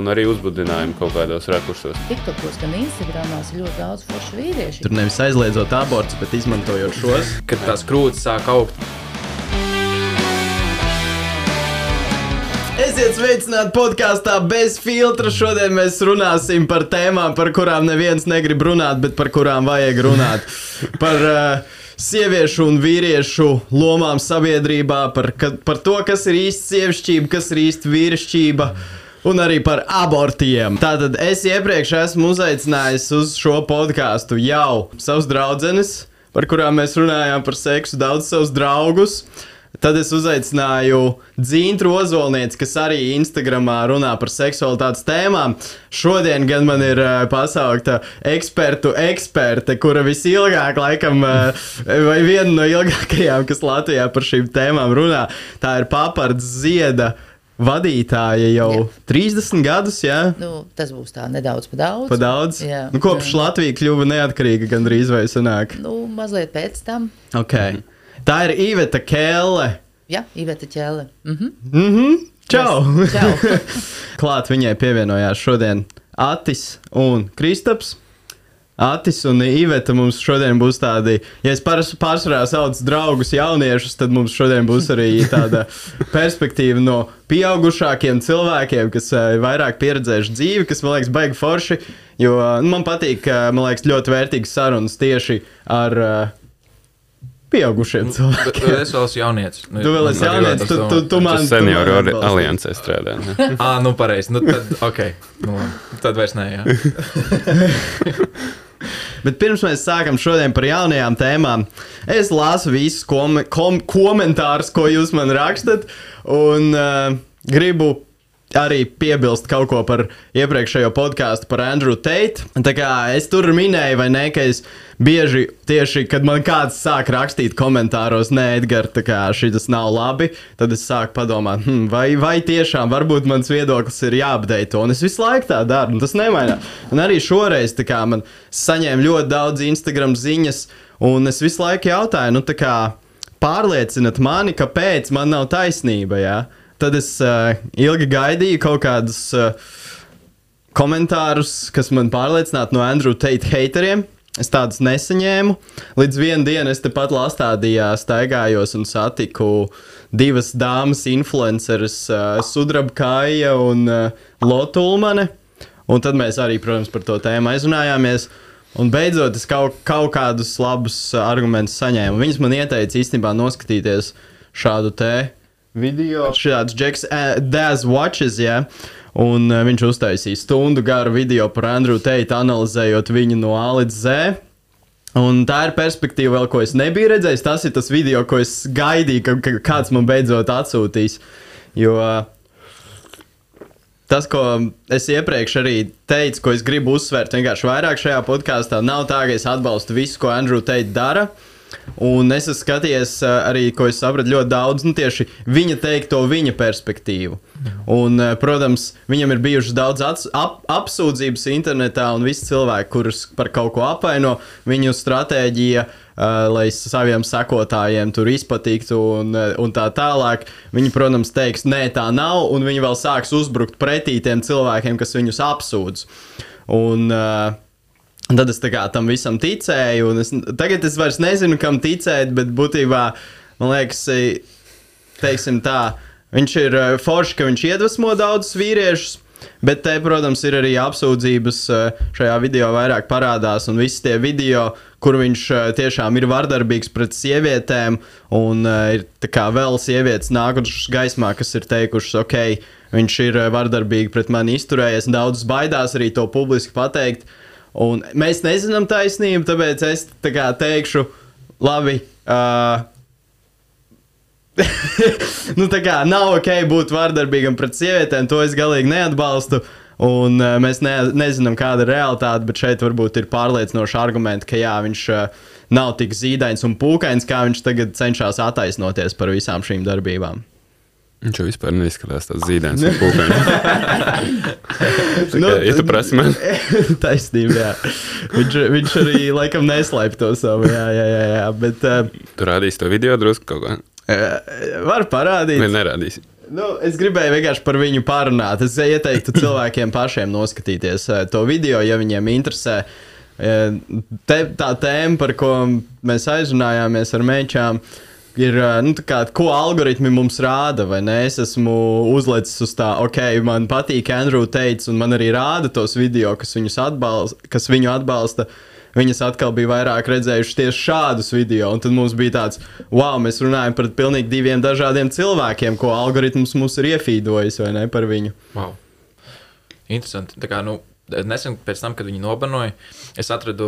Un arī uzbudinājumu kaut kādos rakursos. TikTokos, gan Instagramās ir ļoti daudz foršu vīriešu. Tur nevis aizliedzot abortus, bet izmantojot šos. Kad tās krūtis sāk augt. Esiet sveicināti podkāstā bez filtra. Šodien mēs runāsim par tēmām, par kurām neviens negrib runāt, bet par kurām vajag runāt. Par uh, sieviešu un vīriešu lomām sabiedrībā, par, ka, par to, kas ir īsta sievišķība, kas ir īsta vīrišķība. Un arī par abortiem. Tātad es iepriekš esmu uzaicinājis uz šo podkāstu jau savus draugus, par kurām mēs runājām par seksu, daudz savus draugus. Tad es uzaicināju Dzīnu Ozolnieci, kas arī Instagramā runā par seksualitātes tēmām. Šodien gan man ir uh, pasaukta ekspertu eksperte, kura visilgāk, laikam, uh, vai viena no ilgākajām, kas Latvijā par šīm tēmām runā. Tā ir Papards Zieda. Vadītāja jau jā. 30 gadus, jā. Nu, tas būs tā nedaudz par daudz. Pa daudz. Jā. Nu, kopš Latvija kļuva neatkarīga, gandrīz vai sanāk. Nu, mazliet pēc tam. Okay. Tā ir Iveta Kēle. Jā, Iveta Ķēle. Mhm. Mhm. Čau! Yes. Čau. Klāt viņai pievienojās šodien Atis un Kristaps. Atis un Iveta mums šodien būs tādi, ja es pārsvarā saucu draugus, jauniešus, tad mums šodien būs arī tāda perspektīva no pieaugušākiem cilvēkiem, kas eh, ir vairāk pieredzējuši dzīvi, kas man liekas baigi forši. Jo nu, man patīk, eh, man liekas, ļoti vērtīgas sarunas tieši ar eh, pieaugušiem Bet cilvēkiem. es vēl esmu jaunietis. Nu, Tu vēl esi man jaunietis, tu, tu, tu man senioru tu aliansē strādā. ne? Ah, nu pareizi. Nu, tad, ok. Nu, tad vairs nē, jā. Bet pirms mēs sākam šodien par jaunajām tēmām, es lasu visus kom kom komentārus, ko jūs man rakstat, un uh, gribu arī piebilst kaut ko par iepriekšējo podkāstu par Andrew Tate. Tā kā es tur minēju, vai ne, ka es bieži tieši, kad man kāds sāk rakstīt komentāros, nē, Edgars, tā kā šis nav labi, tad es sāku padomāt, hm, vai, vai tiešām varbūt mans viedoklis ir jāapdeito. Un es visu laiku tā daru, un tas nemainās. Un arī šoreiz tā kā man saņēma ļoti daudz Instagram ziņas, un es visu laiku jautāju, nu tā kā pārliecinat mani, kāpēc man nav taisnība. Jā? Tad es uh, ilgi gaidīju kaut kādus uh, komentārus, kas man pārliecinātu no Andrew Tate hateriem. Es tādus nesaņēmu. Līdz vienai dienai es tepat Lastādījā staigājos un satiku divas dāmas, influenceres, uh, Sudraba Kāja un uh, Lotulmane. Un tad mēs arī, protams, par to tēmu aizrunājāmies. Un beidzot, es kaut, kaut kādus labus argumentus saņēmu. Viņas man ieteica īstenībā noskatīties šādu te video. Šāds Džeks uh, Daz Watches, jā. Un uh, viņš uztaisīja stundu garu video par Andrew Tate, analizējot viņu no A līdz Z. Un tā ir perspektīva, vēl, ko es nebiju redzējis. Tas ir tas video, ko es gaidīju, ka, ka kāds man beidzot atsūtīs. Jo uh, tas, ko es iepriekš arī teicu, ko es gribu uzsvērt, vienkārši vairāk šajā podkāstā, nav tā, ka es atbalstu visu, ko Andrew Tate dara. Un es esmu skatījies arī, ko es sapratu, ļoti daudz nu, tieši viņa teikto, viņa perspektīvu. Un, protams, viņam ir bijušas daudz ats- ap, apsūdzības internetā, un visi cilvēki, kurus par kaut ko apvaino, viņu stratēģija, uh, lai saviem sekotājiem tur izpatiktu, un, un tā tālāk. Viņi, protams, teiks, nē, tā nav, un viņi vēl sāks uzbrukt pretī tiem cilvēkiem, kas viņus apsūdz. Un, uh, Un tad es tam visam ticēju, un es, tagad es vairs nezinu, kam ticēt, bet būtībā man liekas, teiksim tā, viņš ir eh, forši, ka viņš iedvesmo daudzus vīriešus. Bet te, protams, ir arī apsūdzības eh, šajā video vairāk parādās, un visi tie video, kur viņš tiešām ir vardarbīgs pret sievietēm, un ir vēl sievietes nākušas gaismā, kas ir teikušas, ok, viņš ir vardarbīgi pret mani izturējies, un daudzas baidās arī to publiski pateikt. Un mēs nezinām taisnību, tāpēc es tā kā teikšu, labi. Uh, nu, tā kā nav ok būt vardarbīgam pret sievietēm, to es galīgi neatbalstu. Un uh, mēs ne, nezinām, kāda ir realitāte, bet šeit varbūt ir pārliecinoši argumenti, ka jā, viņš uh, nav tik zīdains un pūkains, kā viņš tagad cenšas attaisnoties par visām šīm darbībām. Viņš jau vispār neizskatās tāds zīdainis un pūkains. Nu, ja tu prasi man, Taisnība, jā. Viņš, viņš arī laikam neslēpj to savu. Jā, jā, jā. jā. Bet uh, tu rādīsi to video drusku kaut ko. uh, var parādīt. Vai nerādīsi? Nu, es gribēju vienkārši par viņu parunāt. Es ieteiktu cilvēkiem pašiem noskatīties eh, to video, ja viņiem interesē. Eh, Te, tā tēma, par ko mēs aizrunājāmies ar mečām, ir, nu, kā, ko algoritmi mums rāda. vai ne? Es esmu uzlicis uz tā, ok, man patīk Andrew teica, un man arī rāda tos video, kas, atbalsta, kas viņu atbalsta. Viņas atkal bija vairāk redzējušas tieši šādus video, un tad mums bija tāds, wow, mēs runājam par pilnīgi diviem dažādiem cilvēkiem, ko algoritms mums ir iefīdojis vai ne par viņu. Wow. Interesanti. Tā kā, nu, nesen pēc tam, kad viņi nobanoja, es atradu,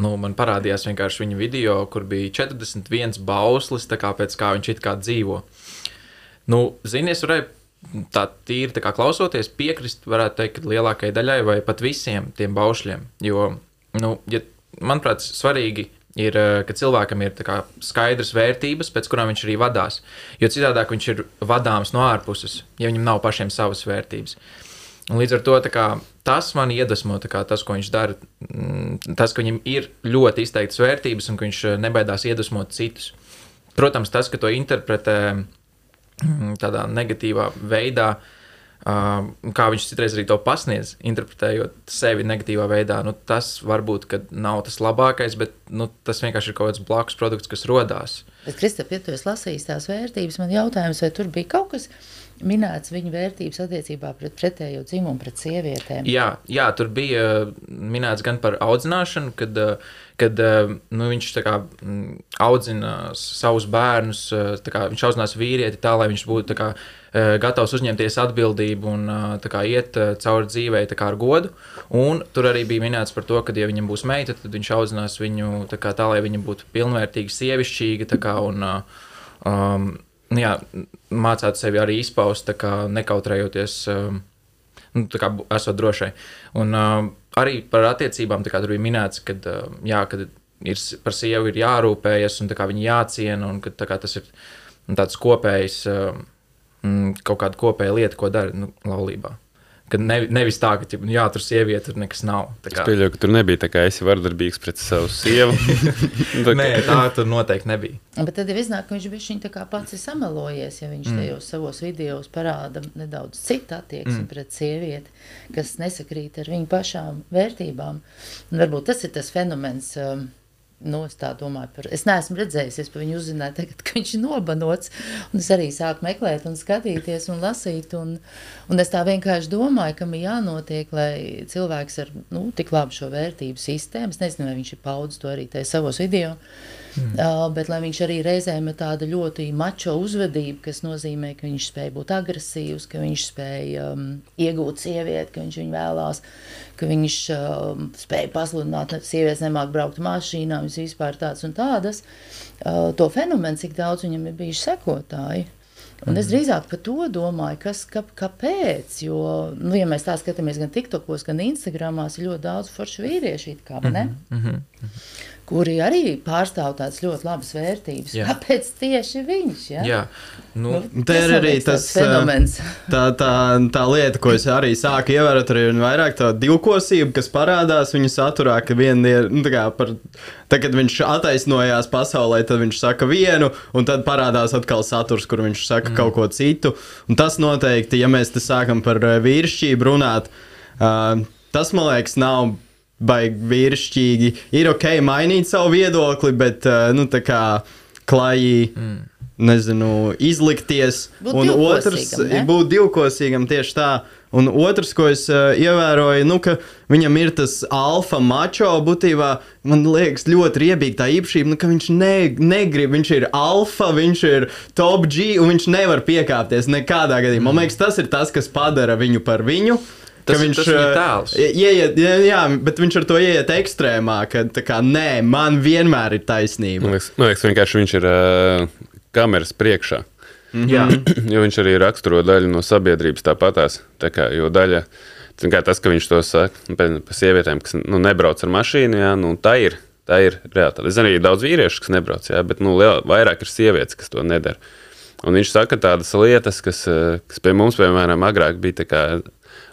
nu, man parādījās vienkārši viņa video, kur bija 41 bauslis, kā pēc kā viņš it kā dzīvo. Nu, zini, es varēju tā tīri tā klausoties, piekrist, varētu teikt, lielākajai daļai vai pat visiem tiem baušļiem. Jo, nu, ja, manuprāt, svarīgi ir, eh, ka cilvēkam ir kā skaidrs vērtības, pēc kurām viņš arī vadās. Jo citādi viņš ir vadāms no ārpuses, ja viņam nav pašiem savas vērtības. Līdz ar to kā, tas man iedvesmo, kā, tas, ko viņš dara. mm, Tas, ka viņam ir ļoti izteiktas vērtības un ka viņš eh, nebaidās iedvesmot citus. Protams, tas, ka to interpretē mm, tādā negatīvā veidā, uh, kā viņš citreiz arī to pasniedz, interpretējot sevi negatīvā veidā, nu, tas varbūt nav tas labākais, bet nu, tas vienkārši ir kaut kāds blakus produkts, kas radās. Bet, Kristap, ja tu esi lasījis tās vērtības, man jautājums, vai tur bija kaut kas minēts viņa vērtības attiecībā pret pretējo dzimumu, pret sievietēm? Jā, jā, tur bija uh, minēts gan par audzināšanu, kad, uh, kad uh, nu, viņš kā, mm, audzina savus bērnus, tā kā viņš audzinās vīrieti tā, lai viņš būtu kā, gatavs uzņemties atbildību un kā, iet cauri dzīvei kā, ar godu. Un tur arī bija minēts par to, ka, ja viņam būs meita, tad viņš audzinās viņu tā, kā, tā lai viņa būtu pilnvērtīga, sievišķīga kā, un um, jā, mācētu sevi arī izpaust, kā nekautrējoties. Um, nu, kā esot drošai. Un uh, arī par attiecībām tur bija minēts, ka uh, jā, kad ir par sievu ir jārūpējas un viņa jāciena, un ka kā tas ir nu, tāds kopējs, uh, kaut kāda kopēja lieta, ko dara nu, laulībā. Kad ne, nevis tā, ka ķip, nu, jā, tur sieviete tur nekas nav. Tā Es kā, pieļauju, ka tur nebija tā kā esi vardarbīgs pret savu sievu. Tā kā- Nē, tā tur noteikti nebija. Bet tad ir iznāk, ka viņš bija kā pats samelojies, ja viņš mm. tajos savos video parāda nedaudz citu attieksmi mm. pret sievieti, kas nesakrīt ar viņu pašām vērtībām. Un varbūt tas ir tas fenomens. Um, Nu, es tā domāju, par, es neesmu redzējis, es par viņu uzzināju, tagad, ka viņš ir nobanots. Un es arī sāku meklēt, un skatīties un lasīt. Un, un es tā vienkārši domāju, kam ir jānotiek, lai cilvēks ar nu, tik labu šo vērtību sistēmu, es nezinu, vai viņš ir paudzis to arī tajā savos video. Mm. Uh, bet viņš arī reizēm ir tāda ļoti mačo uzvedība, kas nozīmē, ka viņš spēj būt agresīvs, ka viņš spēj um, iegūt sievieti, ka viņš viņu vēlās, ka viņš um, spēj pasludināt, ka sievietes nemāk braukt mašīnā, viņas vispār tādas un tādas. Uh, to fenomenu, cik daudz viņam ir bijuši sekotāji. Un es drīzāk par to domāju, kas, ka, kāpēc. Jo, nu, ja mēs tā skatāmies gan TikTokos, gan Instagramā, ir ļoti daudz foršu vīriešu, kā, ne? Mm -hmm. Kuri arī pārstāv tādas ļoti labas vērtības. Jā. Kāpēc tieši viņš? Ja? Jā, nu, Nu, Te ir arī tas, fenomens. Tā, tā, tā lieta, ko es arī sāku ievērot, ir vairāk tā divkosība, kas parādās viņa saturā, ka viena ir, nu, tā kā par, tad, kad viņš attaisnojās pasaulē, tad viņš saka vienu, un tad parādās atkal saturs, kur viņš saka mm. kaut ko citu. Un tas noteikti, ja mēs te sākam par vīrišķību runāt, uh, tas, man liekas, nav baigi vīrišķīgi. Ir ok mainīt savu viedokli, bet, uh, nu, tā kā klajī. Mm. Nezinu, izlikties. Būt un otrs, ne? būt divkosīgam tieši tā. Un otrs, ko es uh, ievēroju, nu, ka viņam ir tas alfa mačo būtībā, man liekas, ļoti riebīga tā īpašība, nu, ka viņš ne, negrib, viņš ir alfa, viņš ir top G, un viņš nevar piekāpties nekādā gadījumā. Man liekas, tas ir tas, kas padara viņu par viņu. Tas ir- tas viņa uh, tēls. Ieiet, jā, jā, bet viņš ar to ieiet ekstrēmā, ka tā kā nē, man vienmēr ir taisnība. Man liekas, man liekas vienkārši viņš ir uh, kameras priekšā. jā. Jo viņš arī raksturo daļu no sabiedrības tāpatās. Tā kā, jo daļa, kā tas, ka viņš to saka par, par sievietēm, kas nu, nebrauc ar mašīnu, jā, nu, tā ir. Tā ir realitāte. Es zinu, arī daudz vīriešu, kas nebrauc, jā, bet nu, liel, vairāk ir sievietes, kas to nedara. Un viņš saka tādas lietas, kas, eh, kas pie mums, piemēram, agrāk bija tā kā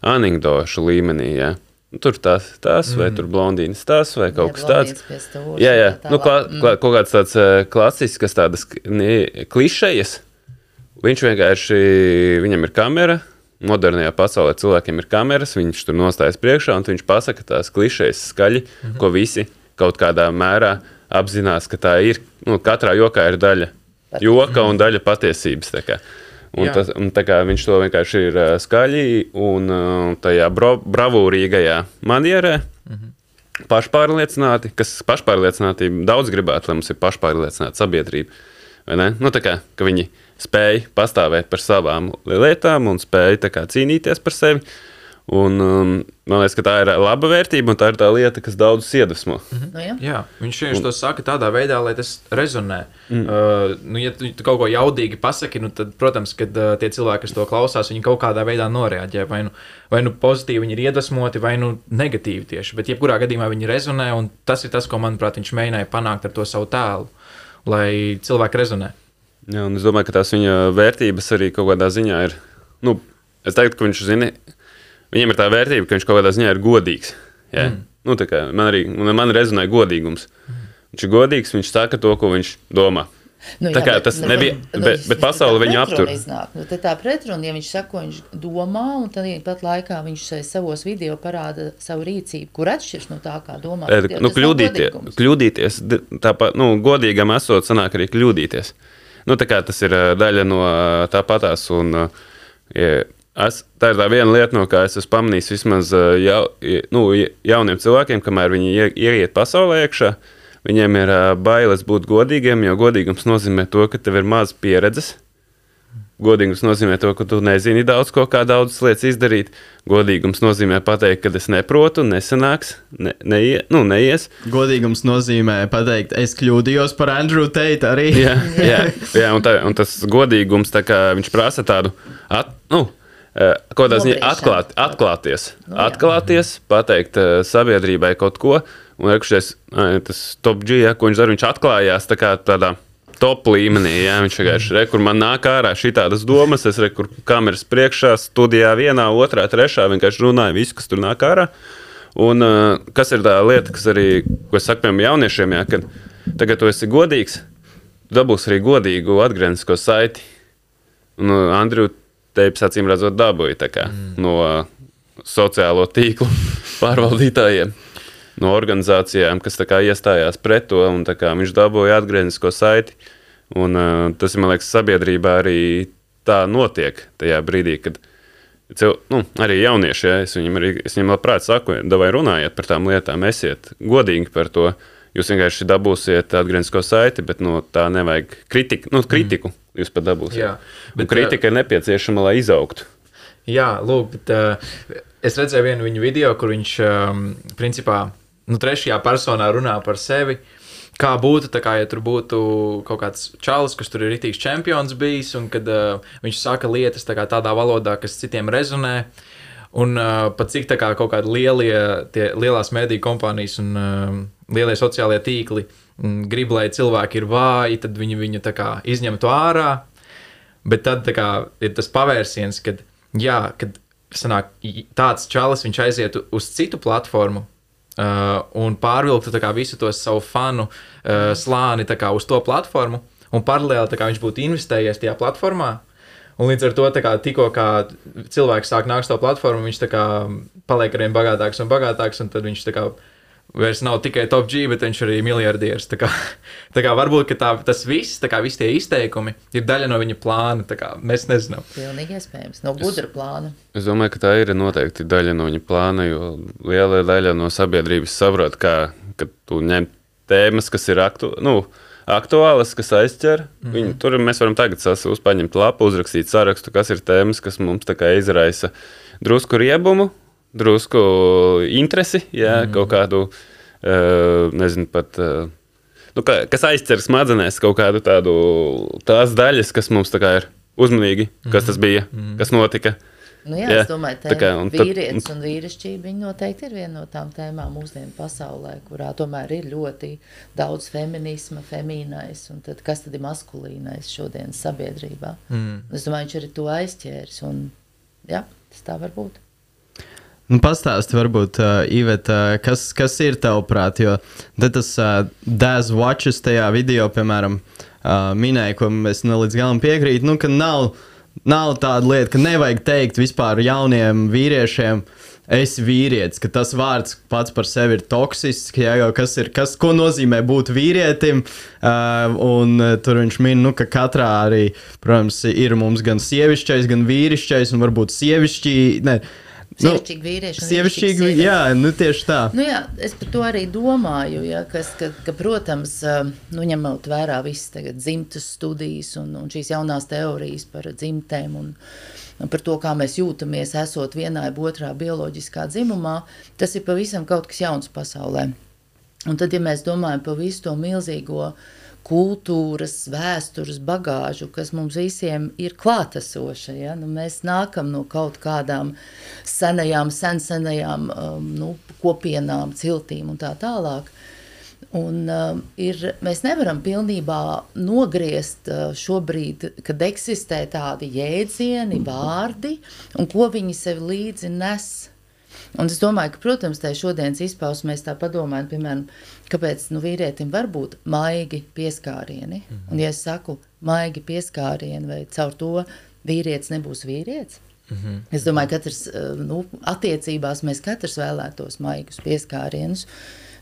anekdošu līmenī. Jā. Nu, Tur tas, tas vai tur blondīnas, tas vai kaut kas tāds. Jā, jā. Nu, klā, klā, kaut kāds tāds uh, klasisks, tādas klišejas. Viņš vienkārši, viņam ir kamera. Modernajā pasaulē cilvēkiem ir kameras, viņš tur nostājas priekšā un viņš pasaka tās klišejas skaļi, mm -hmm. ko visi kaut kādā mērā apzinās, ka tā ir. Nu, katrā jokā ir daļa joka un daļa patiesības. Un Jā. tas, un tā kā viņš to vienkārši ir skaļi un tajā bro, bravūrīgajā manierē, pašpārliecināti, kas pašpārliecinātība daudz gribētu, lai mums ir pašpārliecināta sabiedrība. Nu, tā kā viņi spēj pastāvēt par savām lietām un spēj tā kā, cīnīties par sevi. Un, um, man liekas, ka tā ir laba vērtība un tā ir tā lieta, kas daudzus iedvesmo. Nu, ja? Jā, viņš vienkārši to saka tādā veidā, lai tas rezonē. Mm. Uh, nu, ja tu, tu kaut ko jaudīgi pasaki, nu, tad, protams, ka uh, tie cilvēki, kas to klausās, viņi kaut kādā veidā noreaģē. Vai nu, vai nu pozitīvi viņi ir iedvesmoti, vai nu negatīvi tieši. Bet, jebkurā gadījumā viņi rezonē, un tas ir tas, ko, manuprāt, viņš mēģināja panākt ar to savu tēlu, lai cilvēki rezonē. Jā, un es domāju, ka tās viņa vērtības arī kaut kādā ziņā ir. Nu, es teiktu, ka viņš zina, viņam ir tā vērtība, ka viņš kaut kādā ziņā ir godīgs. Jā. Mm. Nu, kā man arī man rezonē godīgums. Viņš ir godīgs, viņš saka to, ko viņš domā. Nu, Tā kā tas nebija- bet- bet pasaule viņu aptur. Iznāk. Nu, tā pretruna, ja viņš saka, ko viņš domā, un tad pat laikā viņš savos video parāda savu rīcību, kur atšķirs no tā, kā domā. E, Nu, nav kļūdīties, tāpat, nu, godīgam esot, sanāk arī kļūdīties. Nu, tā kā tas ir ā, daļa no ā, tāpatās. Un, ā, ja es, tā ir tā viena lieta, no kā es esmu pamanījis vismaz jau, i- nu, ja- jauniem cilvēkiem, kamēr viņi ie- ieiet pasaulē iekšā. Viņiem ir ā, bailes būt godīgiem, jo godīgums nozīmē to, ka tev ir maz pieredzes. Godīgums nozīmē to, ka tu nezini daudz ko, kā daudzas lietas izdarīt. Godīgums nozīmē pateikt, ka es neprotu, nesanāks, ne, neie, nu, neies. Godīgums nozīmē pateikt, es kļūdījos par Andrew Tate arī. Jā, jā, jā un, tā, un tas godīgums, tā kā viņš prasa tādu, at, nu, eh, kaut kādā ziņā atklāt, atklāties. Nu, atklāties, pateikt eh, sabiedrībai kaut ko. Un rekušies, tas top G, ja, ko viņš dara, viņš atklājās tā kā tādā top līmenī. Jā, viņš vienkārši re, kur man nāk ārā šī tādas domas, es re, kur kameras priekšā, studijā vienā, otrā, trešā, vienkārši runāju visu, kas tur nāk ārā. Un kas ir tā lieta, kas arī, ko es saku piemēram jauniešiem, jā, kad tagad tu esi godīgs, tu dabūsi arī godīgu atgrieznisko saiti. Un Andriu teips acīm redzot dabūja tā kā, mm. no sociālo tīklu pārvaldītājiem. No organizācijām, kas kā iestājās pret to, un tā kā viņš dabūja atgrieznisko saiti. Un, uh, tas man liekas, sabiedrībā arī tā notiek tajā brīdī, kad cil, nu, arī jaunieši, ja, es viņam, arī, es viņam labprāt saku, vai runājiet par tām lietām, esiet godīgi par to. Jūs vienkārši dabūsiet atgrieznisko saiti, bet no tā nevajag kritiku. Nu, kritiku mm. Jūs pat dabūsiet. Jā, bet kritika ir nepieciešama, lai izaugtu. Jā, lūk, bet, uh, es redzēju vienu viņa video, kur viņš um, principā nu, trešajā personā runā par sevi. Kā būtu, kā, ja tur būtu kaut kāds čalis, kas tur ir rītīgs čempions bijis, un kad uh, viņš saka lietas tā kā tādā valodā, kas citiem rezonē, un uh, pat cik tā kā kaut kādi lielie, tie lielās mediju kompānijas un uh, lielie sociālie tīkli mm, grib, lai cilvēki ir vāji, tad viņi viņu kā izņemtu ārā. Bet tad kā, ir tas pavērsiens, kad, jā, kad sanāk, tāds čalis aizietu uz citu platformu. Uh, un pārvilktu visu to savu fanu uh, slāni kā, uz to platformu, un paralēli kā, viņš būtu investējies tajā platformā. Un līdz ar to, kā, tikko kā cilvēks sāk nākt uz to platformu, viņš kā, paliek ar vien bagātāks un bagātāks, un tad viņš kā, vairs nav tikai top G, bet viņš arī ir miljardieris. Tā kā, tā kā varbūt ka tā, tas viss, tā kā visi tie izteikumi, ir daļa no viņa plāna. tā kā Mēs nezinām. Pilnīgi iespējams. No gudra plāna. Es domāju, ka tā ir noteikti daļa no viņa plāna, jo liela daļa no sabiedrības saprot, kā, ka tu ņem tēmas, kas ir aktu, nu, aktuālas, kas aizķer. Mm -hmm. Viņu, tur mēs varam tagad sasūst, paņemt lapu, uzrakstīt sarakstu, kas ir tēmas, kas mums tā kā izraisa drusku riebumu, drusku interesi, jā, mm kaut kādu, uh, nezinu, pat. Uh, Nu, kā, kas aizķer smadzenēs kaut kādu tādu tās daļas, kas mums tā kā ir uzmanīgi, kas tas bija, mm kas notika. Nu, jā, Jā, es domāju, tā ka kā, un tad- vīrietis un vīrišķība viņi noteikti ir viena no tām tēmām mūsdienu pasaulē, kurā tomēr ir ļoti daudz feminisma, femīnais, un tad, kas tad ir maskulīnais šodienas sabiedrībā. Mm. Es domāju, viņš arī to aizķēris, un jā, tas tā var būt. Nu, Pastāsti, varbūt, uh, Iveta, kas, kas ir tavuprāt, jo tas uh, Daz Watches tajā video, piemēram, uh, minēja, ko es ne līdz galam piekrītu, nu, ka nav, nav tāda lieta, ka nevajag teikt vispār jauniem vīriešiem, es vīrietis, ka tas vārds pats par sevi ir toksisks, ja, jau kas ir, kas, ko nozīmē būt vīrietim, uh, un uh, tur viņš min, nu, ka katrā arī, protams, ir mums gan sievišķais, gan vīrišķais, un varbūt sievišķi, ne, Sievišķīgi vīrieši. un Sievišķīgi, vīrišķīgi jā, nu tieši tā. Nu jā, es par to arī domāju, ja, kas, ka, ka, protams, um, nu, ņemot vērā visas tagad dzimtas studijas un, un šīs jaunās teorijas par dzimtēm un, un par to, kā mēs jūtamies, esot vienā vai otrā bioloģiskā dzimumā, tas ir pavisam kaut kas jauns pasaulē. Un tad, ja mēs domājam par visu to milzīgo kultūras, vēstures bagāžu, kas mums visiem ir klātesoša. Ja? Nu, mēs nākam no kaut kādām senajām, sensenajām um, nu, kopienām, ciltīm un tā tālāk. Un, um, ir, mēs nevaram pilnībā nogriezt uh, šobrīd, kad eksistē tādi jēdzieni, vārdi, un ko viņi sev līdzi nes. Un es domāju, ka, protams, tā šodienas izpausmē mēs tā padomājam, piemēram, kāpēc nu, vīrietim var būt maigi pieskārieni. Mm -hmm. Un, ja es saku maigi pieskārieni, vai caur to vīrietis nebūs vīrietis, mm -hmm. es domāju, ka katrs nu, attiecībās mēs katrs vēlētos maigus pieskārienus.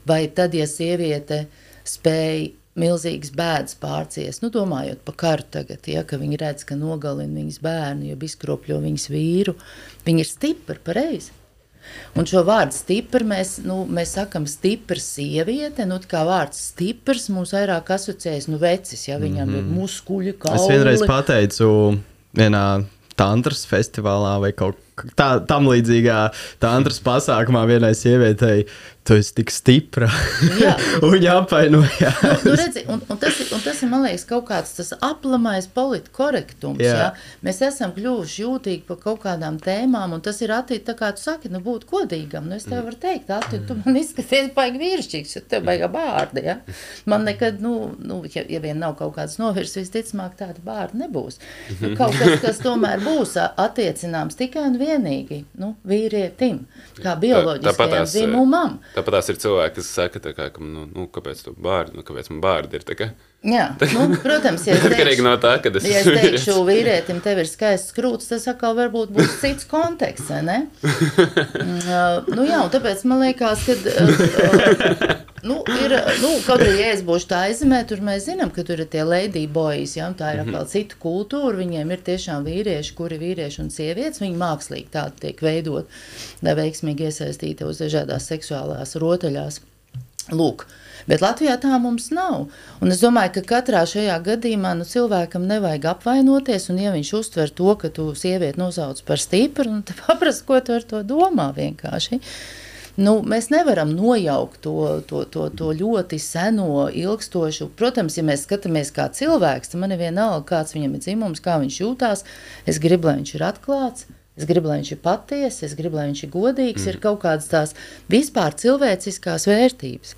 Vai tad, ja sieviete spēja milzīgas bēdas pārcies, nu, domājot par karu tagad, ja, ka viņi redz, ka nogalina viņas bērnu, jo izkropļo viņas vīru, viņi ir stipri, pareizi. Un šo vārdu stipri mēs, nu, mēs sakām, stipra sieviete. Nu, kā vārds stiprs mums vairāk asociējas, nu, vecis, ja viņam mm -hmm. ir muskuļi, kauli. Es vienreiz pateicu vienā tantras festivālā vai kaut tā, tam līdzīgā tantras pasākumā vienai sievietei, tu esi tik stipra. un viņa apvainojās. nu, nu, redzi, un, un, tas ir, un tas ir, man liekas, kaut kāds tas aplamais politkorektums. Jā. Ja? Mēs esam kļuvuši jūtīgi par kaut kādām tēmām, un tas ir attīstīt, tā kā tu saki, nu, būt godīgam. Nu, es tev varu teikt, Ati, tu man izskaties baigi vīrišķīgs, jo tev baigā bārdi, ja? Man nekad, nu, nu ja, ja vien nav kaut kāds novirs, visticamāk tāda bārda nebūs. Nu, kaut kas, kas tomēr būs attiecināms tikai un vienīgi, nu, vīrietim, kā bioloģiskajam dzimumam. Tāpat tās ir cilvēki, kas saka, kā, ka, nu, nu, kāpēc tu bārdi, nu, kāpēc man bārdi ir. Kā, Jā, nu, protams, ja es teikšu, no tā, kad es, ja es teikšu vīrietim, tev ir skaists krūts, tas atkal varbūt būs cits konteksts, vai ne? Uh, nu jā, un tāpēc man liekas, ka, uh, nu, ir, nu, kaut arī, ja es būšu tā aizemē, tur mēs zinām, ka tur ir tie lady boys, ja, tā ir atkal cita kultūra, viņiem ir tiešām vīrieši, kuri vīrieši un sievietes, viņi mākslīgi tādi tiek veidot, lai veiksmīgi iesaistīti uz dažādās seksuālās rotaļās. Lūk, uh, Bet Latvijā tā mums nav. Un es domāju, ka katrā šajā gadījumā nu, cilvēkam nevajag apvainoties. Un, ja viņš uztver to, ka tu sievieti nosauc par stipru, nu, tad paprast, ko tu ar to domā vienkārši. Nu, mēs nevaram nojaukt to, to, to, to ļoti seno, ilgstošu. Protams, ja mēs skatāmies kā cilvēks, tad man ir vienalga, kāds viņam ir dzimums, kā viņš jūtās. Es gribu, lai viņš ir atklāts. Es gribu, lai viņš ir patiess, es gribu, lai viņš ir godīgs, mm. ir kaut kādas tās vispār cilvēciskās vērtības.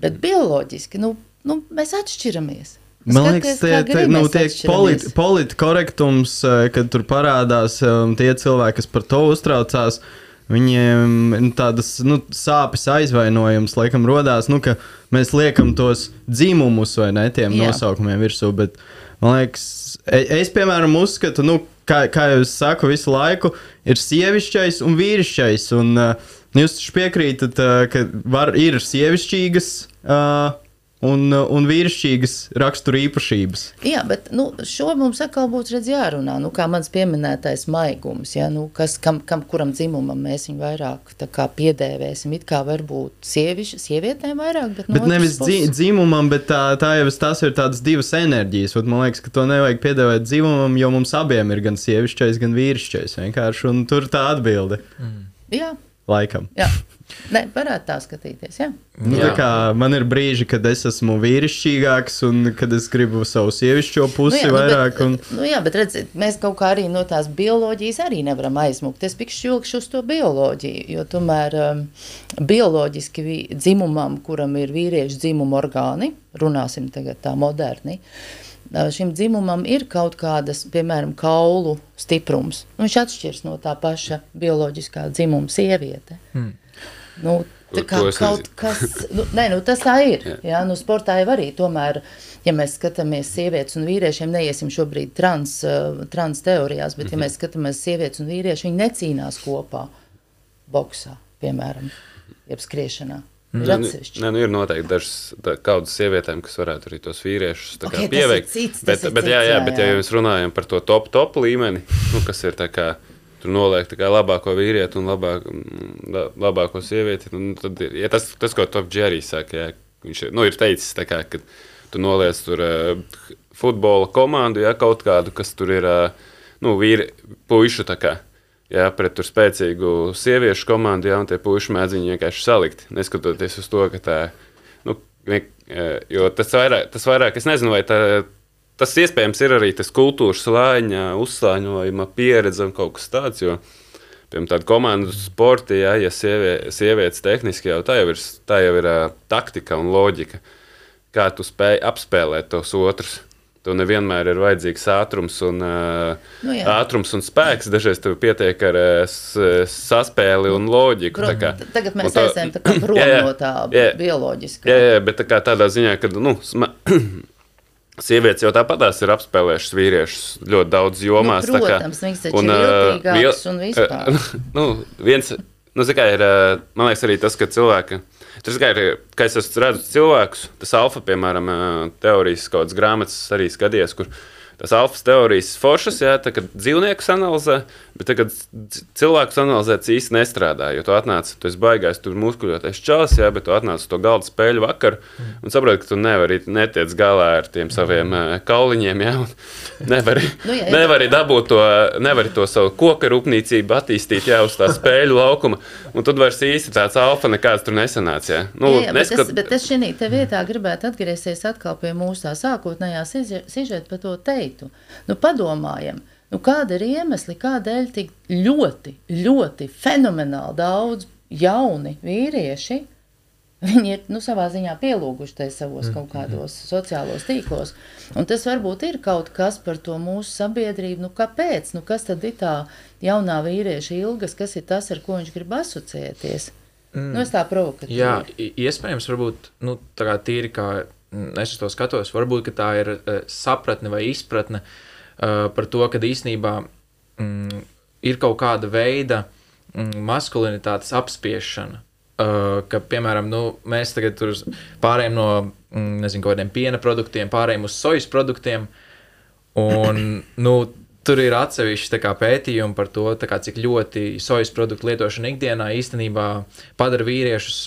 Bet bioloģiski nu, nu, mēs atšķiramies. Man liekas, tie, tie, nu, tiek politkorektums, polit kad tur parādās um, tie cilvēki, kas par to uztraucās. Viņiem tādas nu, sāpes aizvainojums, laikam, radās, nu, ka mēs liekam tos dzimumus vai ne tiem Jā. nosaukumiem virsū. Bet, man liekas, es, es piemēram, uzskatu, nu, kā, kā jau es saku, visu laiku ir sievišķais un vīrišķais. Un, uh, Jūs piekrītat, ka var, ir sievišķīgas uh, un, un vīrišķīgas rakstura īpašības. Jā, bet nu, šo mums atkal būtu jārunā. Nu, kā mans pieminētais maigums, ja, nu, kas, kam, kam, kuram dzimumam mēs viņu vairāk piedēvēsim. It kā varbūt sieviš, sievietēm vairāk, bet, bet nevis puses... dzimumam, bet tā, tā jau tas ir tādas divas enerģijas. Un, man liekas, ka to nevajag piedēvēt dzimumam, jo mums abiem ir gan sievišķais, gan vīrišķais. Vienkārši, un tur tā atbilde. Mm. Jā. Laikam. Jā. Nē, varētu tā skatīties. Jā. Nu, jā. Tā man ir brīži, kad es esmu vīrišķīgāks, un kad es gribu savu sievišķo pusi nu jā, vairāk. Nu, bet, un... nu jā, bet redziet, mēs kaut kā arī no tās bioloģijas arī nevaram aizmukt. Es pikšķi ilgšu uz to bioloģiju, jo tomēr um, bioloģiski dzimumam, kuram ir vīriešu dzimuma orgāni, runāsim tagad tā moderni, ā, šim dzimumam ir kaut kādas, piemēram, kaulu stiprums. Nu, viņš atšķiras no tā paša bioloģiskā dzimuma sieviete. Hmm. Nu, kā kaut kas, nu, nē, nu, tas tā ir. Jā. Jā, nu, sportā jau arī tomēr, ja mēs skatāmies sievietes un vīriešiem, neiesim šobrīd trans, uh, trans teorijās, bet, ja mēs skatāmies sievietes un vīrieši, viņi necīnās kopā boksā, piemēram, jeb skriešanā. Ir Nē, nu- atsevišķi. Nē, nu ir noteikti dažas kaudzes sievietēm, kas varētu arī tos vīriešus tā kā Ok, tas ir pieveikt. cits, bet, ir bet, jā, cits, jā, jā, bet jā. ja mēs runājam par to top, top līmeni, nu, kas ir tā kā tur noliek tā kā labāko vīrieti un labāk, mm, la- labāko sievieti, nu, tad ir ja tas, tas, ko Top Jerry saka, jā, viņš ir, nu, ir teicis, kā, ka tu noliec tur uh, futbola komandu, jā, kaut kādu, kas tur ir, uh, nu, vīri, puišu tā kā. Jā, pret tur spēcīgu sieviešu komandu, jā, un tie puiši mēdz viņu vienkārši salikt. Neskatoties uz to, ka tā, nu, vien, eh, jo tas vairāk, tas vairāk, es nezinu, vai tā, tas iespējams ir arī tas kultūras slāņa, uzslāņojuma pieredze un kaut kas tāds, jo, piemēram, tāda komandu sporta, jā, ja sievie, sievietes tehniski jau tā jau ir, tā jau ir uh, taktika un loģika, kā tu spēj apspēlēt tos otrus. Tev nevienmēr ir vajadzīgs ātrums un, Nu jā. ātrums un spēks. Dažreiz tev pietiek ar uh, s- saspēli un loģiku. tā kā. Tagad mēs Un tā- aizējām tā kā prom Jā, jā. no tā Jā. bioloģiskā. Jā, jā, bet tā kā tādā ziņā, ka nu, sievietes jau tāpatās ir apspēlējušas vīriešus ļoti daudz jomās. tā kā- protams, viņas taču ir ā, viltīgākas viel- un vispār. nu, viens, nu, zini kā, ir, man liekas, arī tas, ka cilvēki. Tas, kā, ir, kā es redzējis cilvēkus, tas alfa, piemēram, teorijas kaut kādas grāmatas arī skaties, kur tas alfa teorijas foršas, jā, tā, kad dzīvniekus analizē, bet tagad cilvēkus analizēt īsti nestrādā. Jo tu atnāc, tu esi baigājis tur muskuļoties čels, jā, bet tu atnāc uz to galda spēļu vakaru un saproti, ka tu nevari netiec galā ar tiem saviem ā, kauliņiem, jā, un nevari, Nu, jā, jā. nevari dabūt to, nevari to savu koku rūpniecību attīstīt jā, uz tā spēļu laukuma, un tad vairs īsti tāds alfa nekāds tur nesanāca. Jā. Nu, jā, jā, bet, neskat- es, bet es šī vietā gribētu atgriezties atkal pie mūsu tā sākotnējā sižeta par to teitu. Nu, padomājam, nu, kāda ir iemesli, kādēļ tik ļoti, ļoti fenomenāli daudz jauni vīrieši. Viņi ir nu, savā ziņā pielūguši te savos kaut kādos sociālos tīklos. Un tas varbūt ir kaut kas par to mūsu sabiedrību. Nu, kāpēc? Nu, kas tad ir tā jaunā vīrieša ilgas, kas ir tas, ar ko viņš grib asociēties? Mm. Nu, es tā provokatīvi. Jā, iespējams, varbūt nu, tā kā tīri kā mm, es to skatos, varbūt tā ir uh, sapratne vai izpratne uh, par to, ka īstenībā mm, ir kaut kāda veida mm, maskulinitātes apspiešana. Uh, ka, piemēram, nu, mēs tagad pārējām no mm, nezinu, kaut kādiem piena produktiem, pārējām uz sojas produktiem. Un, nu, tur ir atsevišķi tā kā, pētījumi par to, tā kā, cik ļoti sojas produktu lietošana ikdienā īstenībā padara vīriešus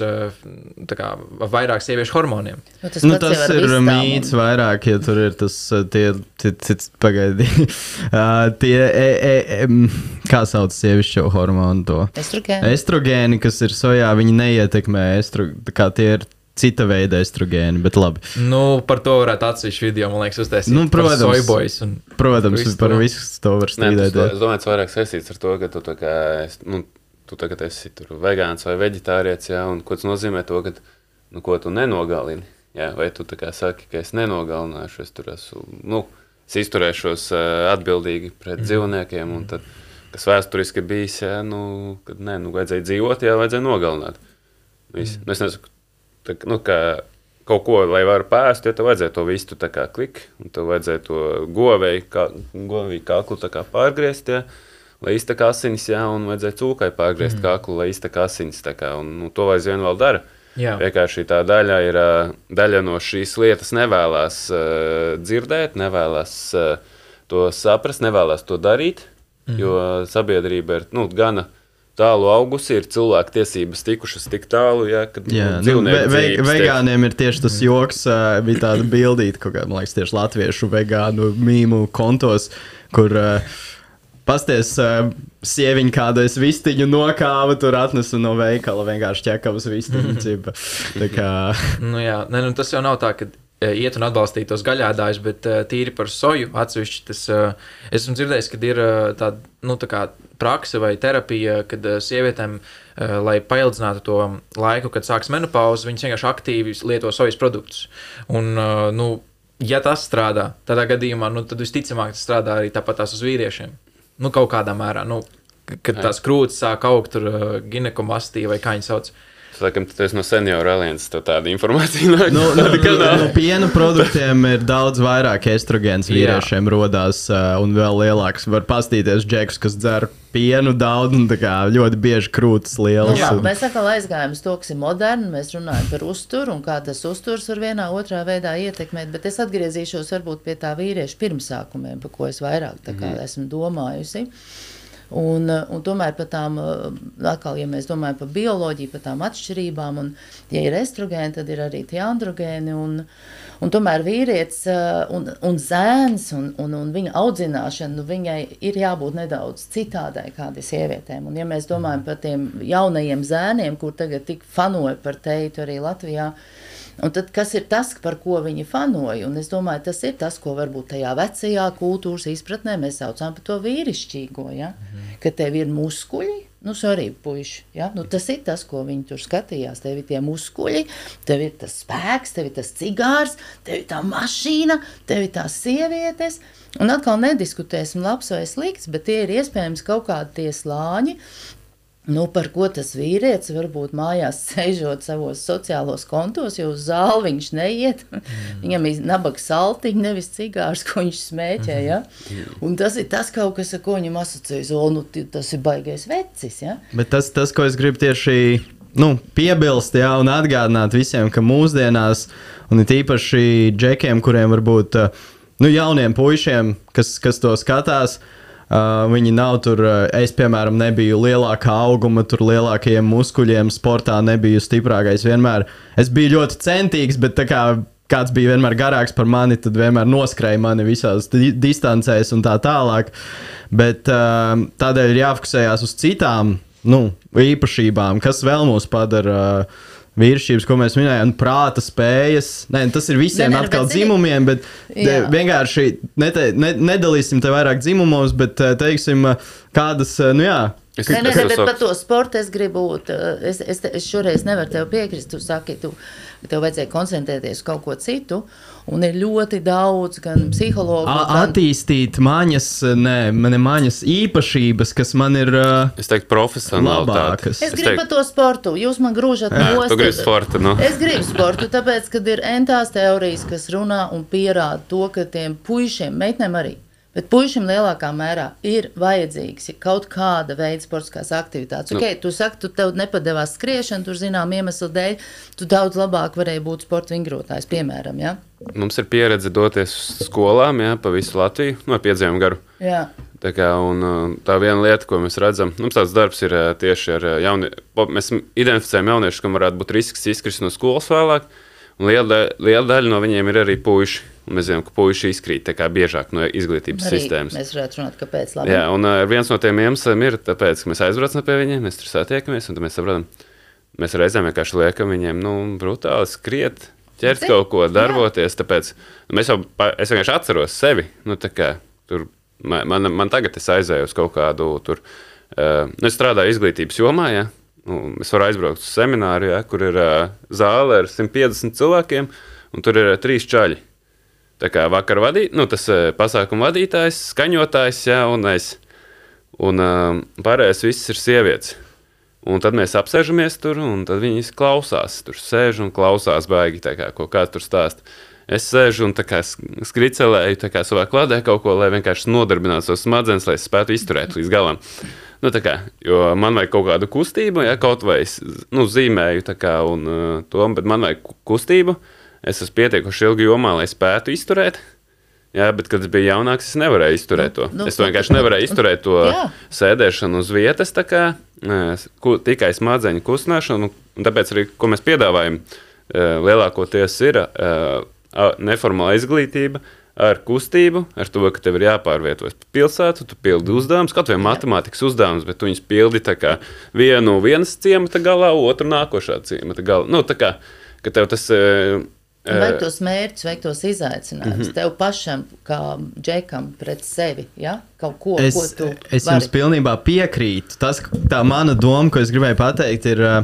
tā kā, vairāk sieviešu hormoniem. Nu, tas Nu, tas ir vistām mīts vairāk, ja tur ir tas uh, tie, tie, tie pagaidi, uh, tie, e, e, e, kā sauc sievišķo hormonu to? Estrogēni. Estrogēni, kas ir sojā, viņi neietekmē estro, kā tie ir cita veida estrogēni, bet labi. Nu, par to varētu atsevišķi video, man liekas, uztaisīt. Nu, protams. Soyboys un Protams, Visu par visu to var strīdēt. es domāju, tas vairāk saistīts ar to, ka tu, tā kā, nu, tu tagad esi tur vegāns vai vegetārietis, jā, un ko tas nozīmē to, ka, nu, ko tu nenogalini. Jā, vai tu tā kā saki, ka es nenogalināšu, es tur esmu, nu, es izturēšos uh, atbildīgi pret mm. dzīvniekiem, un tad, kas vēsturiski bijis, jā, nu, kad, nē, nu, vajadzēja dzīvot, jā, vajadzēja nogalināt. Viss. Mm. Nu, es nesaku, tā, kā, nu, ka kaut ko, lai varētu pēst, ja tev vajadzēja to visu tā kā klik, un tev vajadzēja to govēju, kā, govīju kaklu kā pārgriezt, ja, lai iztek asinis, jā, un vajadzēja cūkai pārgriezt mm. kaklu, lai iztek asinis, kā, un nu, to aizvien vēl dara. Jā. Vienkārši tā daļa ir, daļa no šīs lietas nevēlas uh, dzirdēt, nevēlas uh, to saprast, nevēlas to darīt, mm. jo sabiedrība ir, nu, gana tālu augusi, ir cilvēku tiesības tikušas tik tālu, ja, kad Jā, nu, nu, ve ve vegāniem ir tieši tas joks, uh, bija tāda bildīta, kaut kā, man liekas, tieši latviešu vegānu mīmu kontos, kur uh, pasties uh, sieviņa kādu es vistiņu nokāva, tur atnesu no veikala vienkārši ķekavas vistiņu cipa. Tā kā, Nu, jā, ne, nu, tas jau nav tā, ka iet un atbalstīt tos gaļādājus, bet uh, tīri par soju atsevišķi. Tas, uh, es esmu dzirdējis, ka ir uh, tāda nu, tā kā prakse vai terapija, kad uh, sievietēm, uh, lai paildzinātu to laiku, kad sāks menopauze, viņas vienkārši aktīvi lieto sojas produktus. Un, uh, nu, ja tas strādā, tādā gadījumā, nu, tad visticamāk tas strādā arī tāpat tās uz vīriešiem. Nu, kaut kādā mērā, nu, kad tās krūtis sāk augt, tur uh, ginekomastija vai kā viņi sauc. Es laikam, tas no senioru alianses tā tāda informācija nāk. Nu, Tāda nu, kanāla. nu, piena produktiem ir daudz vairāk estrogēns Jā. vīriešiem rodās, uh, un vēl lielāks. Var pastīties džekus, kas dzer pienu daudz, un tā kā ļoti bieži krūtis lielas. jā, un- mēs atkal aizgājām uz to, kas ir moderns. Mēs runājam par uzturu un kā tas uzturs var vienā otrā veidā ietekmēt. Bet es atgriezīšos varbūt pie tā vīriešu pirmsākumiem, par ko es vairāk tā kā, esmu domājusi. Un, eh, un tomēr par tām, eh, atkal, ja mēs domājam par bioloģiju, par tām atšķirībām, un, ja ir estrogēni, tad ir arī tie androgēni. Un, un tomēr vīrietis eh, un, un zēns un, un, un viņa audzināšana, nu, viņai ir jābūt nedaudz citādai kādai sievietēm. Un, ja mēs domājam par tiem jaunajiem zēniem, kur tagad tik fanoja par teitu arī Latvijā, Un tad, kas ir tas, par ko viņi fanoja? Un es domāju, tas ir tas, ko varbūt tajā vecajā kultūras izpratnē mēs saucam par to vīrišķīgo. Ja? -hmm. Ka tev ir muskuļi, nu, arī puiši. Ja? Nu, tas ir tas, ko viņi tur skatījās. Tev ir tie muskuļi, tev ir tas spēks, tev ir tas cigārs, tev ir tā mašīna, tev ir tās sievietes. Un atkal nediskutēsim, labs vai slikts, bet tie ir iespējams kaut kādi tie slāņi, Nu, par ko tas vīrietis varbūt mājās sēžot savos sociālos kontos, jo uz zāli viņš neiet. Mm. Viņam ir nabaga saltiņa, nevis cigārs, ko viņš smēķē. Ja? Un tas ir tas kaut kas, ar ko viņam asociējas. O, nu, tas ir baigais vecis. Ja? Bet tas, tas, ko es gribu tieši nu, piebilst, jā, un atgādināt visiem, ka mūsdienās, un it īpaši džekiem, kuriem varbūt nu, jauniem puišiem, kas, kas to skatās, Uh, viņi nav tur, uh, es, piemēram, nebiju lielākā auguma, tur lielākajiem muskuļiem, sportā nebiju stiprākais. Vienmēr es biju ļoti centīgs, bet kā kāds bija vienmēr garāks par mani, tad vienmēr noskrēja mani visās di distancēs un tā tālāk. Bet uh, tādēļ ir jāfokusējas uz citām nu, īpašībām, kas vēl mūs padara. Uh, Vīrišķības, ko mēs minējām, prāta spējas. Nē, tas ir visiem Nē, nē, atkal bet dzimumiem, bet Jā. vienkārši nete, ne, nedalīsim te vairāk dzimumos, bet eh, teiksim, eh, kādas, eh, nu jā, Es, es nē, jau bet par to sportu es gribu. būt, Es, es, te- es šoreiz nevaru tev piekrist. Tu saki, tu, ka tev vajadzēja koncentrēties uz kaut ko citu. Un ir ļoti daudz gan psihologu, gan attīstīt maņas, nē, man ir maņas īpašības, kas man ir uh, Es teiktu, profesionālitāte. labākas. Es gribu par to sportu. Jūs man grūžat gribi sporta, nu. Es gribu sportu, tāpēc, ka ir entās teorijas, kas runā un pierāda to, ka tiem puišiem, meitnēm arī, bet puišiem lielākā mērā ir vajadzīgs ja kaut kāda veida sportiskās aktivitātes. Nu. Okay, tu saki, tu tev nepadevās skriešana, tur zinām iemeslu dēļ, tu daudz labāk varēji būt sporta vingrotājs, piemēram. Ja? Mums ir pieredze doties uz skolām, jā, pa visu Latviju, no piedzēmu garu. Jā. Tā, kā, un, uh, tā viena lieta, ko mēs redzam, mums tāds darbs ir uh, tieši ar uh, jauniem. Mēs identificējam jauniešus, kam varētu būt risks izkrist no skolas vēlāk. un Liela, da- liela daļa no viņiem ir arī puiši. Mēs zinām, ka puiši izkrīt biežāk no izglītības Arī sistēmas. Mēs varētu runāt, kāpēc. Labi. Jā, un uh, viens no tiem iemesliem ir tas, ka mēs aizbraucam pie viņiem, mēs tur satiekamies, un mēs saprotam, mēs reizēm vienkārši liekam viņiem, nu, brutāli skriet, ķert Zini, kaut ko, darboties. Tāpēc nu, jau, pa- es vienkārši atceros sevi. Nu, kā, tur, man, man, man tagad es aizēju uz kaut kādu tur. Uh, nu, es strādāju izglītības jomā, ja? Nu, es varu aizbraukt uz semināru, ja? kur ir uh, zāle ar 150 cilvēkiem, un tur ir uh, trīs čaļi. Tā kā vakar vadīja, nu, tas uh, pasākuma vadītājs, skaņotājs, ja, un es. Un uh, pārējais viss ir sievietes. Un tad mēs apsēžamies tur, un tad viņas klausās. Tur sēž un klausās, baigi, kā, ko kāds tur stāsta. Es sēžu un skricelēju savā kladē kaut ko, lai vienkārši nodarbinātu savus smadzenes, lai es spētu izturēt līdz galam. Nu, kā, jo man vajag kaut kādu kustību, ja kaut vai es nu, zīmēju, kā, un, uh, to, bet man vajag ku- kustību. Es esmu pietiekuši ilgi jomā, lai spētu izturēt. Jā, bet, kad es biju jaunāks, es nevarēju izturēt to. Nu, nu, es to vienkārši nevarēju izturēt to Jā. sēdēšanu uz vietas, kā ē, ku- tikai smadzeņu kustināšanu. Tāpēc arī, ko mēs piedāvājam, ē, lielākoties ir a- neformāla izglītība. Ar kustību, ar to, ka tev ir jāpārvietojas pa pilsētu, tu pildi uzdevumus, kaut vai matemātikas uzdevumus, bet tu viņus pildi tā kā vienu vienas ciemata galā, otru nākošā ciemata galā. Nu, tā kā ka tev tas. ē, ē, Vajag tos mērķus, vajag tos izaicinājumus. Mm. -hmm. Tev pašam, kā džekam, pret sevi. Ja? Kaut ko, Es, ko tu es vari. jums pilnībā piekrītu. Tas, tā mana doma, ko es gribēju pateikt, ir uh,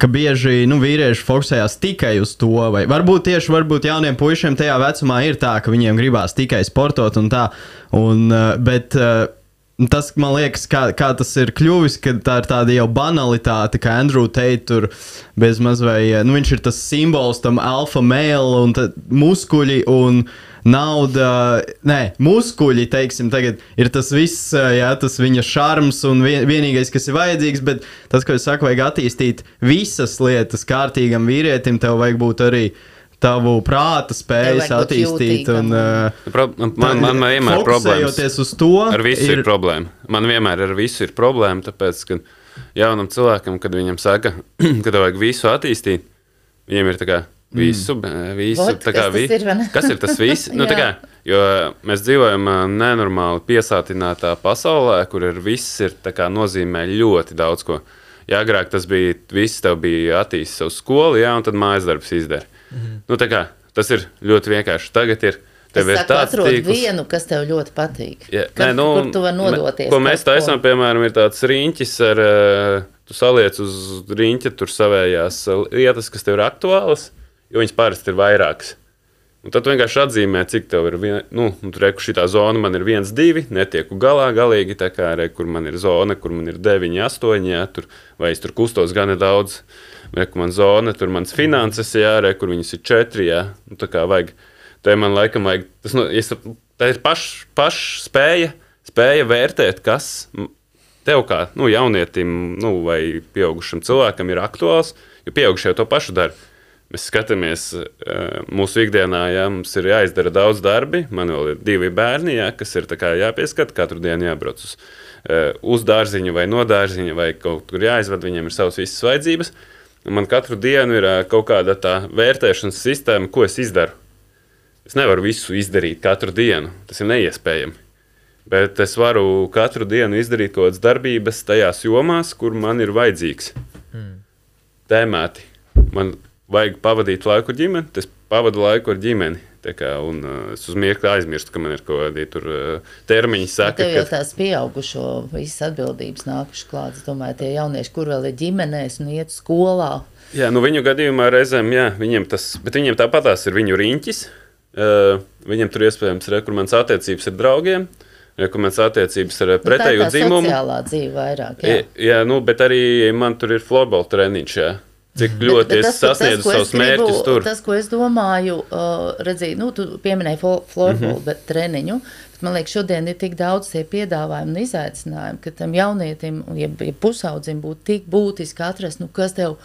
ka bieži nu, vīrieši fokusējās tikai uz to. Vai varbūt tieši varbūt jauniem puišiem tajā vecumā ir tā, ka viņiem gribās tikai sportot un tā. Un, uh, bet, uh, Tas man liekas, kā, kā tas ir kļuvis, ka tā ir tāda jau banalitāte, ka Andrew Tate tur bez mazliet, nu, viņš ir tas simbols tam alfa mēlu un muskuļi un nauda, nē, muskuļi, teiksim, tagad ir tas viss, jā, tas viņa šarms un vienīgais, kas ir vajadzīgs, bet tas, ko es saku, vajag attīstīt visas lietas kārtīgam vīrietim, tev vajag būt arī tavu prāta spējas attīstīt. Un, uh, Pro, man, man, man vienmēr ir problēmas. uz to. Ar visu ir, ir problēma. Man vienmēr ar visu ir problēma, tāpēc, ka jaunam cilvēkam, kad viņam saka, ka tev vajag visu attīstīt, viņiem ir tā kā visu, mm. visu Vot, tā kā kas tas vi, ir, vai ne? kas ir tas viss? nu, tā kā, jo mēs dzīvojam ā, nenormāli piesātinātā pasaulē, kur ir viss ir tā kā nozīmē ļoti daudz ko. Jā, agrāk tas bija, viss tev bija attīstīts savu skolu, jā, un tad mājas darbs izdara. Mm. Nu, kā, tas ir ļoti vienkārši. Tagad ir. Tev ir tāds tīkls. vienu, kas tev ļoti patīk. Jā, Kas- nē, nu, kur tu vari nodoties Ko mēs taisām, piemēram, ir tāds riņķis ar, eh, tu saliec uz riņķa tur savējās lietas, kas tev ir aktuālas, jo viņas parasti ir vairākas. Un tad vienkārši atzīmē, cik tev ir. Vien, nu, un tur reku šī zona man ir viens, divi, netieku galā galīgi. Tā kā re, kur man ir zona, kur man ir deviņi, astoņi, jā, tur, vai es tur kustos gana daudz. Reku man zona, tur mans finanses, jā, re, kur viņas ir četri. Jā, nu, tā kā vajag. Tā man laikam vajag. Tas, nu, es, tā ir paš, paš spēja, spēja vērtēt, kas tev kā nu, jaunietim nu, vai pieaugušam cilvēkam ir aktuāls, jo pieaugušie to pašu dara. Mēs skatāmies eh, mūsu ikdienā, ja mums ir jāizdara daudz darbi. Man vēl ir divi bērni, ja, kas ir tā kā jāpieskat, katru dienu jābrauc uz, eh, uz dārziņu vai no dārziņa, vai kaut kur jāizved. Viņiem ir savas visas vajadzības. Man katru dienu ir eh, kaut kāda tā vērtēšanas sistēma, ko es izdaru. Es nevaru visu izdarīt katru dienu. Tas ir neiespējami. Bet es varu katru dienu izdarīt kaut kādas darbības tajās jomās, kur man ir vajadzīgs. Mm. Tēmēti. Man vajag pavadīt laiku ar ģimeni, tas pavadu laiku ar ģimeni. Tā Kā, un, uh, es uz mirkli aizmirstu, ka man ir kaut kādi tur, uh, termiņi, saka, Tev jau ka tās pieaugušo visas atbildības nākušas klāt. Es domāju, tie jaunieši, kur vēl ir ģimenēs un iet skolā. jā, nu, viņu gadījumā reizēm, jā, viņiem tas, bet viņiem tāpatās ir viņu riņķis. Uh, viņiem tur iespējams ir rekomendācijas attiecības ar draugiem, rekomendācijas attiecības ar Nu, pretēju tā ir tā dzimumu. sociālā dzīve vairāk. Jā. Jā, nu, bet arī man tur ir florbola treniņš. Jā. Cik ļoti Bet- bet es tas, tas, sasniedzu es savus mērķus tur. Tas, ko es domāju, uh, redzēju, nu, tu pieminēji floorbola mm. -hmm. treniņu. Man liekas, šodien ir tik daudz tie piedāvājumi un izaicinājumi, ka tam jaunietim, un ja, ja pusaudzim būtu tik būtiski atrast, nu, kas tev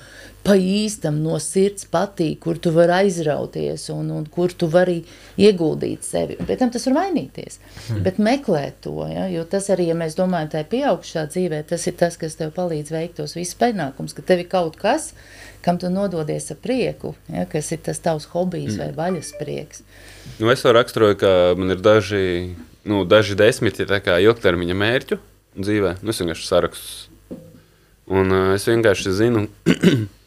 pa īstam no sirds patīk, kur tu vari aizrauties un, un kur tu vari ieguldīt sevi. Un Pēc tam tas var mainīties. Hmm. Bet meklēt to, ja, jo tas arī, ja mēs domājam tajā pieaugšā dzīvē, tas ir tas, kas tev palīdz veikt tos visus pienākumus, ka tev ir kaut kas, kam tu nododies ar prieku, ja, kas ir tas tavs hobijs mm. vai vaļas prieks. Nu, es to raksturoju, ka man ir daži, nu, daži desmiti ilgtermiņa mērķu dzīvē. Nu, es vienkārši sarakstu. Un uh, es vienkārši zinu,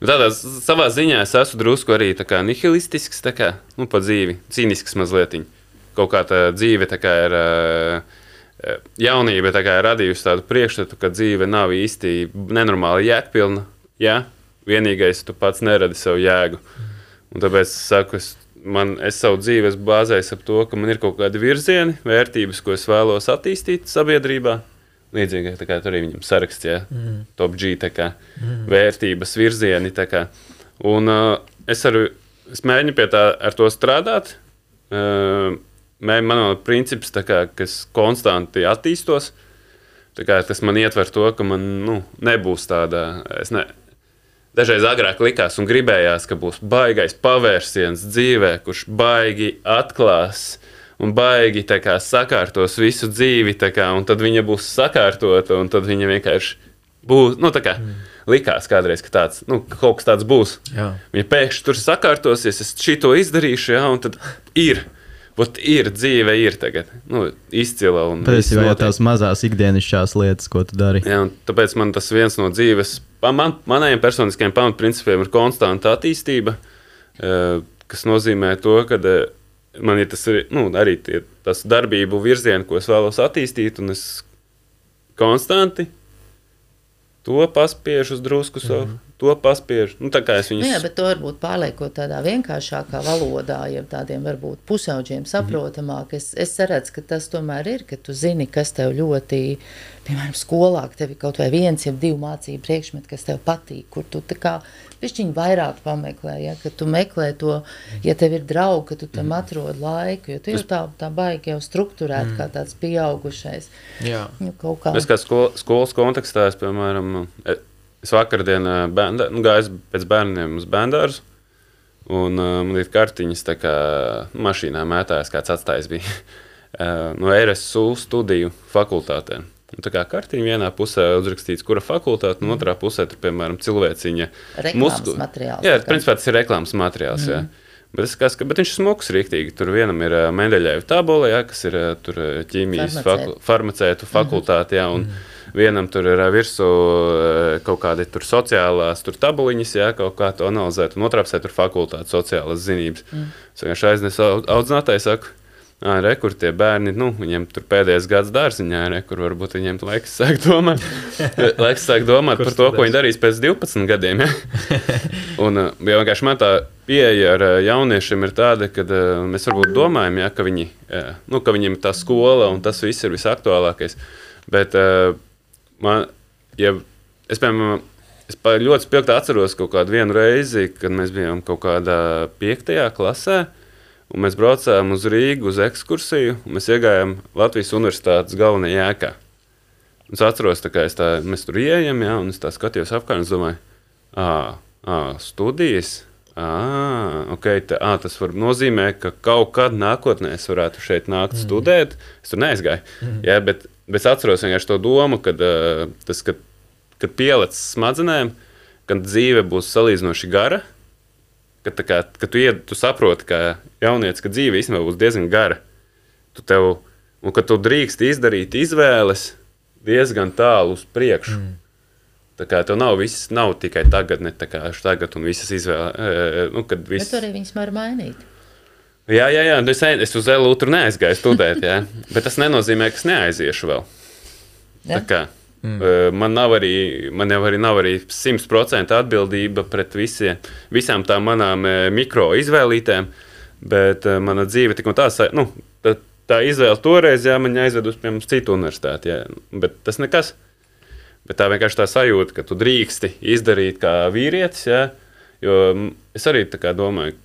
nu, tādā savā ziņā es esmu drusku arī kā nihilistisks, kā, nu, pa dzīvi, cīnisks mazliet. Kaut kā tā dzīve tā kā ir. Jaunība tā kā ir radījusi tādu priekšstatu, ka dzīve nav īsti nenormāli jēgpilna. Jā, vienīgais, tu pats neradi savu jēgu. Un tāpēc es saku, es, man, es savu dzīvi bāzējis ap to, ka man ir kaut kādi virzieni, vērtības, ko es vēlos attīstīt sabiedrībā. Līdzīgi kā tur arī viņam saraksts, ja mm. top G, tā kā mm. vērtības, virzieni. kā. Un uh, es, ar, es mēģinu pie tā ar to strādāt. Uh, mē- man ir princips, tā kā, kas konstanti attīstos. Kā, tas man ietver to, ka man nu, nebūs tāda. Ne, Dažreiz agrāk likās un gribējās, ka būs baigais pavērsiens dzīvē, kurš baigi atklās un baigi kā, sakārtos visu dzīvi, kā, un tad viņa būs sakārtota, un tad viņa vienkārši būs. Nu, kā, likās kādreiz, ka tāds, nu, ka kaut kas tāds būs. Jā. Viņa pēkšņi tur sakārtosies, es šito izdarīšu, jā, un tad ir. Ot ir dzīve, ir tagad nu, izcila. Patiesībā jau tās mazās ikdienišķās lietas, ko tu dari. Jā, tāpēc man tas viens no dzīves, man, manējiem personiskajiem pamatprincipiem ir konstanta attīstība, eh, kas nozīmē to, ka eh, man ir tas nu, arī tie, tas darbību virziens, ko es vēlos attīstīt, un es konstanti to paspiežu uz drusku savu, to paspiež. Nu, tā kā es Nu, viņus jā, bet to varbūt pārliekot tādā vienkāršākā valodā, jau tādiem varbūt pusauģiem Mhm. saprotamāk. Es, es redzu, ka tas tomēr ir, ka tu zini, kas tev ļoti, piemēram, skolā, ka tev ir kaut vai viens, jau divi mācību priekšmeti, kas tev patīk, kur tu tā kā pišķiņi vairāk pameklē, ja, ka tu meklē to, ja tev ir draugi, ka tu tam Mhm. atrod laiku, jo tu jau tā, tā baigi jau strukturēt kā tāds pieaugušais. Jā. Nu, kaut kā. Es kā sko, skolas kontekstā, es, piemēram, e- es vakardien ā, bērndā, nu, gāju pēc bērniem uz bērnu. Un uh, man ir kartiņas, tā kā mašīnā mētājas, kāds atstājis bija uh, no RSU studiju fakultātē. Un tā kā kartiņa vienā pusē uzrakstīts, kura fakultāte, un otrā pusē tur, piemēram, cilvēciņa Reklāmas materiāls, Jā, principā tas ir reklāmas materiāls. Mm. Bet, es, kas, bet viņš ir smuks, rīktīgi. Tur vienam ir uh, Mendeļēva tabula, jā, kas ir tur ķīmijas Farmacēt. faku, farmacētu fakultāte. Jā, un vienam tur ir virsū kaut tur sociālās tur tabuliņas, jā, kaut kā to analizēt. Un otrā pusē tur fakultāte sociālas zinības. Mm. Es vienkārši aiznesu au- audzinātāju, saku, Ah, re, kur tie bērni, nu, viņiem tur pēdējais gads dārziņā, re, kur varbūt viņiem laiks sāk domāt, laiks sāk domāt par to, ko viņi darīs pēc 12 gadiem. Ja? Un jau vienkārši man tā pieeja ar jauniešiem ir tāda, ka mēs varbūt domājam, ja, ka, viņi, nu, ka viņiem tā skola un tas viss ir visaktuālākais. Bet man, ja es, piemēram, es ļoti spilgti atceros kaut kādu vienu reizi, kad mēs bijām kaut kādā piektajā klasē. Un mēs braucām uz Rīgu uz ekskursiju, un mēs iegājām Latvijas Universitātes galvenajā jēkā. Es atceros, es tā, mēs tur ienākām, ja, un es tā skatījos apkārt, un es domāju, ah, ah studijas. Ah, okay, tā, ah, tas var nozīmē, ka kaut kad nākotnē es varētu šeit nākt mm. studēt. Es tur neaizgāju. Mm. Ja, bet, bet es atceros vienkārši to domu, kad, uh, tas, kad, kad pielicis smadzenēm, kad dzīve būs salīdzinoši gara. Kad, tā kā, kad tu, ied, tu saproti, ka jaunietis, ka dzīve īstenībā būs diezgan gara. Tu tev, un ka tu drīkst izdarīt izvēles diezgan tālu uz priekšu. Mm. Tā kā tev nav, viss, nav tikai tagad, ne tā kā tagad un visas izvēles. Nu, kad Bet viss... tu arī viņus var mainīt. Jā, jā, jā. nu Es, es uz tur neaizgāju studēt, jā. bet tas nenozīmē, ka es neaiziešu vēl. Ja? Tā kā, mm. man, nav arī, man jau arī nav arī 100% atbildība pret visiem, visām tām manām mikro izvēlītēm, bet mana dzīve tik un tā, nu, tā, tā izvēle toreiz, jā, man aizved uz piemēram, citu universitāti, jā, bet tas nekas. Bet tā vienkārši tā sajūta, ka tu drīksti izdarīt kā vīrietis, jā, jo es arī tā kā domāju,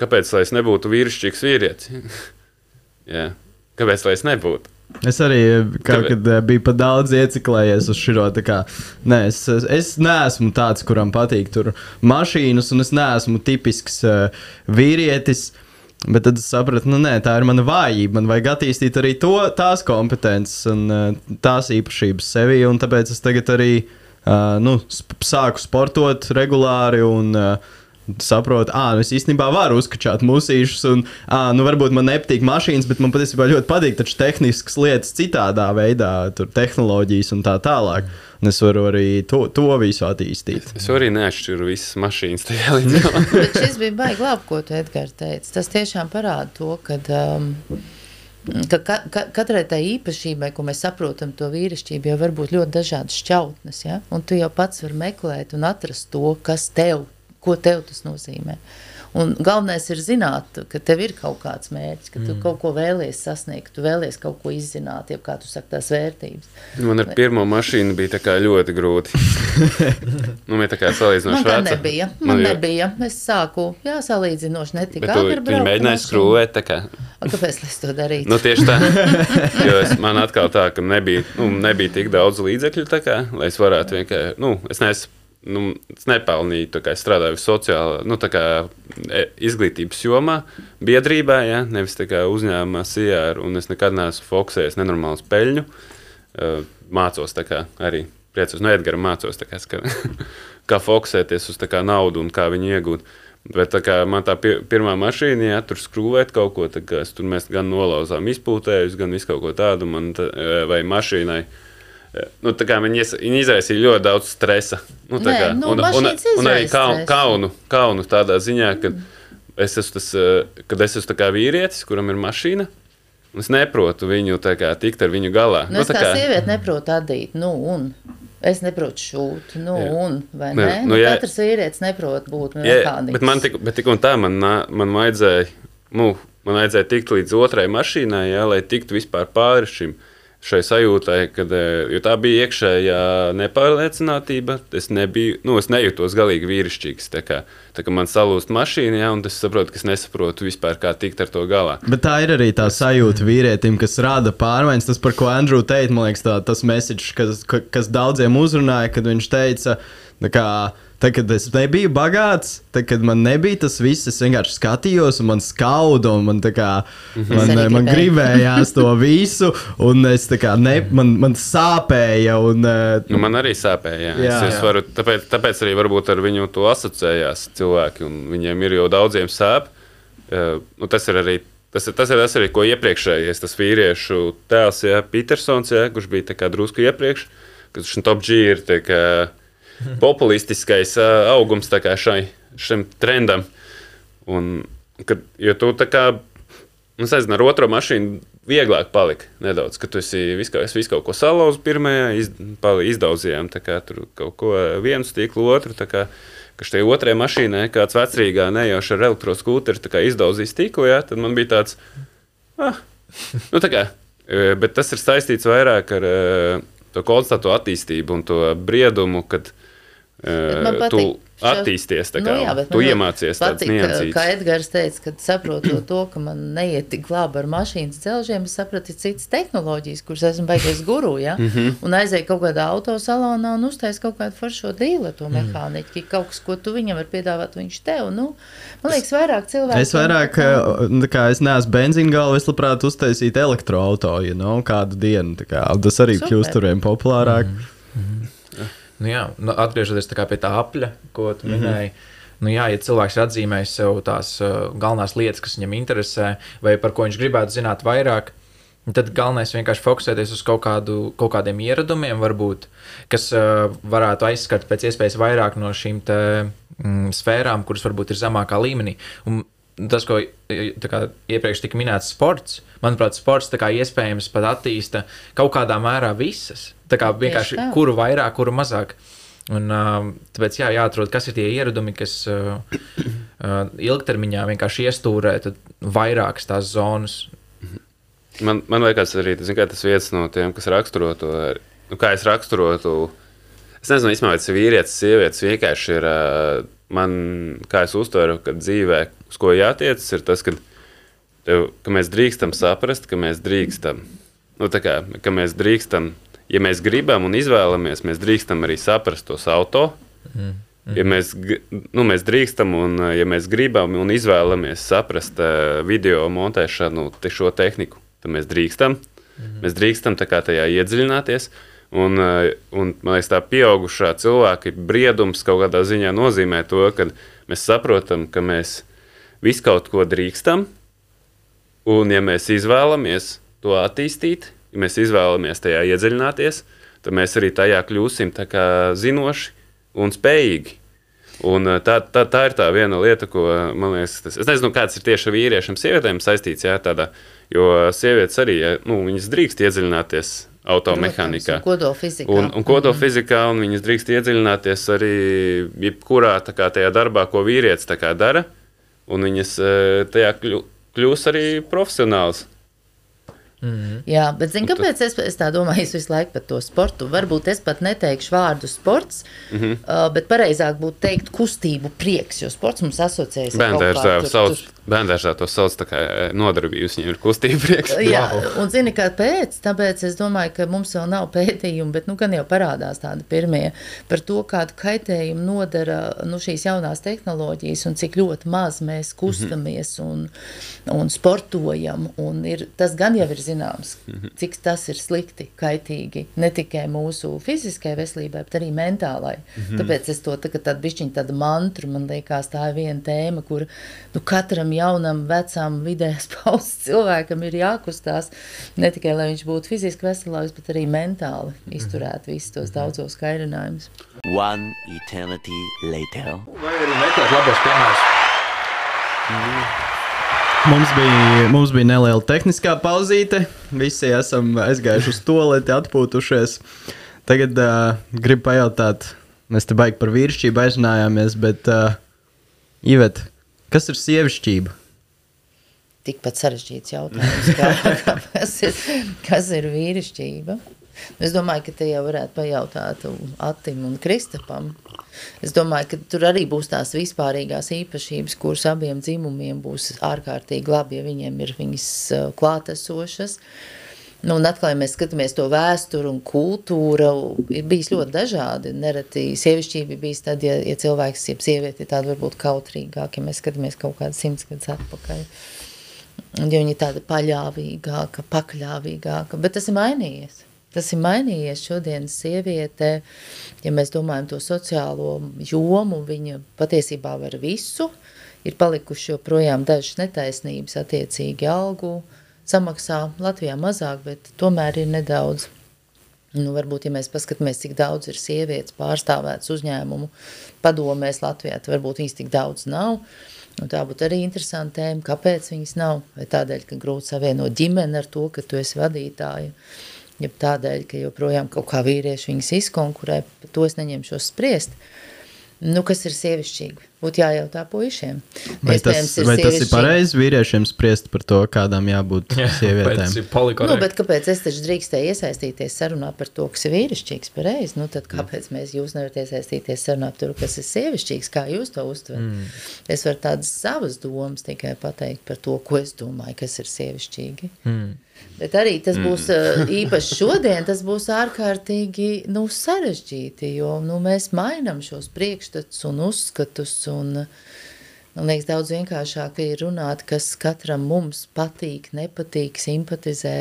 kāpēc lai es nebūtu vīrišķīgs vīrietis? jā, kāpēc lai es nebūtu? Es arī Tāpēc- kad eh, biju pa daudz ieciklējies uz šo. tā kā, Nē, es, es neesmu tāds, kuram patīk tur mašīnas, un es neesmu tipisks uh, vīrietis. Bet tad es sapratu, nu, nē, tā ir mana vājība. Man vajag attīstīt arī to, tās kompetences un uh, tās īpašības sevī. un Tāpēc es tagad arī uh, nu, sp sāku sportot regulāri un uh, saprotu, ah, nu es īstenībā varu uzkačāt musīšus. Un, ah, nu, varbūt man nepatīk mašīnas, bet man patiesībā ļoti patīk tehniskas lietas citādā veidā, tur tehnoloģijas un tā tālāk. Un es varu arī to, to visu attīstīt. Es arī neatšķiru visas mašīnas tajā līdzībā. Bet šis bija baigi labi, ko tu Edgars teici. Tas tiešām parāda to, ka, um, ka ka, ka katrai tai īpašībai, ko mēs saprotam, to vīrišķību, jau var būt ļoti dažādas šķautnes. Ja? Un tu jau pats vari meklēt un atrast to, kas tev, ko tev tas nozīmē. Un galvenais ir zināt, ka tev ir kaut kāds mērķis, ka tu mm. kaut ko vēlies sasniegt, tu vēlies kaut ko izzināt, jau kā tu saki, tās vērtības. Man ar pirmo mašīnu bija tā kā ļoti grūti. nu, man tā kā salīdzinoši Man veca. nebija. Man jau- nebija. Es sāku, jā, salīdzinoši netika. Bet tu, agri braukt mēģināji mašīnu. skrūvēt tā kā. A, Kāpēc lai es to darītu? Nu, tieši tā. Jo es, man atkal tā, ka nebija, nu, nebija tik daudz līdzekļu, tā kā, lai es varētu vienkārši, nu, es neesmu. Nu, es nepelnīju, tā kā es strādāju sociālā, nu, tā kā e, izglītības jomā, biedrībā, ja, nevis tā kā uzņēmumā, SIR, un es nekad neesmu fokusējies nenormālu peļņu. Uh, mācos tā kā arī priecos, no Edgara mācos, kā, ska, kā fokusēties uz kā naudu un kā viņu iegūt. Bet tā kā man tā pi pirmā mašīna, ja tur skrūvēt kaut ko, tad kā es tur mēs gan nolauzām izpūtējus, gan visu kaut ko tādu, man tā, e, vai mašīnai. e, Nu, kā viņi, viņi izraisīja ļoti daudz stresa. Nu, Nē, kā, nu, un, un, un arī kaunu, kaunu, kaunu tādā ziņā, ka es esmu, tas, kad es esmu kā vīrietis, kuram ir mašīna. un Es neprotu viņu kā tikt ar viņu galā. Nu, es tā kā sieviete neprotu atdīt, nu, un Es neprotu šūt, nu, Jā. un vai ne? nu, Nu, jā. katrs vīrietis neprot būt Jā, mehāniķis. bet man tik, bet tik un tā, man, man vajadzēja, nu, man vajadzēja tikt līdz otrai mašīnai, jā, lai tiktu vispār pāri šim. Šai sajūtai, kad, eh, jo tā bija iekšējā nepārliecinātība. Es, nebiju, nu, es nejūtos galīgi vīrišķīgs. Tā kā, tā kā man salūst mašīna, jā, un es saprotu, ka es nesaprotu vispār, kā tikt ar to galā. Bet tā ir arī tā sajūta vīrietim, kas rada pārmaiņas. Tas, par ko Andrew teica, man liekas, tā, tas message, kas, ka- kas daudziem uzrunāja, kad viņš teica, kā, tad, kad es nebiju bagāts, tad, kad man nebija tas viss, es vienkārši skatījos, un man skauda, un man, tā kā, man, Es arī man gribēju. gribējās to visu, un es tā kā, ne, man, man sāpēja. Un, eh, Nu, man arī sāpēja. Jā. Jā. Jā, es, es varu, tāpēc, tāpēc arī varbūt ar viņu to asociējās cilvēki. un Viņiem ir jau daudziem sāp. Eh, Nu, tas ir arī. Tas ir, tas ir tas, arī, ko iepriekšējais tas vīriešu tēls, jā, Petersons, jā, kurš bija tā kā drusku iepriekš, kad šim top G ir tā kā populistiskais ā, augums šai, šim trendam. Un, kad, jo tu tā kā, nu, nezinu, ar otro mašīnu vieglāk palika nedaudz, kad tu esi visu, es visu kaut ko salauzu pirmajā, iz, pali- izdaudzījām kā kaut ko vienu stīklu, otru, kā, ka šai otrajai mašīnai kāds vecrīgā nejauši ar elektroskūteri izdauzīja stīklu, jā, tad man bija tāds, ah, nu tā kā, e, bet tas ir saistīts vairāk ar e, to konstantu attīstību un to briedumu, kad Bet man e, tu attīsties, tā kā, Nu jā, bet tu iemācies ka- niansīts. Kā Edgars teica, kad saprotot to, ka man neiet tik labi ar mašīnas dzelžiem, es sapratu, citas tehnoloģijas, kuras esmu baigies guru, ja? Mhm. un aizēju kaut kādā autosalonā un uztais kaut kādu foršo dīlu to mehāniķu, ka kaut kas, ko tu viņam var piedāvāt, viņš tev, nu, man liekas, vairāk cilvēku. Es vairāk, eh, nu, tā kā es neesmu benzīna galva, es labprāt uztaisītu elektroautorātu, you know, kādu dienu. tā Kā, tas arī Super. kļūst tur vien populārāk. Nu, jā, nu, atgriežoties tā pie tā apļa, ko tu minēji. Nu, jā, ja cilvēks ir atzīmējis sev tās uh, galvenās lietas, kas viņam interesē, vai par ko viņš gribētu zināt vairāk, tad galvenais ir vienkārši fokusēties uz kaut, kādu, kaut kādiem ieradumiem, varbūt, kas uh, varētu aizskart pēc iespējas vairāk no šīm te, mm, sfērām, kuras varbūt ir zemākā līmenī. Un tas, ko kā, iepriekš tika minēts, sports. Manuprāt, sports iespējams pat attīsta kaut kādā mērā visas. Tā kā vienkārši tā. kuru vairāk, kuru mazāk. Un, uh, tāpēc jā, jāatrod, kas ir tie ieradumi, kas uh, uh, ilgtermiņā vienkārši iestūrē tad vairākas tās zonas. Man, man liekas, arī kā tas viens no tiem, kas raksturo to, nu, kā es raksturotu. Es nezinu, īstenībā, vai tas ir vīrietis, sievietes. Vienkārši ir ā, man, kā es uztveru, ka dzīvē, uz ko jātiec, ir tas, ka, tev, ka mēs drīkstam saprast, ka mēs drīkstam. Nu, kā, ka mēs drīkstam, ja mēs gribam un izvēlamies, mēs drīkstam arī saprast tos auto. Ja mēs, nu, mēs drīkstam, un ja mēs gribam un izvēlamies saprast ā, video montēšanu, te šo tehniku, tad mēs drīkstam. Mēs drīkstam tajā iedziļināties. Un, ā, un man liekas, tā pieaugušā cilvēka briedums kaut kādā ziņā nozīmē to, ka mēs saprotam, ka mēs visu kaut ko drīkstam. Un, ja mēs izvēlamies to attīstīt, ja mēs izvēlamies tajā iedziļināties, tad mēs arī tajā kļūsim zinoši un spējīgi. Un uh, tā, tā, tā ir tā viena lieta, ko man liekas, tas, es nezinu, kāds ir tieši ar vīriešiem, sievietēm saistīts. Jā, tādā, jo sievietes arī nu, drīkst iedziļināties automehānikā. Kodolfizikā. Un, un kodolfizikā, un viņas drīkst iedziļināties arī jebkurā tā kā, tajā darbā, ko vīrietis kā dara. Un viņas eh, tajā kļu, kļūs arī profesionāls. Jā, bet zini, kāpēc es, es tā domāju, es visu laiku par to sportu. Varbūt es pat neteikšu vārdu sports, mm -hmm. uh, bet pareizāk būtu teikt kustību prieks, jo sports mums asociējas ar kaut Bērngārzā bērngārzā to sauc tā kā eh, nodarbības, viņiem ir kustība prieks. Jā, un zini, kāpēc? Tāpēc es domāju, ka mums vēl nav pētījumu, bet nu, gan jau parādās tādi pirmie par to, kādu kaitējumu nodara nu, šīs jaunās tehnoloģijas un cik ļoti maz mēs kustamies un, un sportojam. Un ir, tas gan jau ir zināms, cik tas ir slikti, kaitīgi ne tikai mūsu fiziskai veselībai, bet arī mentālai. Tāpēc es to tagad tādu bišķiņu tādu mantru, man liekas, tā ir viena tēma, kur nu, katram jaunam, vecam, vidējās paudzes cilvēkam ir jākustās. Ne tikai lai viņš būtu fiziski veselāks, bet arī mentāli izturēt visus tos daudzos kairinājumus. One eternity later. Vai arī meklēt labos piemērus? Mums bija, mums bija neliela tehniskā pauzīte. Visi esam aizgājuši uz to, lai atpūtušies. Tagad uh, gribu pajautāt, mēs te baigi par vīrišķību aizrunājāmies, bet uh, Ivet, kas ir sievišķība? Tikpat sarežģīts jautājums, kā, kā, kas, ir, kas ir vīrišķība. Es domāju, ka te jau varētu pajautāt Atim un Kristapam. Es domāju, ka tur arī būs tās vispārīgās īpašības, kuras abiem dzimumiem būs ārkārtīgi labi, ja viņiem ir viņas uh, klātesošas. Nu, un atkal, ja mēs skatāmies to vēsturu un kultūru, ir bijis ļoti dažādi. Nereti sievišķība bijis tad, ja, ja cilvēks, ja sieviete ir tāda varbūt kautrīgāka, ja mēs skatāmies kaut kādu simts gadus atpakaļ. Un, ja viņa ir tāda paļāvīgāka, pakļāvīgāka, bet tas ir mainījies. Tas ir mainījies šodienas sieviete, ja mēs domājam to sociālo jomu, viņa patiesībā var visu, ir palikuši joprojām dažas netaisnības attiecīgi algu, samaksā Latvijā mazāk, bet tomēr ir nedaudz. Nu, varbūt, ja mēs paskatāmies, cik daudz ir sievietes pārstāvētas uzņēmumu padomēs Latvijā, tad varbūt viņas tik daudz nav. Un tā būtu arī interesanta tēma, kāpēc viņas nav. Vai tādēļ, ka grūti savienot ģimeni ar to, ka tu esi vadītāja, ja tādēļ, ka joprojām kaut kā vīrieši viņas izkonkurē, par to es neņemšos spriest. Nu, kas ir sievišķīgi? Būtu jājautā puišiem. Vai tas, Iespējams, vai tas ir pareizi vīriešiem spriest par to, kādām jābūt Jā, tas sievietēm? Nu, bet kāpēc es taču drīkstēju iesaistīties sarunā par to, kas ir vīrišķīgs pareizi? Nu, tad kāpēc mēs jūs nevarat iesaistīties sarunā par to, kas ir sievišķīgs? Kā jūs to uztverat? Mm. Es varu tādas savas domas tikai pateikt par to, ko es domāju, kas ir sievišķīgi. Mm. Bet arī tas būs mm. īpaši šodien, tas būs ārkārtīgi nu, sarežģīti, jo nu, mēs mainām šos priekšstats un uzskatus. Un, Man liekas, daudz vienkāršāk ir runāt, kas katram mums patīk, nepatīk, simpatizē.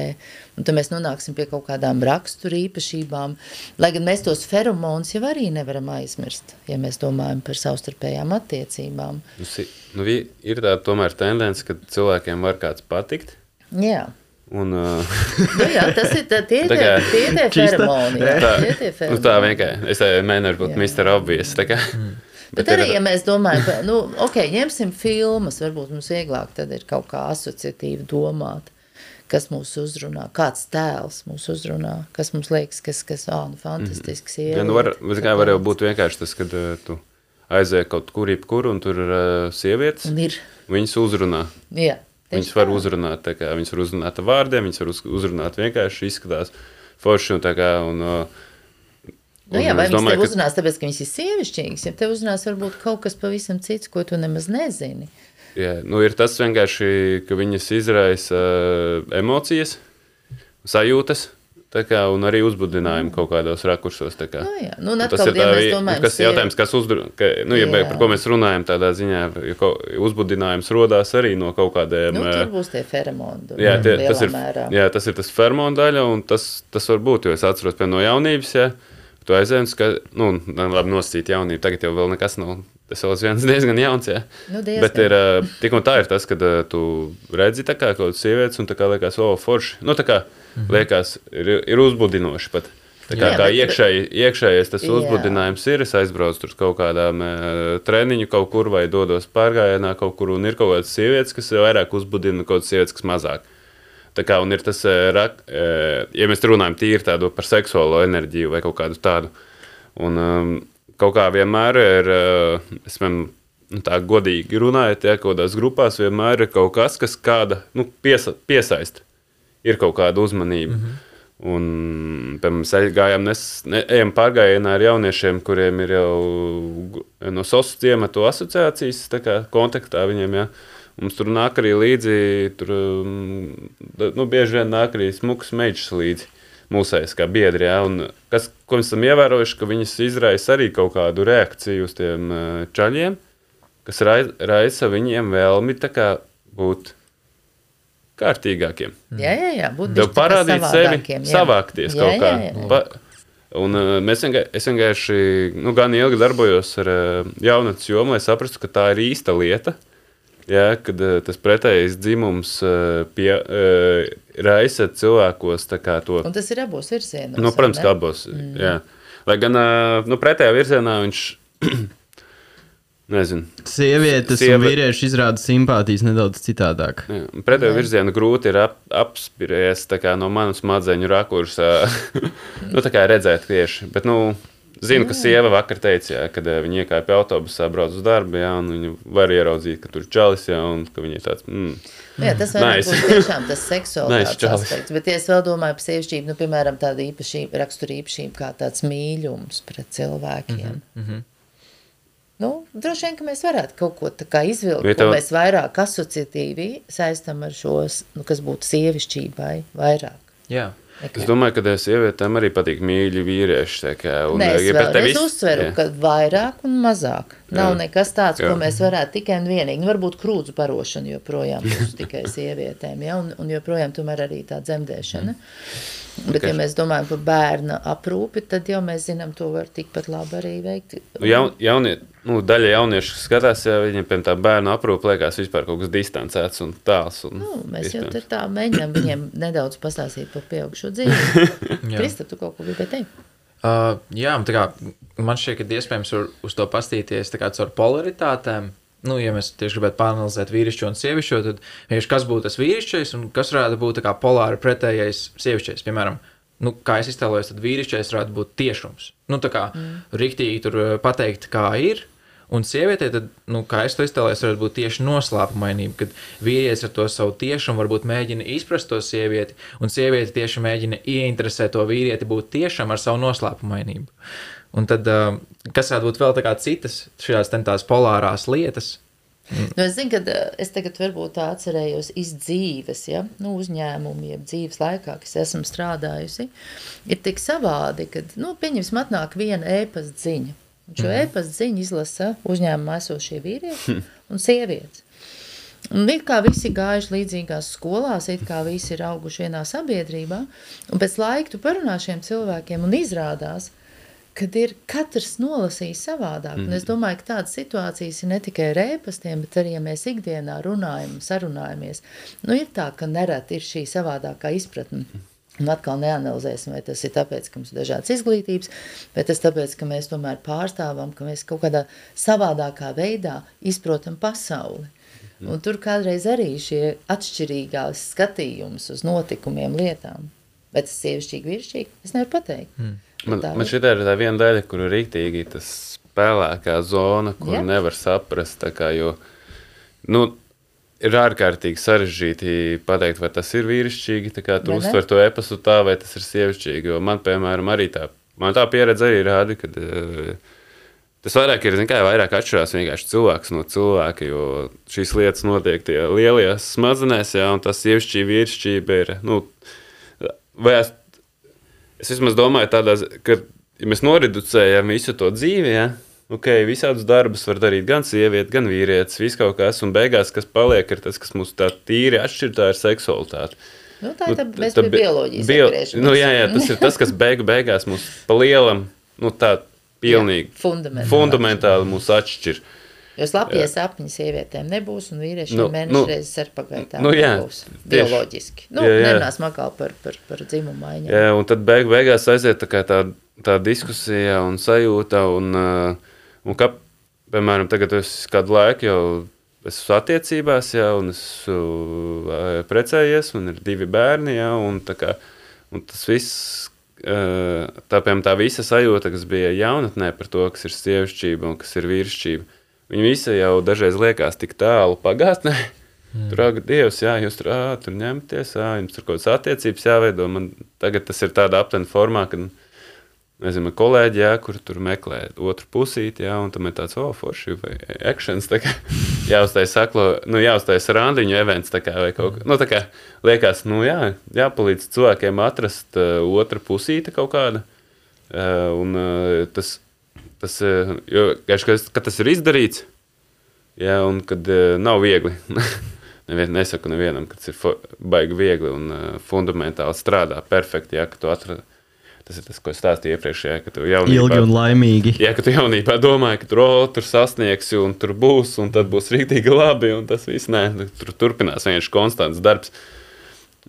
Un tad mēs nonāksim pie kaut kādām rakstura īpašībām. Lai gan mēs tos feromonus jau arī nevaram aizmirst, ja mēs domājam par savstarpējām attiecībām. Nu, nu, ir tāda tomēr tendence, ka cilvēkiem var kāds patikt. Jā. Un, uh, Nu, jā, tas ir tā, tie, Tā tie, kā- tie, tie feromoni. Jā, tā, tie, tie nu, feromoni. tā vienkārši. Es tā mēģināju būt. Mr. Obvious. tā kā. Bet, Bet arī, ja mēs domājam, ka, nu, ok, ņemsim filmas, varbūt mums vieglāk tad ir kaut kā asociatīvi domāt, kas mūs uzrunā, kāds tēls mūs uzrunā, kas mums liekas, kas, kas, ā, nu, fantastisks ir. Ja, nu var, bet kā var jau būt vienkārši tas, kad tu aizēji kaut kur, kur un tur ir uh, sievietes. Un ir, Viņas uzrunā. jā. Viņas var uzrunāt, tā kā, viņas var uzrunāt ar vārdiem, viņas var uz, uzrunāt vienkārši izskatās forši un tā kā. Un, uh, Nu, jā, vai viņas domāju, tev ka- uzrunās, tāpēc, ka viņas ir sievišķīgas, ja tev uzrunās varbūt kaut kas pavisam cits, ko tu nemaz nezini. Jā, nu ir tas vienkārši, ka viņas izraisa uh, emocijas, sajūtas. tā Kā, un arī uzbudinājumu kaut kādos rakursos. tā Kā. Nu, jā. Nu, atkal, ja mēs vi- domājam, kas ir jautājums, kas uzdru, ka, nu, ja, Jā. par ko mēs runājam tādā ziņā, ja ko- uzbudinājums rodās arī no kaut kādiem. Nu, tur būs tie feromoni. Jā, tie, tas, ir, mērā. jā, tas ir tas fermonu daļa, un tas, tas var būt. Jo es atceros, no jaunības, ja tu aizēji, ka, nu, labi, nosacīt jaunību, tagad jau vēl nekas nav. Tas vēl viens diezgan jauns. Ja. Nu, diezgan. Bet ir, tik un tā ir tas, kad tu redzi kā kaut kādas sievietes, un tā kā liekas, o, forši. Nu, tā kā liekas, ir, ir uzbudinoši pat. Tā kā, Jā, kā bet- iekšēji, iekšējais tas Jā. uzbudinājums ir. Es aizbraucu tur kaut kādām e, treniņu kaut kur vai dodos pārgājienā kaut kur, un ir kaut kādas sievietes, kas vairāk uzbudina, kaut kādas sievietes, kas mazāk. Tā kā, un ir tas, e, rak, e, ja mēs runājam tīri tādu par seksuālo enerģiju vai kaut kādu tādu, un um, kaut kā vienmēr ir, e, es man nu, tā godīgi runājot, ja kaut kādās grupās vienmēr ir kaut kas, kas kāda nu, piesa, piesaista. Ir kaut kāda uzmanība. Mm -hmm. Un, piemēram, mēs gājām, nes, ne, ejam pārgājienā ar jauniešiem, kuriem ir jau no SOS ciematu asociācijas tā kā kontaktā viņiem. Ja. Mums tur nāk arī līdzi, tur da- nu, bieži vien nāk arī smuks meģis līdzi mūsēs, kā biedri. Ja. Un kas, ko mēs esam ievērojuši, ka viņas izraisa arī kaut kādu reakciju uz tiem uh, čaļiem, kas rai- raisa viņiem vēlmi kā būt kārtīgākiem. Jā, jā, jā. Būt Tev bišķi tā kā parādīt sevi, jā. savākties Jā, kaut kā. jā, jā. Pa, un, uh, mēs vienkārši, es vienkārši nu, gan ilgi darbojos ar uh, jaunatnes jomu, lai saprastu, ka tā ir īsta lieta. Jā, kad uh, tas pretējais dzimums uh, pie, uh, raisa cilvēkos to. Un tas ir abos virzienos. Nu, protams, ka abos. Mm. Jā. Lai gan nu, pretējā virzienā viņš nezinu. Sievietes Sieva- un vīrieši izrāda simpātijas nedaudz citādāk. Jā, Pretējo virzienu grūti ir ap, apspriest no manas smadzeņu rakursa, nu, tā kā redzēt tieši. Bet, nu, zinu, ka sieva vakar teica, jā, kad eh, viņa iekāpa autobusā, brauc uz darbu, jā, un viņa var ieraudzīt, ka tur ir čalis, jā, un ka viņa ir tāds, mm, Jā, tas var Nice. būt tiešām tas seksuāls Nice, aspekts. Bet, ja es vēl domāju par sievišķību, nu, piemēram, tāda īpašība, rakstura īpašība kā tāds mīļums pret cilvēkiem. Mm -hmm. Nu, droši vien, ka mēs varētu kaut ko tā kā izvilkt, ko tev- mēs vairāk asociatīvi saistam ar šos, nu, kas būtu sievišķībai vairāk. Jā. Es domāju, ka sievietēm arī patīk mīļi vīrieši. un, Nē, es bet te vēlreiz viss- uzsveru, jā. ka vairāk un mazāk. Nav Jā. nekas tāds, ko Jā. mēs varētu tikai un vienīgi. Nu, varbūt krūzu barošana joprojām būs tikai sievietēm, ja? un, un joprojām tomēr arī tā dzemdēšana. Bet, ja mēs domājam par bērna aprūpi, tad jau mēs zinām, to var tikpat labi arī veikt. Nu, jaun, jaunie, nu, daļa jauniešu skatās, ja viņiem pie tā bērnu aprūpe liekas vispār kaut kas distancēts un tāls. Un, Nu, mēs jau iespējams. tur tā mēģinām viņiem nedaudz pastāstīt par pieaugušo dzīvi. Jā. Krista, tu kaut ko gribēji teikt? Uh, jā, tā kā, man šķiet, ka iespējams uz to pastīties tā kā caur polaritātēm. Nu, ja mēs tieši gribētu pāranalizēt vīrišķo un sievišķo, tad vienkārši kas būtu tas vīrišķais un kas varētu būt polāri pretējais sievišķais. Piemēram, nu, kā es iztēlojos, tad vīrišķais varētu būt tiešums. Nu, tā kā mm. riktīgi tur uh, pateikt, kā ir. Un sievietē, tad, nu, kā es to iztēlojos, varētu būt tieši noslēpumainība, kad vīrietis ar to savu tiešumu varbūt mēģina izprast to sievieti, un sieviete tieši mēģina ieinteresēt to vīrieti būt tiešām ar savu noslēpumainību. Un tad, kas varētu būt vēl tā kā citas šīs tās polārās lietas? Nu, es zinu, ka es tagad varbūt tā atcerējos iz dzīves, ja? nu, uzņēmumu, jeb dzīves laikā, kas esmu strādājusi, ir tik savādi, ka, nu, pieņemsim, atnāk viena ēpasta ziņa. Un šo mm. ēpasta ziņu izlasa uzņēmumā esošie vīrieši un sievietes. Un it kā visi gājuši līdzīgās skolās, it kā visi ir auguši vienā sabiedrībā, un pēc laika tu parunā šiem cilvēkiem un izrādās, kad ir katrs nolasījis savādāk. Mm. Un es domāju, ka tādas situācijas ir ne tikai ar ēpastiem, bet arī, ja mēs ikdienā runājam, sarunājamies, nu ir tā, ka nereti ir šī savādākā izpratne. Un atkal neanalizēsim, vai tas ir tāpēc, ka mums ir dažādas izglītības, vai tas tāpēc, ka mēs tomēr pārstāvam, ka mēs kaut kādā savādākā veidā izprotam pasauli. Un tur kādreiz arī šie atšķirīgās skatījums uz notikumiem, lietām. Vai tas sievišķīgi, vīrišķīgi? Es nevaru pateikt. Mm. Man, man šī ir tā viena daļa, kur ir rīktīgi tas spēlēkā zona, kur Jā. Nevar saprast. Kā, jo, nu, ir ārkārtīgi sarežģīti pateikt, vai tas ir vīrišķīgi, tā kā tur Vai ne? uztver to epasu tā, vai tas ir sievišķīgi. Jo man, piemēram, arī tā, man tā pieredze arī rāda, ka tas vairāk ir, zin kā, vairāk atšķirās vienkārši cilvēks no cilvēka, jo šīs lietas notiek tie lielajās smadzenēs, jā, un tas sievišķība, vīrišķība ir, nu, vai es, es vismaz domāju tādā, ka, ja mēs noriducējam visu to dzīvi, ja, ok, visādus darbus var darīt gan sieviete, gan vīrietis, viss kaut kas, un beigās, kas paliek, ir tas, kas mūs tā tīri atšķir, tā ir seksualitāte. Nu, tā ir tā, Nu, tā pie bi- bioloģijas bio-. Nu, jā, jā, tas ir tas, kas beigu beigās mūs pa lielam, nu tā pilnīgi Jā, fundamentāli. fundamentāli mūs atšķir. Jo slapjie sapņi sievietēm nebūs, un vīriešiem Nu, mēnešu nu, reizes ar pagaitām nu, jā, nebūs. Bioloģiski. Nu, Jā, jā. nerunāsim atkal par, par, par dzimumu maiņu. Jā, un tad beig, beigās aiziet tā, kā tā, tā diskusija un sajūta. Un, uh, un kā, piemēram, tagad es kādu laiku jau esmu attiecībās, jā, un esmu uh, precējies, man ir divi bērni. Jā, un, kā, un tas viss, uh, tā, piemēram, tā visa sajūta, kas bija jaunatnē par to, kas ir sievišķība un kas ir vīrišķība, viņi visi jau dažreiz liekas tik tālu pagātnē. Mm. Tur ir Dievs, jā, jūs tur, ā, tur ņemties, ā, jums tur kaut kādas attiecības jāveido. Man tagad tas ir tādā aptuveni formā, ka, nezinu, kolēģi, jā, kur tur meklē otru pusīti, jā, un tam ir tāds, oh, forši vai akcents, tā kā jāuztais saklo, nu, jāuztais randiņu events, tā kā, vai kaut kā, nu, tā kā liekas, nu, jā, jāpalīdz cilvēkiem atrast uh, otru pusīti kaut kādu, uh, un uh, tas, tas, uh, jo, kad, tas ir izdarīts, jā, un kad uh, nav viegli, Nevien, nesaku nevienam, ka tas ir baigi viegli un uh, fundamentāli strādā perfekti, tu atradi. Tas ir tas, ko es stāstīju iepriekš, jā, ka tu jaunībā, Ilgi un laimīgi. jā, ka tu jaunībā domāji, ka tur, oh, tur sasniegsi un tur būs, un tad būs rīktīgi labi, un tas viss, nē, tur turpinās vienkārši konstants darbs.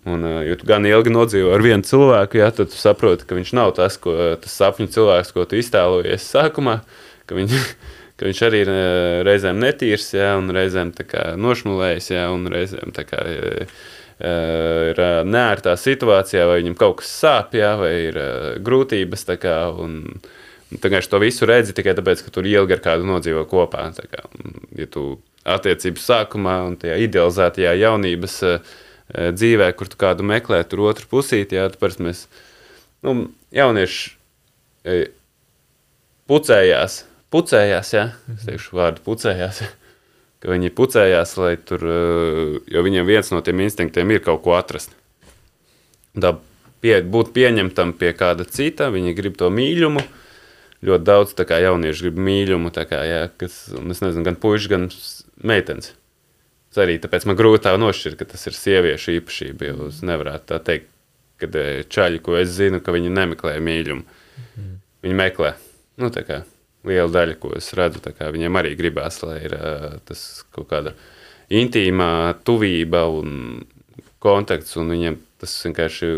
Un, uh, jo tu gan ilgi nodzīvo ar vienu cilvēku, jā, tad saproti, ka viņš nav tas, ko, tas sapņu cilvēks, ko tu iztēlojies sākumā, ka, viņ, ka viņš arī ir reizēm netīrs, jā, un reizēm nošmulējis, jā, un reizēm kā ir neērtā situācijā, vai viņam kaut kas sāp, jā, vai ir grūtības, kā, un, kā to visu redzi tikai tāpēc, ka tur ilgi ar kādu nodzīvo kopā, kā, ja tu attiecības sākumā un tajā idealizētajā jaunības eh, dzīvē, kur tu kādu meklē, tur otru pusīti, jā, parasti mēs, nu, jaunieši eh, pucējās, pucējās, jā, es teikšu vārdu pucējās, jā, ka viņi pucējās, lai tur, eh, jo viņiem viens no tiem instinktiem ir kaut ko atrast. Tā pie, būt pieņemtam pie kāda cita, viņi grib to mīļumu, ļoti daudz kā jaunieši grib mīļumu, tā kā, jā, kas, es nezinu, gan puiši, gan meitenes. Es arī tāpēc man grūti tā nošķirt, ka tas ir sieviešu īpašība, es nevarētu tā teikt, kad eh, čaļi, ko es zinu, ka viņi nemeklē mīļumu. Viņi meklē. Nu, tā kā liela daļa, ko es redzu, kā viņiem arī gribās, lai ir ā, tas kaut kāda intīmā tuvība un kontakts, un viņiem tas vienkārši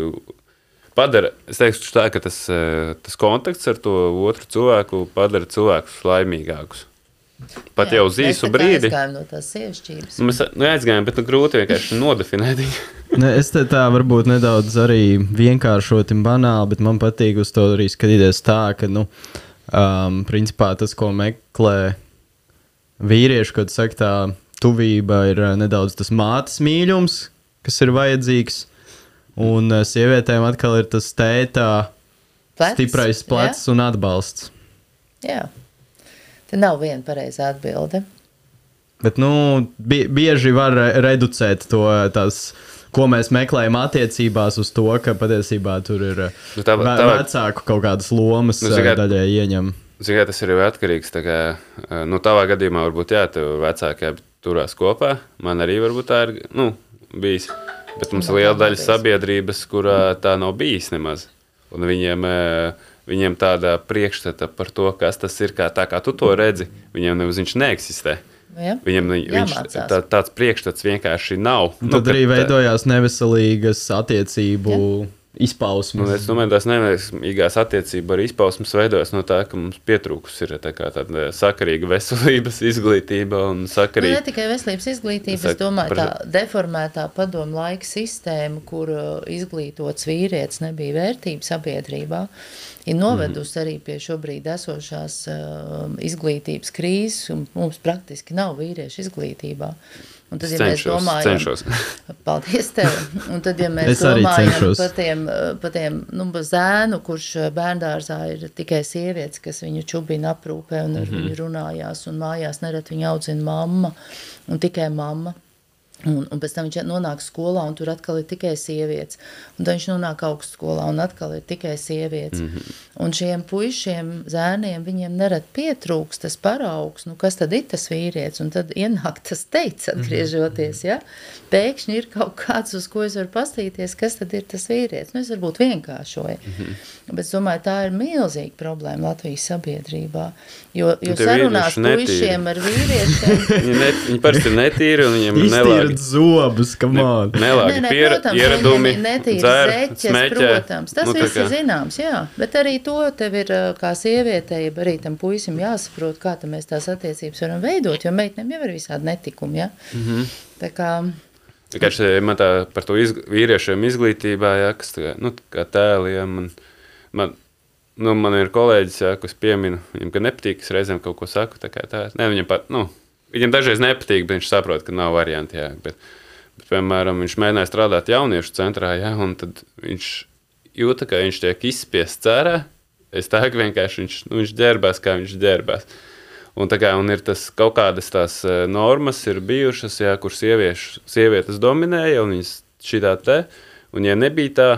padara, es teikšu tā, ka tas, ā, tas kontakts ar to otru cilvēku padara cilvēkus laimīgākus. Pat Jā, jau uz mēs īsu brīdi. aizgājām no tās sievišķības. Nu, Mēs nu, aizgājām, bet nu, grūti vienkārši nodefinēt. Ne, es te tā varbūt nedaudz arī vienkāršoti un banāli, bet man patīk uz to arī skatīties tā, ka, nu, um, principā tas, ko meklē vīrieši, kad saka, tā tuvība ir uh, nedaudz tas mātes mīlums, kas ir vajadzīgs, un uh, sievietēm atkal ir tas tētā Plecs, stiprais plecs un atbalsts. Jā. Te nav viena pareizā atbilde. Bet, nu, bi bieži var re- reducēt to tās. Ko mēs meklējam attiecībās uz to, ka patiesībā tur ir Nu, tā- tā- vecāku kaut kādas lomas Nu, nu, kā- daļai ieņem. Zini, kā tas ir jau atkarīgs. tā Kā, eh, nu, tavā gadījumā varbūt jā, tev vecākie turās kopā. Man arī varbūt tā ir nu, bijis. Bet mums ir Man liela daļa sabiedrības, kurā tā nav bijis nemaz. Un viņiem, eh, viņiem tāda priekšstata par to, kas tas ir, kā, tā kā tu to redzi, viņiem nemaz viņš neeksistē. Ja? Viņam viņš, tā, tāds priekšstats vienkārši nav. Nu, Tad ka arī tā- veidojās neveselīgas attiecību izpausmes. Nu, es domāju, tās neveiksmīgās attiecības arī izpausmes veidojas no tā, ka mums pietrūkus ir tā kā tāda sakarīga veselības izglītība un Nu, sakarīga. ne tikai veselības izglītība, Es es domāju, par- tā deformētā padomu laika sistēma, kur uh, izglītots vīrietis nebija vērtība sabiedrībā, ir novedusi arī pie šobrīd esošās uh, izglītības krīzes, un mums praktiski nav vīriešu izglītībā. Un tad, Es ja mēs cenšos, domājam, cenšos. Paldies tev. Un tad, ja mēs domājam par tiem, eh, par tiem nu, pa zēnu, kurš eh, bērndārzā ir tikai sievietes, kas viņu čubina aprūpē un ar Mhm. viņu runājās, un mājās nerad viņu audzina mamma un tikai mamma. Un, un pēc tam viņš nonāk skolā, un tur atkal ir tikai sievietes. Un tad viņš nonāk augstskolā, un atkal ir tikai sievietes. Mm Mhm. -hmm. Un šiem puišiem, zēniem, viņiem nerad pietrūks tas paraugs, nu kas tad ir tas vīrietis. Un tad ienāk tas teicis, atgriežoties. Ja? Pēkšņi ir kaut kāds, uz ko es varu pastīties, kas tad ir tas vīrietis. Nu, es varbūt vienkāršoju. Mm Mhm. -hmm. Bet domāju, tā ir milzīga problēma Latvijas sabiedrībā. Jo, jo Nu, sarunās vīrieši netīri. puišiem ar vīriešiem. Viņi, ne, viņi parasti ir netīri un viņiem ir nelāgi, Iztīrīt zobus, kam on. nelāgi Nē, nē, piera, protams, ieradumi, ir netīras dzer, zeķes, smeķē. protams, tas Nu, viss ir zināms, jā, bet arī to tev ir kā sievietei, arī tam puisim jāsaprot, kā tad mēs tās attiecības varam veidot, jo meitnēm jau ir visādi netikumi, ja? Mm Mhm. -hmm. Tā kā, Vienkārši man tā par to izg vīriešiem izglītībā, ja, kas tā nu, kā tēli, ja, man, man, nu, man ir kolēģis, ja, kas pieminu, viņam, ka nepatīk, es reizēm kaut ko saku, tā kā tā, ne, viņam pat, nu, viņam dažreiz nepatīk, bet viņš saprot, ka nav varianti, jā, bet, bet, piemēram, viņš mēģināja strādāt jauniešu centrā, ja, un viņš jūta, ka viņš tiek izspiests cerā, es tā, ka vienkārši viņš, nu, viņš ģērbās, kā viņš ģērbās. Un, kā, un ir tas kaut kādas tās eh, normas, ir bijušas, jā, kur sieviešu, sievietes dominēja, un viņas šitā te, un ja nebija tā,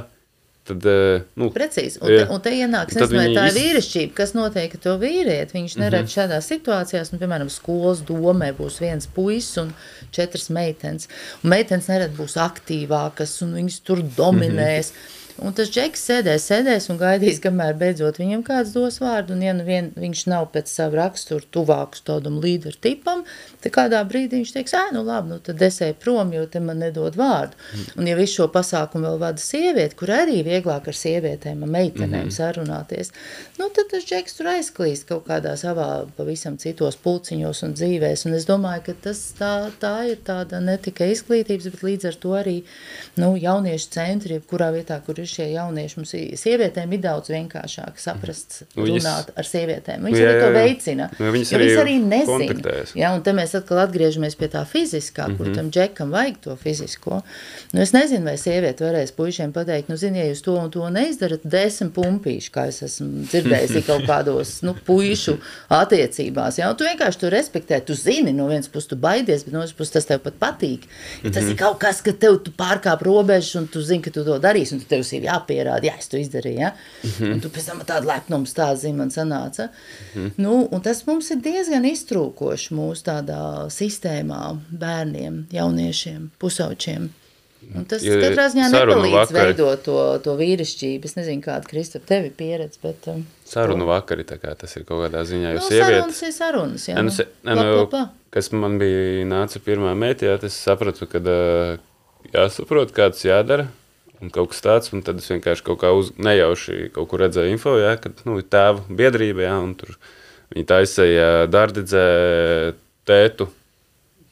tad, eh, nu, Precīzi. Un, te, un te ienāk, Un tad nezinu, tā iz- Mhm. vīrišķība, kas noteikti to vīrieti. Viņš neredz mm -hmm. šādās situācijās, nu, piemēram, skolas domē būs viens puisis un četras meitenes. Un meitenes nerad būs aktīvākas un viņas tur dominēs. Mm -hmm. Un tas džeks sēdēs, sēdēs un gaidīs, kamēr beidzot viņam kāds dos vārdu. Un, ja nu vien, viņš nav pēc sava rakstura tuvāks tādam līderu tipam, tad kādā brīdī viņš teiks, ē, nu labi, nu tad es eju prom, jo te man nedod vārdu. Un, ja visu šo pasākumu vēl vada sieviete, kur arī vieglāk ar sievietēm, ar meitenēm sarunāties, nu tad tas džeks tur aizklīst kaut kādā savā pavisam citos pulciņos un dzīvēs. Un es domāju, ka tas tā, tā ir tāda ne tikai izglītības, bet līdz ar to arī nu, jauniešu centri, kurā vietā, kur ir šie jaunieši, mums sievietēm ir daudz vienkāršāk saprast, Nu, viņas- runāt ar sievietēm. Viņas Jā, arī to jā, jā. veicina. Nu, viņas arī viņas arī nezina. Jā, un te mēs atkal atgriežamies pie tā fiziskā, kur Mhm. tam džekam vajag to fizisko. Nu, es nezinu, vai sieviete varēs puišiem pateikt, nu, zini, ja jūs to un to neizdarat, desmit pumpīši, kā es esmu dzirdējis ir kaut kādos, nu, puišu attiecībās. Jā, un tu vienkārši to respektē, tu zini, no vienas puses tu baidies, bet no otras puses tas tev pat patīk. Ja tas Mhm. ir kaut kas, ka tev tu pārkāp robežas un tu zini, ka tu to darīsi, un tu tev ir jāpierāda, jā, es to izdarīju, jā. Mhm. Un tu pēc tam tādu lepnumu stāzi man sanāca. Nu, un tas mums ir diezgan iztrūkoši mūsu tādā sistēmā bērniem, jauniešiem, pusaučiem. Un tas Ja katrā ziņā nepalīdz vakar- veidot to, to vīrišķību. Es nezinu, kāda Kristap tev ir pieredze, bet... Um, Sarunu vakari, tā kā tas ir kaut kādā ziņā, jo nu, sieviete. sarunas ir sarunas, jā. Nu, nu, se, nu, pla, pla. kas man bija nāca pirmā mētījā, tas sapratu, ka uh, jāsaprot, kāds jādara. Un kaut kas tāds, un tad es vienkārši kaut kā uz, nejauši kaut kur redzēju info, jā, kad nu, ir tēva biedrība, jā, un tur viņi taisīja dārdidzē tētu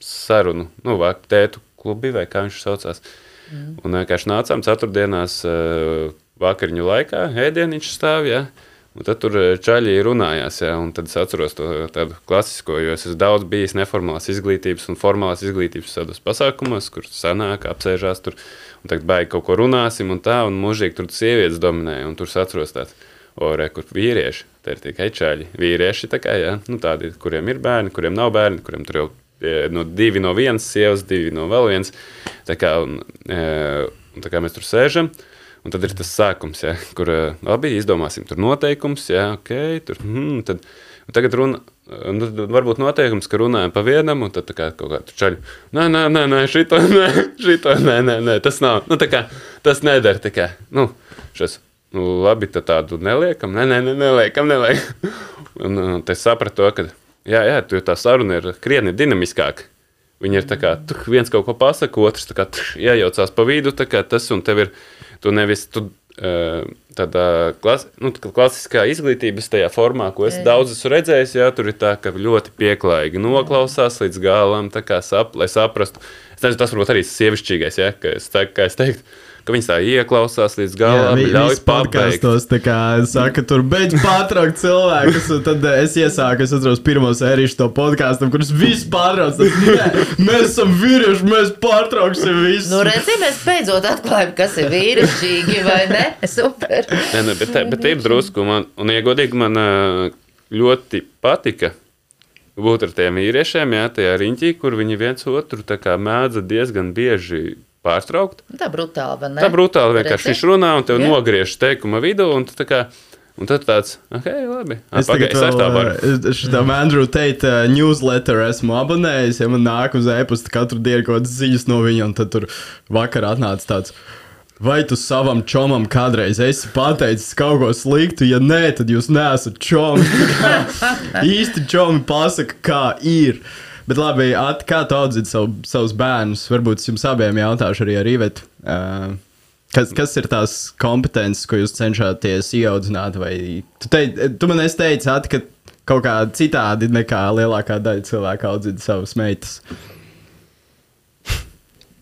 sarunu, nu, vai tētu klubi, vai kā viņš saucās. Mm. Un vienkārši nācām ceturtdienās vakariņu laikā, ēdieniņš stāv, jā, un tad tur čaļi runājās, jā, un tad es atceros to tādu klasisko, jo es esmu daudz bijis neformālās izglītības un formālās izglītības tādos pasākumos, kur sanāk, apsēžās tur, un tagad baigi kaut ko runāsim un tā, un mūžīgi tur sievietes dominēja, un tur atceros tāds, o, re, kur vīrieši, te ir tikai čaļi, vīrieši tā kā, jā, nu tādi, kuriem ir bērni, kuriem nav bērni, kuriem tur jau e, no divi no vienas sievas, divi no vēl viens. Tā kā, un, e, un tā kā mēs tur sēžam, un tad ir tas sākums, ja, kur e, labi izdomāsim tur noteikums, ja, ok, tur, hmm, tad, un tagad runa, nu, varbūt noteikums, ka runājam pa vienam, un tad kā kaut kā tur čaļi, nē, nē, nē, nē, šito, nē, šito, nē, nē, nē, tas nav, nu kā, tas neder, tā kā, nu, šis, nu labi, tad tādu neliekam, nē, nē, nē neliekam, neliekam. Un, un te sapratu ka, jā, jā, tu tā saruna ir krietni dinamiskāka. Viņi ir tā kā, tu viens kaut ko pasaka, otrs tā kā tuš, iejaucās pa vidu, tā kā tas, un tev ir, tu nevis, tu tādā klas, nu, klasiskā izglītības tajā formā, ko es daudz esmu redzējis, jā, tur ir tā, ka ļoti pieklājīgi noklausās līdz galam, sap, lai saprastu. Es nezinu, tas varbūt arī sievišķīgais, jā, ka es, tā, kā es teiktu, ka viņas tā ieklausās līdz galam, visi pabeigt. podkastos tā kā saka, tur beidz pārtraukt cilvēkus, un tad es iesāku, es atceros pirmo sēriju to podkāstu, kurus viss pārtrauc. Mēs esam vīrieši, mēs pārtrauksim visu. Nu, redzi, mēs beidzot atklājam, kas ir vīrišķīgi vai ne. Super. Nē, nē, bet, bet ir drusku, man, un iegodīgi man ā, ļoti patika būt ar tiem vīriešiem, jā, tajā riņķī, kur viņi viens otru tā kā mēdza diezgan bieži pārtraukt. Tā brutāli, vai ne? Tā brutāli vienkārši viņš runā un tev Jā. nogriež teikuma vidū, un tu tā kā, un tad tāds, ok, labi. Es tagad Pagaidzi, es tā varu. eh, šitam Andrew Tate uh, newsletter esmu abonējis, ja man nāk uz e-pasta katru dienu kaut kādas ziņas no viņa, un tad tur vakar atnāca tāds. Vai tu savam čomam kādreiz esi pateicis kaut ko sliktu? Ja nē, tad jūs neesat čomi. Īsti čomi pasaka, kā ir. Bet labi, at, kā tu audzini savu, savus bērnus? Varbūt es jums abiem jautāšu arī ar Ivetu. Uh, kas, kas ir tās kompetences, ko jūs cenšaties ieaudzināt? Vai tu, teic, tu man esi teicis, at, ka kaut kā citādi nekā lielākā daļa cilvēku audzina savas meitas.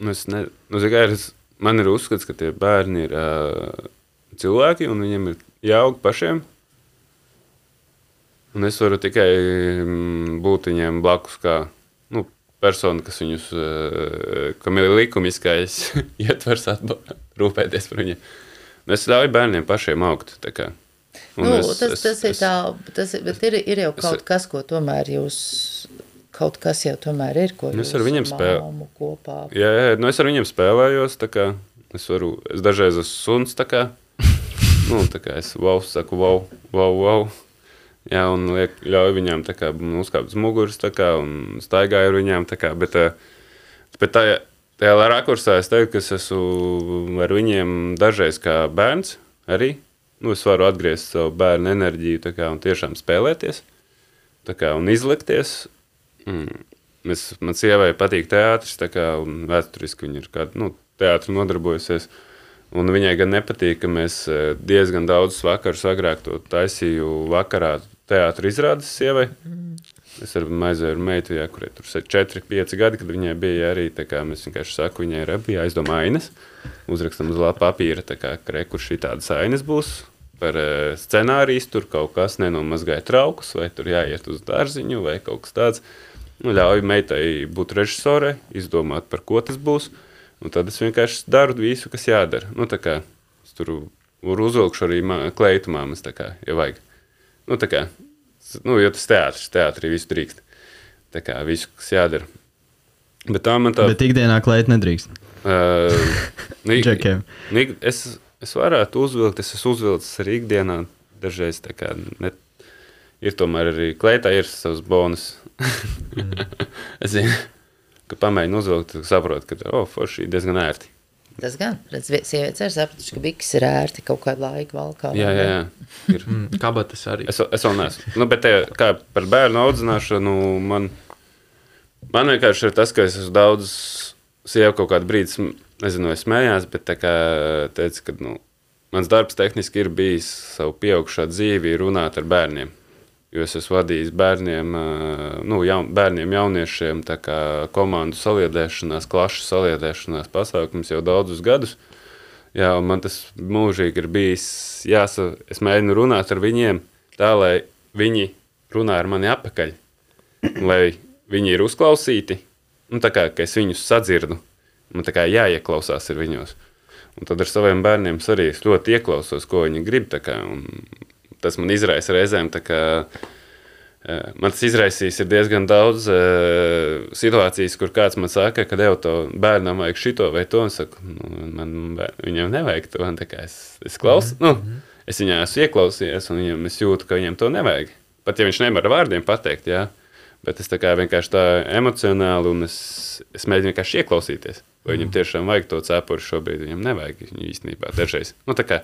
Nu, es ne, nu, ir, man ir uzskats, ka tie bērni ir uh, cilvēki un viņiem ir jāaug pašiem. Un es varu tikai mm, būt viņiem blakus kā nu, persona, kas viņus, uh, kam ir likumiskais ietvers rūpēties par viņiem. Un es ļauju bērniem pašiem augt. Nu, es- tas, es- tas ir es- tā, tas ir, bet ir, ir jau es- kaut kas, ko tomēr jūs, kaut kas jau tomēr ir, ko Nu, es ar viņiem spēlē- māmu kopā. Jā, jā, nu es ar viņiem spēlējos. tā kā Es, varu, es dažreiz esmu suns. tā kā. Nu, tā kā es wow, saku, wow, wow, wow. Jā, un liek, ļauj viņām kā, uzkāpt uz muguras kā, un staigāju ar viņām. Kā, bet, eh, bet tā, tajā rakursā es teiktu, ka es esmu ar viņiem dažreiz kā bērns arī. Nu, es varu atgriezt savu bērnu enerģiju kā, un tiešām spēlēties kā, un izlikties. Mm. Es, man sievai patīk teātris, kā un vēsturiski viņa ir kāda nu, teātris nodarbojusies. Un viņai gan nepatīk, ka mēs eh, diezgan daudzus vakarus agrāk to taisīju vakarā teātris izrādes sievai. Es ar ar meitu, jā, kurai tur ir 4, 5 gadi, kad viņai bija arī tā kā mēs vienkārši sakām, viņai ir bija jāizdomā ainas. Uzrakstam uz lapa papīra, tā kā re, kur šī tādas ainas būs. Par uh, scenāriju tur kaut kas nenomazgāja traukus, vai tur jāiet uz dārziņu, vai kaut kas tāds. Nu, ļauj meitai būt režisorai, izdomāt, par ko tas būs. Un tad es vienkārši daru visu, kas jādara. Nu, tā kā es tur uzvilkšu arī mā, kleitu māmas, tā kā, ja vajag. Nu, tā kā, nu, jo tas teātris, teātrī visu drīkst. Tā kā visu, kas jādara. Bet tā man tā... Bet ikdienā klēt nedrīkst. Uh, nu, ik- nu, es, es varētu uzvilkt, es esmu uzvilcis arī ikdienā. Dažreiz tā kā ne, ir tomēr arī klētā ir savs bonus. es zinu, ka pamēģinu uzvilkt, saprotu, ka oh, forši diezgan ērti. Tas gan, redz, vi- sievietes ir sapratuši, ka biks ir ērti kaut kādu laiku valkā. Jā, jā, jā. Ir. Mm, Kabatas arī. Es, es vēl neesmu. Nu, bet, te, kā par bērnu audzināšanu, man, man vienkārši ir tas, ka es esmu daudz sievu kaut kādu brīdi, nezinu, vai smējās, bet tā kā teica, ka nu, mans darbs tehniski ir bijis savu pieaugušā dzīvi runāt ar bērniem. Jo es esmu vadījis bērniem, nu, jaun, bērniem jauniešiem komandu saliedēšanās, klašu saliedēšanās pasākums jau daudzus gadus. Jā, man tas mūžīgi ir bijis jāsa, es mēģinu runāt ar viņiem tā, lai viņi runā ar mani apakaļ, lai viņi ir uzklausīti, un tā kā ka es viņus sadzirdu, man tā kā jāieklausās ir viņos. Un tad ar saviem bērniem arī es ļoti ieklausos, ko viņi grib, kā, un tas man izraisa reizēm, kā, eh, man tas izraisīs ir diezgan daudz eh, situācijas, kur kāds man saka, ka tev to bērnam vajag šito vai to, es saku, nu, man bēr- viņam nevajag to, es, es klausu, nu, es viņā esmu ieklausījies, un viņam es jūtu, ka viņam to nevajag. Pat ja viņš nevar ar vārdiem pateikt, jā, bet es tā kā vienkārši tā emocionāli, un es, es mēģinu vienkārši ieklausīties, vai viņam tiešām vajag to cepuri šobrīd, viņam nevajag īstenībā. Dažreiz. Nu, tā kā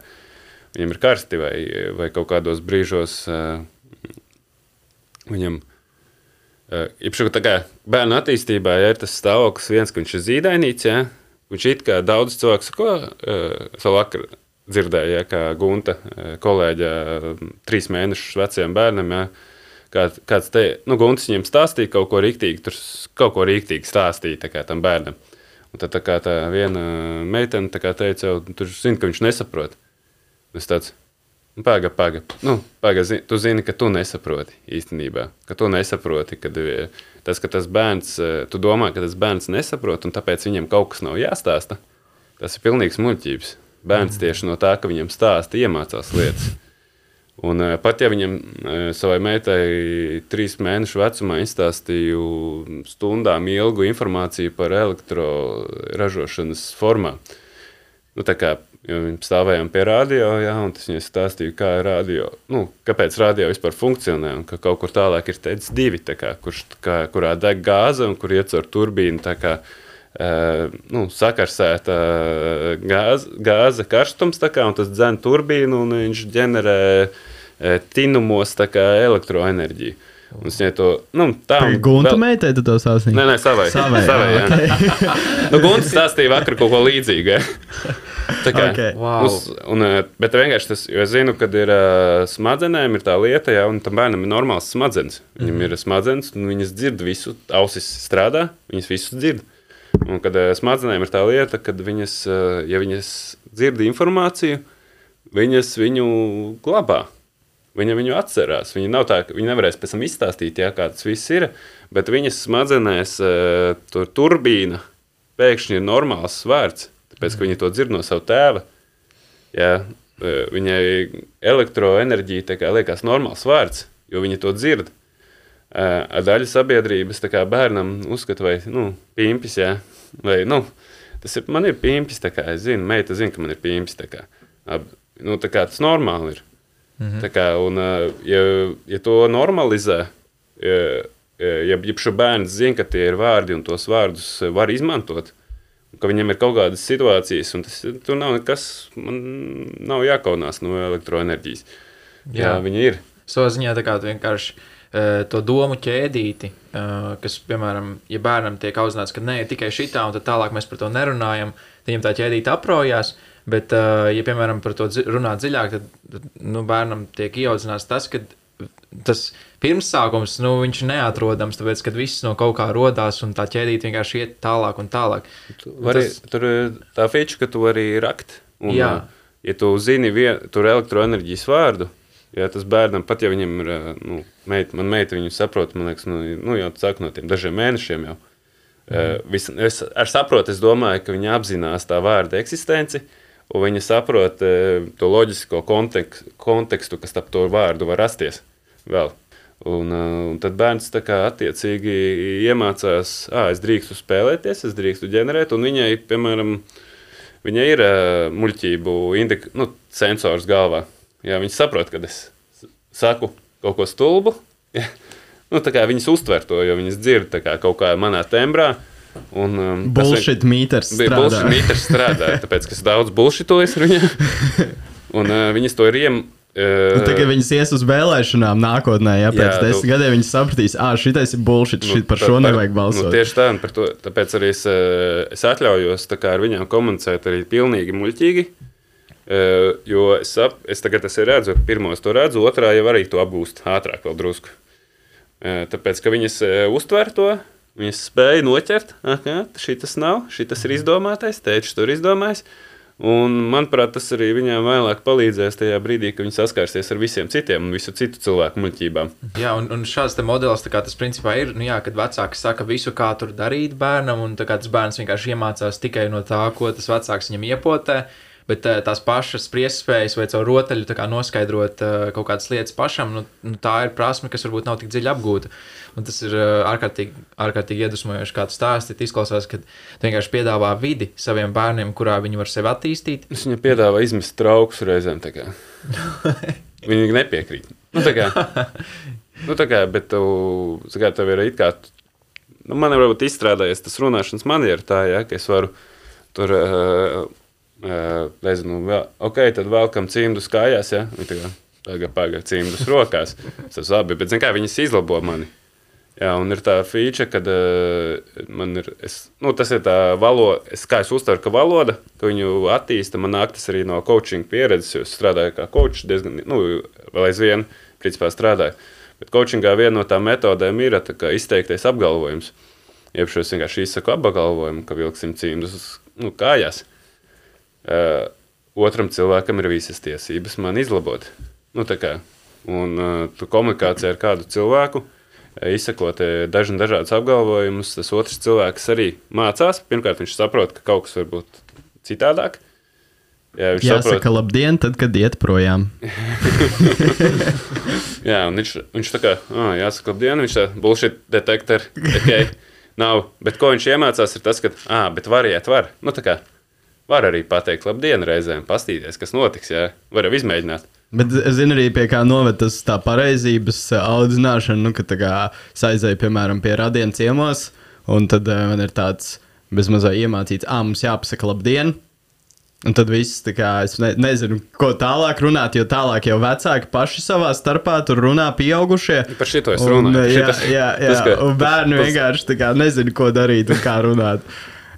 viņam ir karsti vai, vai kaut kādos brīžos uh, viņam. Uh, Īpaši tā kā bērnu attīstībā ja, ir tas stāvoklis, viens, ka viņš ir zīdainīts. Ja, viņš it kā daudz cilvēku sako, uh, es vēl vakar dzirdēju, ja, kā Gunta, kolēģa, trīs mēnešus vecajam bērnam. Ja, kā, kāds te, nu, Gunts viņam stāstīja kaut ko rīktīgi, tur kaut ko rīktīgi stāstīja tā kā tam bērnam. Un tad tā kā tā viena meitene tā teica, jau, tur zina, ka viņš nesaprot. Es tāds, nu, pagaidi, pagaidi. Nu, paga, zi, tu zini, ka tu nesaproti īstenībā. Ka tu nesaproti, ka tas, ka tas bērns, eh, tu domā, ka tas bērns nesaprot, un tāpēc viņam kaut kas nav jāstāsta. Tas ir pilnīgs muļķības. Bērns tieši no tā, ka viņam stāsta, iemācās lietas. Un, eh, pat ja viņam savai meitai trīs mēnešu vecumā izstāstīju stundām ilgu informāciju par elektroražošanas formām, nu, tā kā jo mēs stāvējām pie radio, jā, un tas viņai stāstīja, kā ir radio, nu, kāpēc radio vispār funkcionē, un ka kaut kur tālāk ir teicis divi, kā, kurš, kā, kurā deg gāze un kur iet caur turbīnu, tā kā, Uh, nu, sakarsēta gāze, gāze karstums, kā, un tas dzen turbīnu, un viņš ģenerē uh, tinumos kā elektroenerģiju. Un es viņai to, nu, tā un Gunta vēl- meitai tu to sāstīji? Nē, nē, savai. Savai, savai jā, jā. nu, Gunts stāstīja vakar kaut ko līdzīgu. Ja? Tā kā, Ok. Wow. uz, un, eh, bet vienkārši tas, jo es zinu, ka ir uh, smadzenēm ir tā lieta, ja, un tam bērnam ir normāls smadzenes. Viņam ir smadzenes, un viņas dzird visu, ausis strādā, viņas visu dzird. Un kad uh, smadzenēm ir tā lieta, ka viņas, uh, ja viņas dzird informāciju, viņas viņu glabā. Viņa viņu atcerās. Viņa nav tā, ka viņa nevarēs pēc tam izstāstīt, jā, kā tas viss ir. Bet viņas smadzenēs uh, tur turbīna pēkšņi ir normāls vārds, tāpēc ka viņa to dzird no sava tēva. Jā, eh, viņai elektroenerģija liekas normāls vārds, jo viņa to dzird. A daļa sabiedrības kā bērnam uzskata, vai nu, pimpis, jā, vai nu, tas ir, man ir pimpis, tā kā es zinu, meita zina, ka man ir pimpis. Tā kā, Ab, nu, kā tas normāli ir. Mhm. Tā kā, un, eh, ja, ja to normalizē, ja, ja, ja šo bērnu zina, ka tie ir vārdi un tos vārdus var izmantot, ka viņam ir kaut kādas situācijas, un tas tur nav nekas, man nav jākaunās no elektroenerģijas. Jā, Jā. viņa ir. Savā ziņā tā kā vienkārši eh, to domu ķēdīti, eh, kas, piemēram, ja bērnam tiek audzināts, ka nē, tikai šitā, un tad tālāk mēs par to nerunājam, tad viņam tā ķēdīte aprojās. Bet, eh, ja, piemēram, par to runā dziļāk, tad nu, bērnam tiek ieaudzināts tas, ka tas pirmsākums, nu, viņš neatrodams, tāpēc, ka viss no kaut kā rodās, un tā ķēdīte vienkārši iet tālāk un tālāk. Vari, Tas-. Tur ir tā feature, ka tu vari rakt. Un, Jā. ā, Ja tu zini vien, tur elektroenerģijas vārdu, ja tas bērnam pat, ja viņam ir, ā, nu, meita, man meita viņu saprot, man liekas, nu, nu jau sāk no tiem dažiem mēnešiem jau. Mm. Vis, es ar saprotu, es domāju, ka viņa apzinās tā vārda eksistenci, un viņa saprot eh, to loģisko kontekstu, kontekstu kas ap to vārdu var rasties vēl. Un, eh, un tad bērns tā kā attiecīgi iemācās, ah, es drīkstu spēlēties, es drīkstu ģenerēt, un viņai, piemēram, viņai ir uh, muļķību indik, nu, sensors galvā. Jā, viņa saprot, kad es saku kaut ko stulbu. Ja. Nu, viņas uztver to, jo viņas dzird kā kaut kā manā tembrā. Un, um, Bullshit meters Bija strādā. bullshit mītnes strādāja, tāpēc, ka es daudz bullshitoju ar viņu. Un uh, viņas to ir iem... Uh, Nu, Tagad viņas ies uz vēlēšanām nākotnē, ja pēc Jā, desmit tu- gadiem viņas sapratīs, ah, šitais ir bullshit, šit par tā- šo nevajag balsot. Nu, tieši tā, un par to, tāpēc arī es, eh, es atļaujos ar viņām komunicēt arī pilnīgi muļķīgi. eh, Jo es, ap, es tagad es redzu, pirmo es to redzu, otrā jau arī to apgūst ātrāk, vēl drusku. Eh, Tāpēc, ka viņas eh, uztver to, viņas spēja noķert, ka šis nav, šis ir izdomātais, tēvs tur izdomājis. Un, manuprāt, tas arī viņām vēlāk palīdzēs tajā brīdī, kad viņi saskarsies ar visiem citiem un visu citu cilvēku muļķībām. Jā, un, un šāds modelis, kā tas principā ir, nu jā, kad vecāki saka visu, kā tur darīt bērnam, un tas bērns vienkārši iemācās tikai no tā, ko tas vecāks viņam iepotē. Bet eh, tās pašas spriedzspējas vai caur rotaļu tā kā noskaidrot eh, kaut kādas lietas pašam, nu, nu, tā ir prasme, kas varbūt nav tik dziļi apgūta. Un tas ir eh, ārkārtīgi, ārkārtīgi iedvesmojoši, kā tu stāsti. Izklausās, ka vienkārši piedāvā vidi saviem bērniem, kurā viņi var sevi attīstīt. Es viņam piedāvāju izmest traukus reizēm. tā. Viņi nepiekrīt. Nu, tā kā, nu, tā kā, bet tu, tā kā tev ir it kā, nu, man ir varbūt izstrādājies tas runāšanas manieru tā, ja, ka es varu tur, uh, uh, nezinu, vēl, ok, tad velkam cimdus kājās, ja, viņi tā kā, pagaid, pagaid, cimdus rokās. Tas labi, bet, zin kā, viņas izlabo mani. Jā, un ir tā feature, kad uh, man ir, es, nu, tas ir tā valoda, es, kā es uztveru, ka valoda, ka viņu attīsta, man nāk tas arī no coaching pieredzes, jo es strādāju kā coach diezgan, nu, vēl aizvien, principā strādāju. Bet coachingā viena no tām metodēm ir tā kā izteiktais apgalvojums. Iepšu es vienkārši izsaku apgalvojumu, ka vilksim cīmdus nu, kājās. Uh, otram cilvēkam ir visas tiesības man izlabot. Nu, kā, un uh, tu komunikācijā ar kādu cilvēku, izsakot dažna, dažādas apgalvojumus, tas otrs cilvēks arī mācās. Pirmkārt, viņš saprot, ka kaut kas var būt citādāk. Jā, viņš Jāsaka, saprot, labdien, tad, kad iet projām. jā, un viņš, viņš tā kā, ah, jāsaka, labdien, viņš tā bullshit detektori, okay, nav. Bet ko viņš iemācās, ir tas, ka, ah, bet variet var. Nu, tā kā, var arī pateikt labdien reizēm, pastīties, kas notiks, jā, var jau izmēģināt. Bet es zinu arī, pie kā noved tas tā pareizības ā, audzināšana, nu, ka tā kā saizēja, piemēram, pie radienas ciemos, un tad uh, man ir tāds bezmazliet iemācīts, ah, mums jāpasaka labdien. Un tad viss, kā es ne, nezinu, ko tālāk runāt, jo tālāk jau vecāki paši savā starpā tur runā, pieaugušie. Par šito es Un, runāju. jā, Šitas- jā, jā. tas, ka- un bērni tas- vienkārši kā nezina, ko darīt un kā runāt.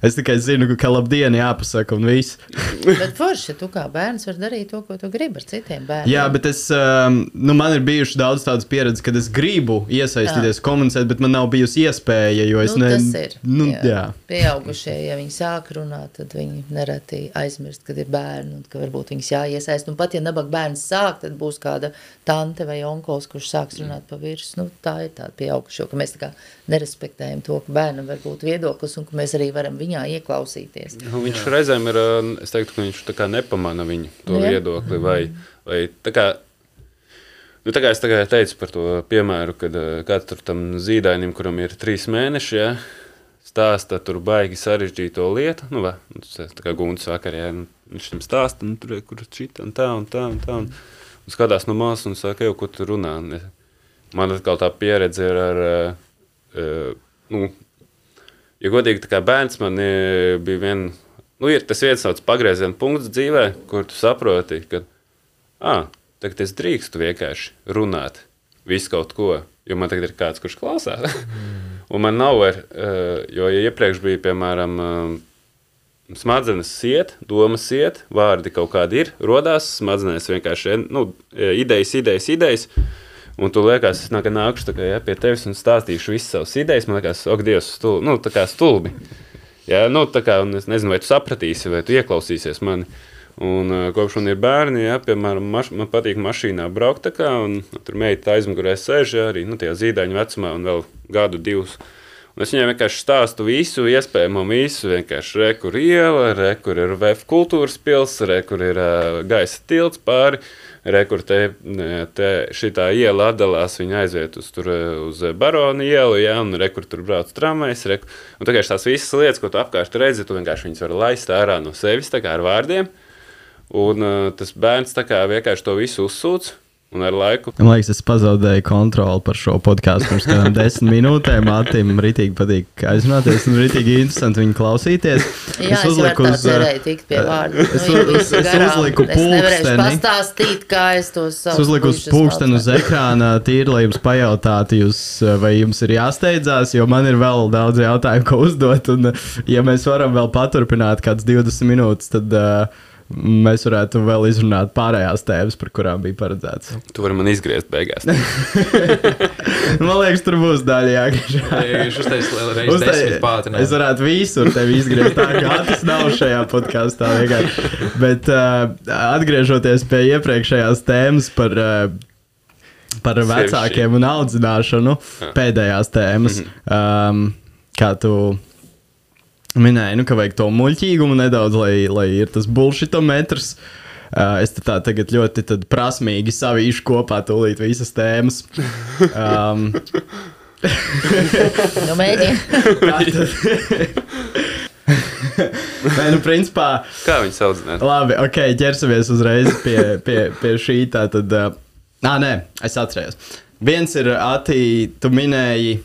Es tikai zinu, ka labdien jāpasaka un viss. Bet forši, tu kā bērns vari darīt to, ko tu gribi ar citiem bērniem. Jā, bet es, um, nu, man ir bijuši daudz tādas pieredzes, kad es gribu iesaistīties, komunicēt, bet man nav bijusi iespēja, jo es nu, ne, tas ir. Nu, jā. Jā. Pieaugušie, ja viņi sāk runāt, tad viņi nereti aizmirst, kad ir bērni un ka varbūt viņus jāiesaist. Un pat ja nabaga bērns sāk, tad būs kāda tante vai onkols, kurš sāks runāt pa virsmu. Nu, tā ir tāda pieaugušo, ka mēs tā kā nerespektējam to, ka bērnam var būt viedoklis un ka mēs arī varam viņā ieklausīties. Nu, viņš reizēm ir, ā, es teiktu, ka viņš tā kā nepamana viņu to jā. viedokli. Vai, vai tā kā, nu, tā kā es tagad teicu par to piemēru, kad ā, kāds tur tam zīdainim, kuram ir trīs mēneši, ja, stāsta tur baigi sarežģīto lietu, nu, vai, nu, tā kā gunts vakarā, ja, nu, viņš tam stāsta, nu, tur, kur šita un tā un tā un tā, un, un skatās no malas un saka, jau, ko tu runā. Man atkal tā pieredze ir ar, ā, nu, ja godīgi, tā kā bērns man e, bija vien, nu, ir tas viens tāds pagrieziena punkts dzīvē, kur tu saproti, ka, ah, tagad es drīkstu vienkārši runāt visu kaut ko, jo man tagad ir kāds, kurš klausās. Un man nav vairs, jo ja iepriekš bija, piemēram, eh, smadzenes iet, domas iet, vārdi kaut kādi ir, rodās smadzenēs vienkārši nu, idejas, idejas, idejas. Un tu liekas, es nāk, nākušu kā, ja, pie tevis un stāstīšu visas savas idejas. Man liekas, ok, Dievs, stulbi. Nu, tā kā stulbi. Ja, nu, tā kā, es nezinu, vai tu sapratīsi, vai tu ieklausīsies mani. Un, uh, kopš man ir bērni, ja, piemēram, maš, man patīk mašīnā braukt, kā, un tur meita aizmugurē sēž ja, arī nu, zīdaiņa vecumā, un vēl gadu, divus. Un es viņai vienkārši stāstu visu, iespējamo visu. Vienkārši re, kur iela, re, kur ir VF kultūras pilsēta, re, kur ir uh, gaisa tilts pāri. Re, kur te, te šitā iela atdalās, viņa aiziet uz, tur, uz Barona ielu, ja, un re, kur tur brauc tramvajs. Un tā kā tās visas lietas, ko tu apkārt redzi, tu vienkārši viņas vari laist ārā no sevis, tā kā ar vārdiem. Un tas bērns vienkārši to visu uzsūdz. Un ar laiku. Man liekas, es pazaudēju kontroli par šo podkāstu pirms kādām desmit minūtēm. Mātim rītīgi patīk aizrunāties un rītīgi interesanti viņu klausīties. Jā, es uzliku uz cerēju tikt pie vārda. Es, nu, es, es uzliku pulksteni. pastāstīt, kā es to savu. Es uzliku uz pulksteni uz ekrāna tīri, lai jums pajautātu, jūs, vai jums ir jāsteidzās, jo man ir vēl daudz jautājumu, ko uzdot. Un, ja mēs varam vēl paturpināt kāds 20 minūtes, tad. Uh, mēs varētu vēl izrunāt pārējās tēmas, par kurām bija paredzēts. Tu vari man izgriezt beigās. man liekas, tur būs daļa jāgriež. es varētu visur tevi izgriezt tā, kā tas nav šajā podkāstā. Bet uh, atgriežoties pie iepriekšējās tēmas par. Uh, Par vecākiem un audzināšanu, pēdējās tēmas. Mm -hmm. um, kā tu minēja, nu, ka vajag to muļķīgumu nedaudz, lai, lai ir tas bullshitometrs. Uh, es tā tagad ļoti prasmīgi savīšu kopā tūlīt visas tēmas. Um, nu, mēģini. Nē, nu, principā. Kā viņi sauc? Ne? Labi, ok, ķersimies uzreiz pie, pie, pie šī. Tā tad, uh, nē, es atceros. Viens ir, Ati, tu minēji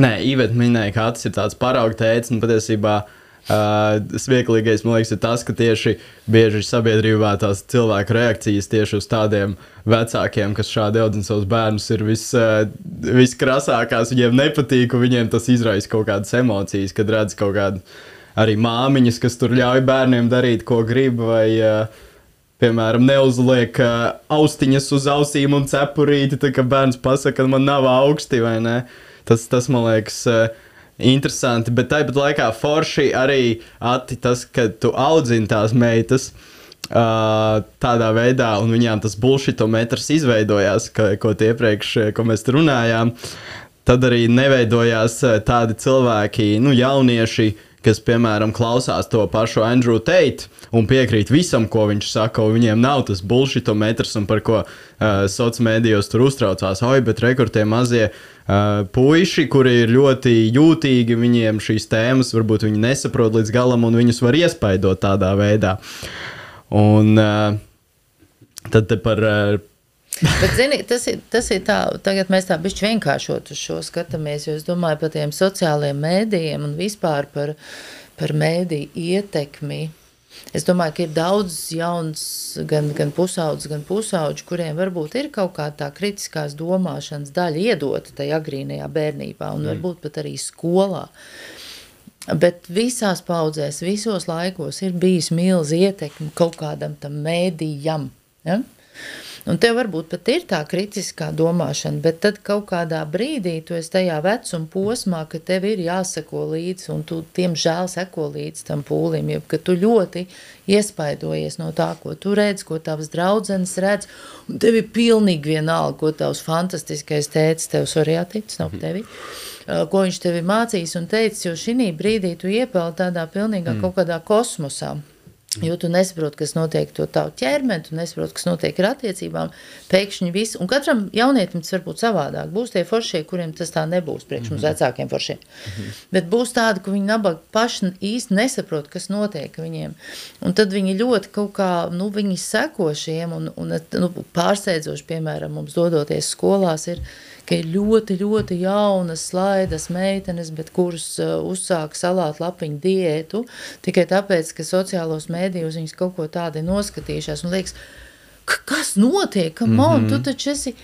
Nē, Iveta minēja, ka tas ir tāds parauga tēcis, un patiesībā uh, smieklīgais man liekas, ir tas, ka tieši bieži sabiedrībā tās cilvēku reakcijas tieši uz tādiem vecākiem, kas šādi audzina savus bērnus, ir vis, uh, viskrasākās. Viņiem nepatīk, un viņiem tas izraisa kaut kādas emocijas, kad redz kaut kādu arī māmiņas, kas tur ļauj bērniem darīt, ko grib. Vai, uh, Piemēram, neuzliek uh, austiņas uz ausīm un cepurīti, tā kā bērns pasakā, ka man nav augsti vai ne. Uh, Tas, tas man liekas. Uh, Interesanti, bet tāpat laikā forši arī ati tas, ka tu audzini tās meitas uh, tādā veidā, un viņām tas bullshitometrs izveidojās, ka, ko iepriekš, ko mēs runājām. Tad arī neveidojās tādi cilvēki, nu, jaunieši, kas, piemēram, klausās to pašu Andrew Tate un piekrīt visam, ko viņš saka, un viņiem nav tas bullshitometrs, un par ko uh, sociālajos mēdījos tur uztraucās, oi, bet rekordzie mazie Uh, puiši, kuri ir ļoti jūtīgi, viņiem šīs tēmas varbūt viņi nesaprot līdz galam, un viņus var iespaidot tādā veidā. Un uh, tad par. Uh, Bet, zini, tas, ir, tas ir tā, tagad mēs tā bišķi vienkāršot uz šo skatāmies, jo es domāju par tiem sociālajiem mēdījiem un vispār par, par mēdīju ietekmi Es domāju, ka ir daudz jauns, gan, gan pusaudzes, gan pusauģu, kuriem varbūt ir kaut kā tā kritiskās domāšanas daļa iedota tajā agrīnajā bērnībā un mm. varbūt pat arī skolā. Bet visās paudzēs, visos laikos ir bijis milz ietekme kaut kādam tam mēdījam. Ja? Un tev varbūt pat ir tā kritiskā domāšana, bet tad kaut kādā brīdī tu esi tajā vecuma posmā, ka tev ir jāsako līdzi, un tu tiemžēl seko līdzi tam pūlim, jo ka tu ļoti iespaidojies no tā, ko tu redz, ko tavs draudzenes redz, un tev ir pilnīgi vienalga, ko tavs fantastiskais tēcis tev sorjātīts nav tevi, ko viņš tevi mācīs un teicis, jo šī brīdī tu iepēli tādā pilnīgā mm. kaut kādā kosmosā. Jo tu nesaproti, kas notiek ar tavu ķermeni, tu nesaproti, kas notiek ar attiecībām. Pēkšņi viss, un katram jaunietim tas var būt savādāk. Būs tie foršie, kuriem tas tā nebūs, priekš mums mm -hmm. vecākiem foršiem. Mm -hmm. Bet būs tādi, ka viņi nabaga paši īsti nesaprot, kas notiek viņiem. Un tad viņi ļoti kaut kā, nu, viņi seko šiem, un, un nu, pārsteidzoši, piemēram, mums dodoties skolās, ir, ka ir ļoti, ļoti jaunas, slaidas meitenes, bet kuras uh, uzsāk salāt lapiņu diētu, tikai tāpēc, ka sociālos mēdījos viņas kaut ko tādu noskatījušās un liekas, "K- kas notiek, kam mm -hmm. tu taču esi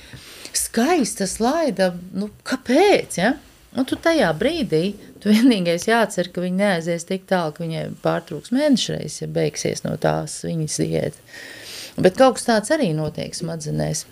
skaista slaida, nu kāpēc, ja? Un tu tajā brīdī, tu vienīgais jācer, ka viņi neaizies tik tālu, ka viņai pārtrūks mēnešreiz, ja beigsies no tās viņas diētas. Bet kaut kas tāds arī notiek smadzenēs.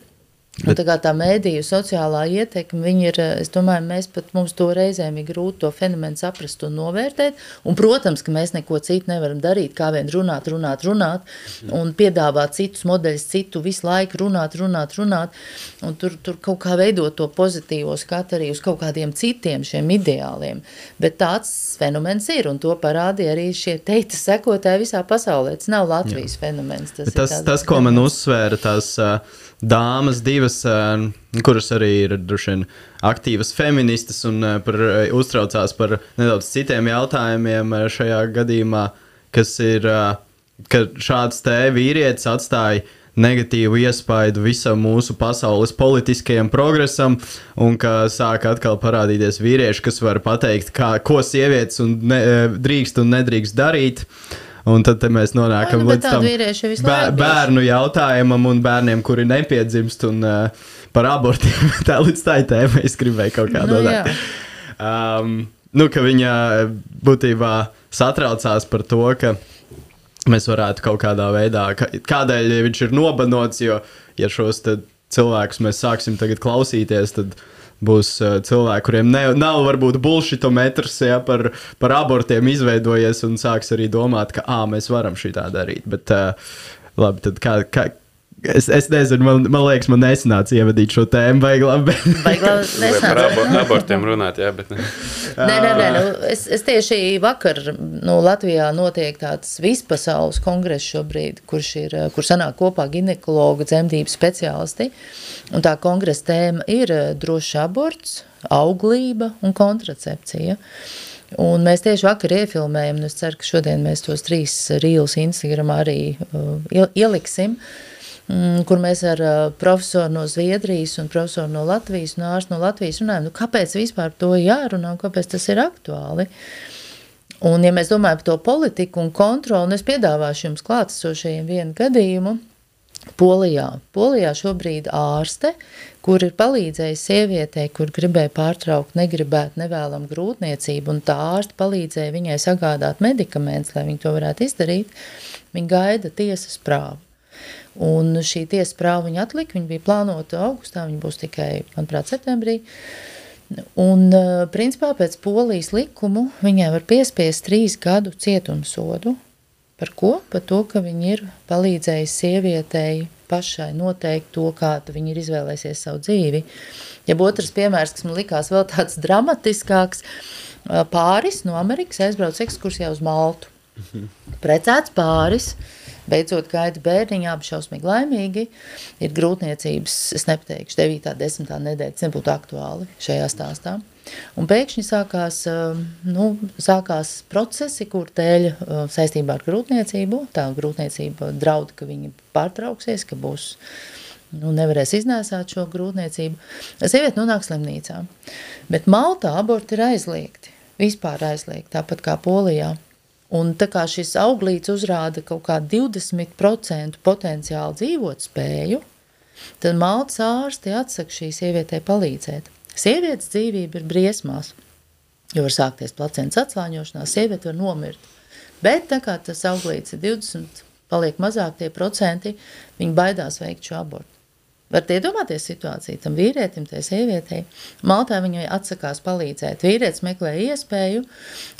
Un tā kā tā mēdīju sociālā ietekme, viņi ir, es domāju, mēs pat mums to reizēm ir grūti to fenomenu saprast un novērtēt. Un, protams, ka mēs neko citu nevaram darīt, kā vien runāt, runāt, runāt un piedāvāt citus modeļus, citu visu laiku runāt, runāt, runāt. Un tur, tur kaut kā veidot to pozitīvo skatu arī uz kaut kādiem citiem šiem ideāliem. Bet tāds fenomens ir, un to parādīja arī šie teita sekotāji visā pasaulē. Tas nav Latvijas Jā. fenomens. Tas, Bet Tas, tāds tas, ko man uzsvēra, tās uh, dāmas, divas, uh, kuras arī ir droši vien aktīvas feministas un uh, par, uh, uztraucās par nedaudz citiem jautājumiem uh, šajā gadījumā, kas ir, uh, ka šāds te vīrietis atstāja negatīvu iespaidu visam mūsu pasaules politiskajam progresam, un ka sāk atkal parādīties vīrieši, kas var pateikt, kā, ko sievietes un ne, eh, drīkst un nedrīkst darīt. Un tad mēs nonākam Ai, nu, līdz tam vīrieši jau visu bē- laiku bijuši. bērnu jautājumam un bērniem, kuri nepiedzimst, un uh, par abortiem. Tā līdz tai tēmai es gribēju kaut kā Nu, dodāt. jā. Um, nu, ka viņa eh, būtībā satraucās par to, ka mēs varētu kaut kādā veidā, kādēļ viņš ir nobanots, jo, ja šos cilvēkus mēs sāksim tagad klausīties, tad būs uh, cilvēki, kuriem ne, nav varbūt bullshitometrs ja, par, par abortiem izveidojies un sāks arī domāt, ka ā, mēs varam šī tā darīt. Bet, uh, labi, tad kā, kā, es, es nezinu, man, man liekas, man nesanāca ievadīt šo tēmu, vai labi. Vai Vai par abo abortiem runāt, jā, bet ne. Nē, nē, nē, nu, es, es tieši vakar nu, Latvijā notiek tāds vispasaules kongress šobrīd, kurš ir, kur sanāk kopā ginekologu dzemdību speciālisti. Un tā kongresa tēma ir eh, drošs aborts, auglība un kontracepcija. Un mēs tieši vakar iefilmējam, un es ceru, ka šodien mēs tos trīs rīlus Instagramā arī uh, iel- ieliksim, mm, kur mēs ar uh, profesoru no Zviedrijas un profesoru no Latvijas un ārstu no Latvijas runājam, nu, kāpēc vispār to jārunā un kāpēc tas ir aktuāli. Un, ja mēs domājam par to politiku un kontroli, un es piedāvāšu jums klātesošajiem vienu gadījumu, Polijā. Polijā šobrīd ārste, kur ir palīdzējis sievietei, kur gribēja pārtraukt, negribēt nevēlam grūtniecību, un tā ārste palīdzēja viņai sagādāt medikamentus, lai viņi to varētu izdarīt, viņa gaida tiesas prāvu. Un šī tiesas prāva viņa atlika, viņa bija plānota augustā, viņa būs tikai, manuprāt, septembrī. Un, eh, principā, pēc polijas likumu viņai var piespiest trīs gadu cietumsodu. Par ko? Par to, ka viņi ir palīdzējuši sievietei pašai noteikt to, kāda viņa ir izvēlēsies savu dzīvi. Ja otrs piemērs, kas man likās vēl tāds dramatiskāks, eh, pāris no Amerikas aizbrauc ekskursijā uz Maltu. Precēts pāris, beidzot gaida bērniņā, abi šausmīgi laimīgi, ir grūtniecības, es nepateikšu, 9. 10. nedēļa, tas nebūtu aktuāli šajā stāstā. Un pēkšņi sākās, um, nu, sākās procesi, kur dēļ uh, saistībā ar grūtniecību, tā grūtniecība draud, ka viņi pārtrauksies, ka būs, nu, nevarēs iznēsāt šo grūtniecību. Sieviete nonāk slimnīcā, bet Maltā aborti ir aizliegti, vispār aizliegti, tāpat kā Polijā. Un tā kā šis auglīts uzrāda kaut kā 20% potenciālu dzīvot spēju, tad malts ārsti atsaka šī sievietei palīdzēt. Sievietes dzīvība ir briesmās, jo var sākties placentas atslāņošanās, sieviete var nomirt. Bet tā kā tas auglīts ir 20, paliek mazāk tie procenti, viņi baidās veikt šo abortu. Varat iedomāties situāciju tam vīrietim, tai sievietei. Maltā viņai atsakās palīdzēt. Vīrietis meklē iespēju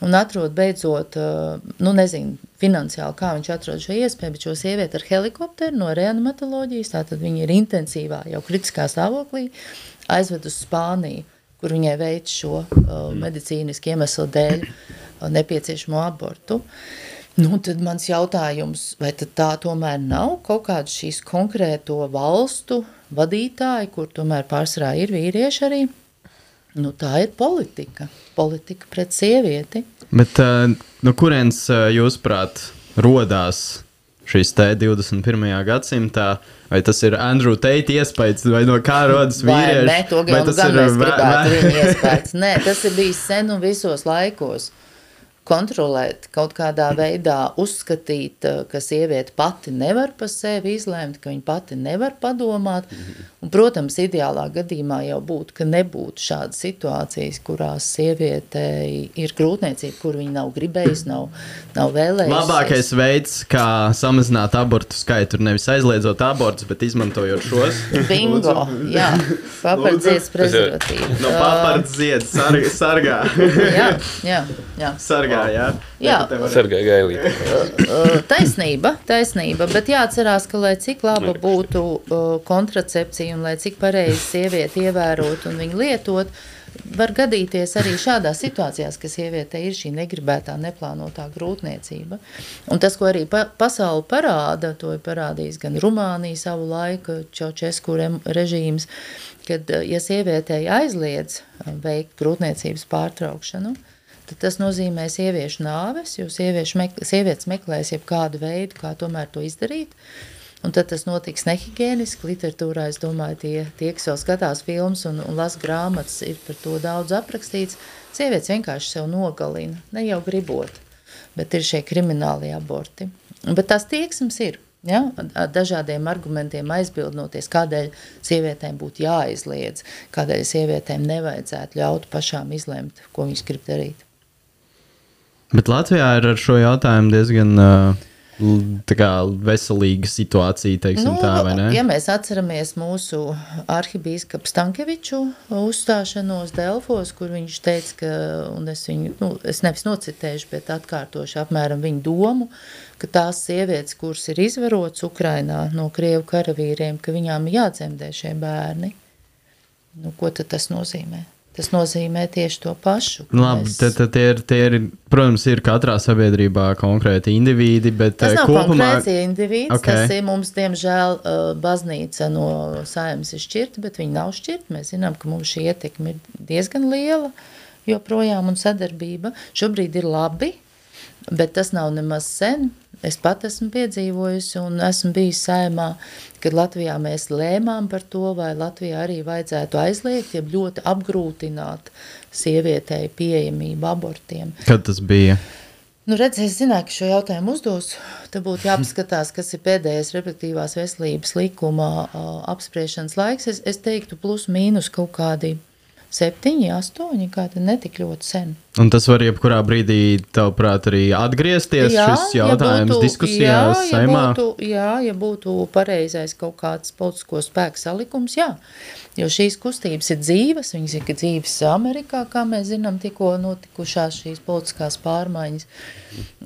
un atrod beidzot, uh, nu nezinu, finansiāli, kā viņš atrod šo iespēju, bet šo sievieti ar helikopteru no reanimatoloģijas, tātad viņa ir intensīvā, jau kritiskā stāvoklī, aizved uz Spāniju, kur viņai veic šo uh, medicīniski iemeslu dēļ uh, nepieciešamo abortu. Nu, tad mans jautājums, vai tad tā tomēr nav kaut kāda šīs konkrēto valstu vadītāji, kur tomēr pārsvarā ir vīrieši arī? Nu, tā ir politika. Politika pret sievieti. Bet uh, no kurienes uh, jūsuprāt rodās šīs te 21. gadsimtā. Vai tas ir Andrew Tate iespējas, vai no kā rodas Vai vīrieši? ne, to vai gan, tas gan ir iespējas. Nē, tas ir bijis sen un visos laikos. Kontrolēt, kaut kādā veidā uzskatīt, eh, ka sieviete pati nevar par sevi izlēmt, ka viņa pati nevar padomāt. Un, protams, ideālā gadījumā jau būtu, ka nebūtu šādas situācijas, kurās sievietei ir grūtniecība, kur viņa nav gribējusi, nav, nav vēlējusies. Labākais veids, kā samazināt abortu skaitu, ir nevis aizliedzot abortus, bet izmantojot šos. Bingo, jā, papardzies prezervatīvu. No sarg sargā. Jā, jā, jā. sargā, jā. Jā. Vai tu te vari- Sargai gailīgi. Uh, taisnība, taisnība, bet jāatcerās, ka lai cik laba būtu uh, kontracepcija un lai cik pareizi sieviete ievērot un viņu lietot, var gadīties arī šādās situācijās, ka sieviete ir šī negribētā, neplānotā grūtniecība. Un tas, ko arī pa pasauli parāda, to ir parādījis gan Rumānija savu laiku, Čaučesku re režīms, kad, uh, ja sievietei aizliedz uh, veikt grūtniecības pārtraukšanu, tad tas nozīmē sieviešu nāves, jo sieviešu mek sievietes meklēs jebkādu veidu, kā tomēr to izdarīt. Un tad tas notiks nehigiēniski. Literatūrā, es domāju, tie, tie kas vēl skatās filmas un, un lasa grāmatas, ir par to daudz aprakstīts. Sievietes vienkārši sev nogalina, ne jau gribot, bet ir šie krimināli aborti. Bet tās tieksmes ir. Ja? Ar dažādiem argumentiem aizbildnoties, kādēļ sievietēm būtu jāizliedz, kādēļ sievietēm nevajadzētu ļaut pašām izlemt, ko viņas grib darīt. Bet Latvijā ir ar šo jautājumu diezgan uh, tā kā veselīga situācija, teiksim nu, tā, vai ne? ja mēs atceramies mūsu arhibīskapu Stankeviču uzstāšanos Delfos, kur viņš teica, ka, un es viņu, nu, es nevis nocitēšu, bet atkārtošu apmēram viņu domu, ka tās sievietes, kuras ir izvarotas Ukrainā no Krievu karavīriem, ka viņām jādzemdē šie bērni. Nu, ko tad tas nozīmē? Tas nozīmē tieši to pašu. Nu, Labi, mēs- tad, tad tie ir, tie ir, protams, ir katrā sabiedrībā konkrēti indivīdi, bet Tas eh, nav kopumā konkrēts indivīds. Ok. Okay. Tas ir mums, diemžēl, uh, baznīca no saimnes ir šķirta, bet viņi nav šķirti. Mēs zinām, ka mums šī ietekme ir diezgan liela joprojām un sadarbība. Šobrīd ir labi, bet tas nav nemaz sen. Es pat esmu piedzīvojusi un esmu bijis saimā, kad Latvijā mēs lēmām par to, vai Latvijā arī vajadzētu aizliegt, ja ļoti apgrūtināt sievietei pieejamību abortiem. kad tas bija. Nu, redz, es zināju, ka šo jautājumu uzdos. Tad būtu jāapskatās, kas ir pēdējais reproduktīvās veselības likuma uh, apspriešanas laiks. Es, es teiktu, plus mīnus kaut kādi septiņi, astoņi, tad netik ļoti sen. Un tas var jebkurā brīdī, tavuprāt, arī atgriezties šis jautājums būtu- diskusijās, jā, saimā. Ja būtu, jā, ja būtu pareizais kaut kāds politisko spēku salikums, jā. Jo šīs kustības ir dzīves, viņas ir dzīves Amerikā, kā mēs zinām, tikko notikušās šīs politiskās pārmaiņas.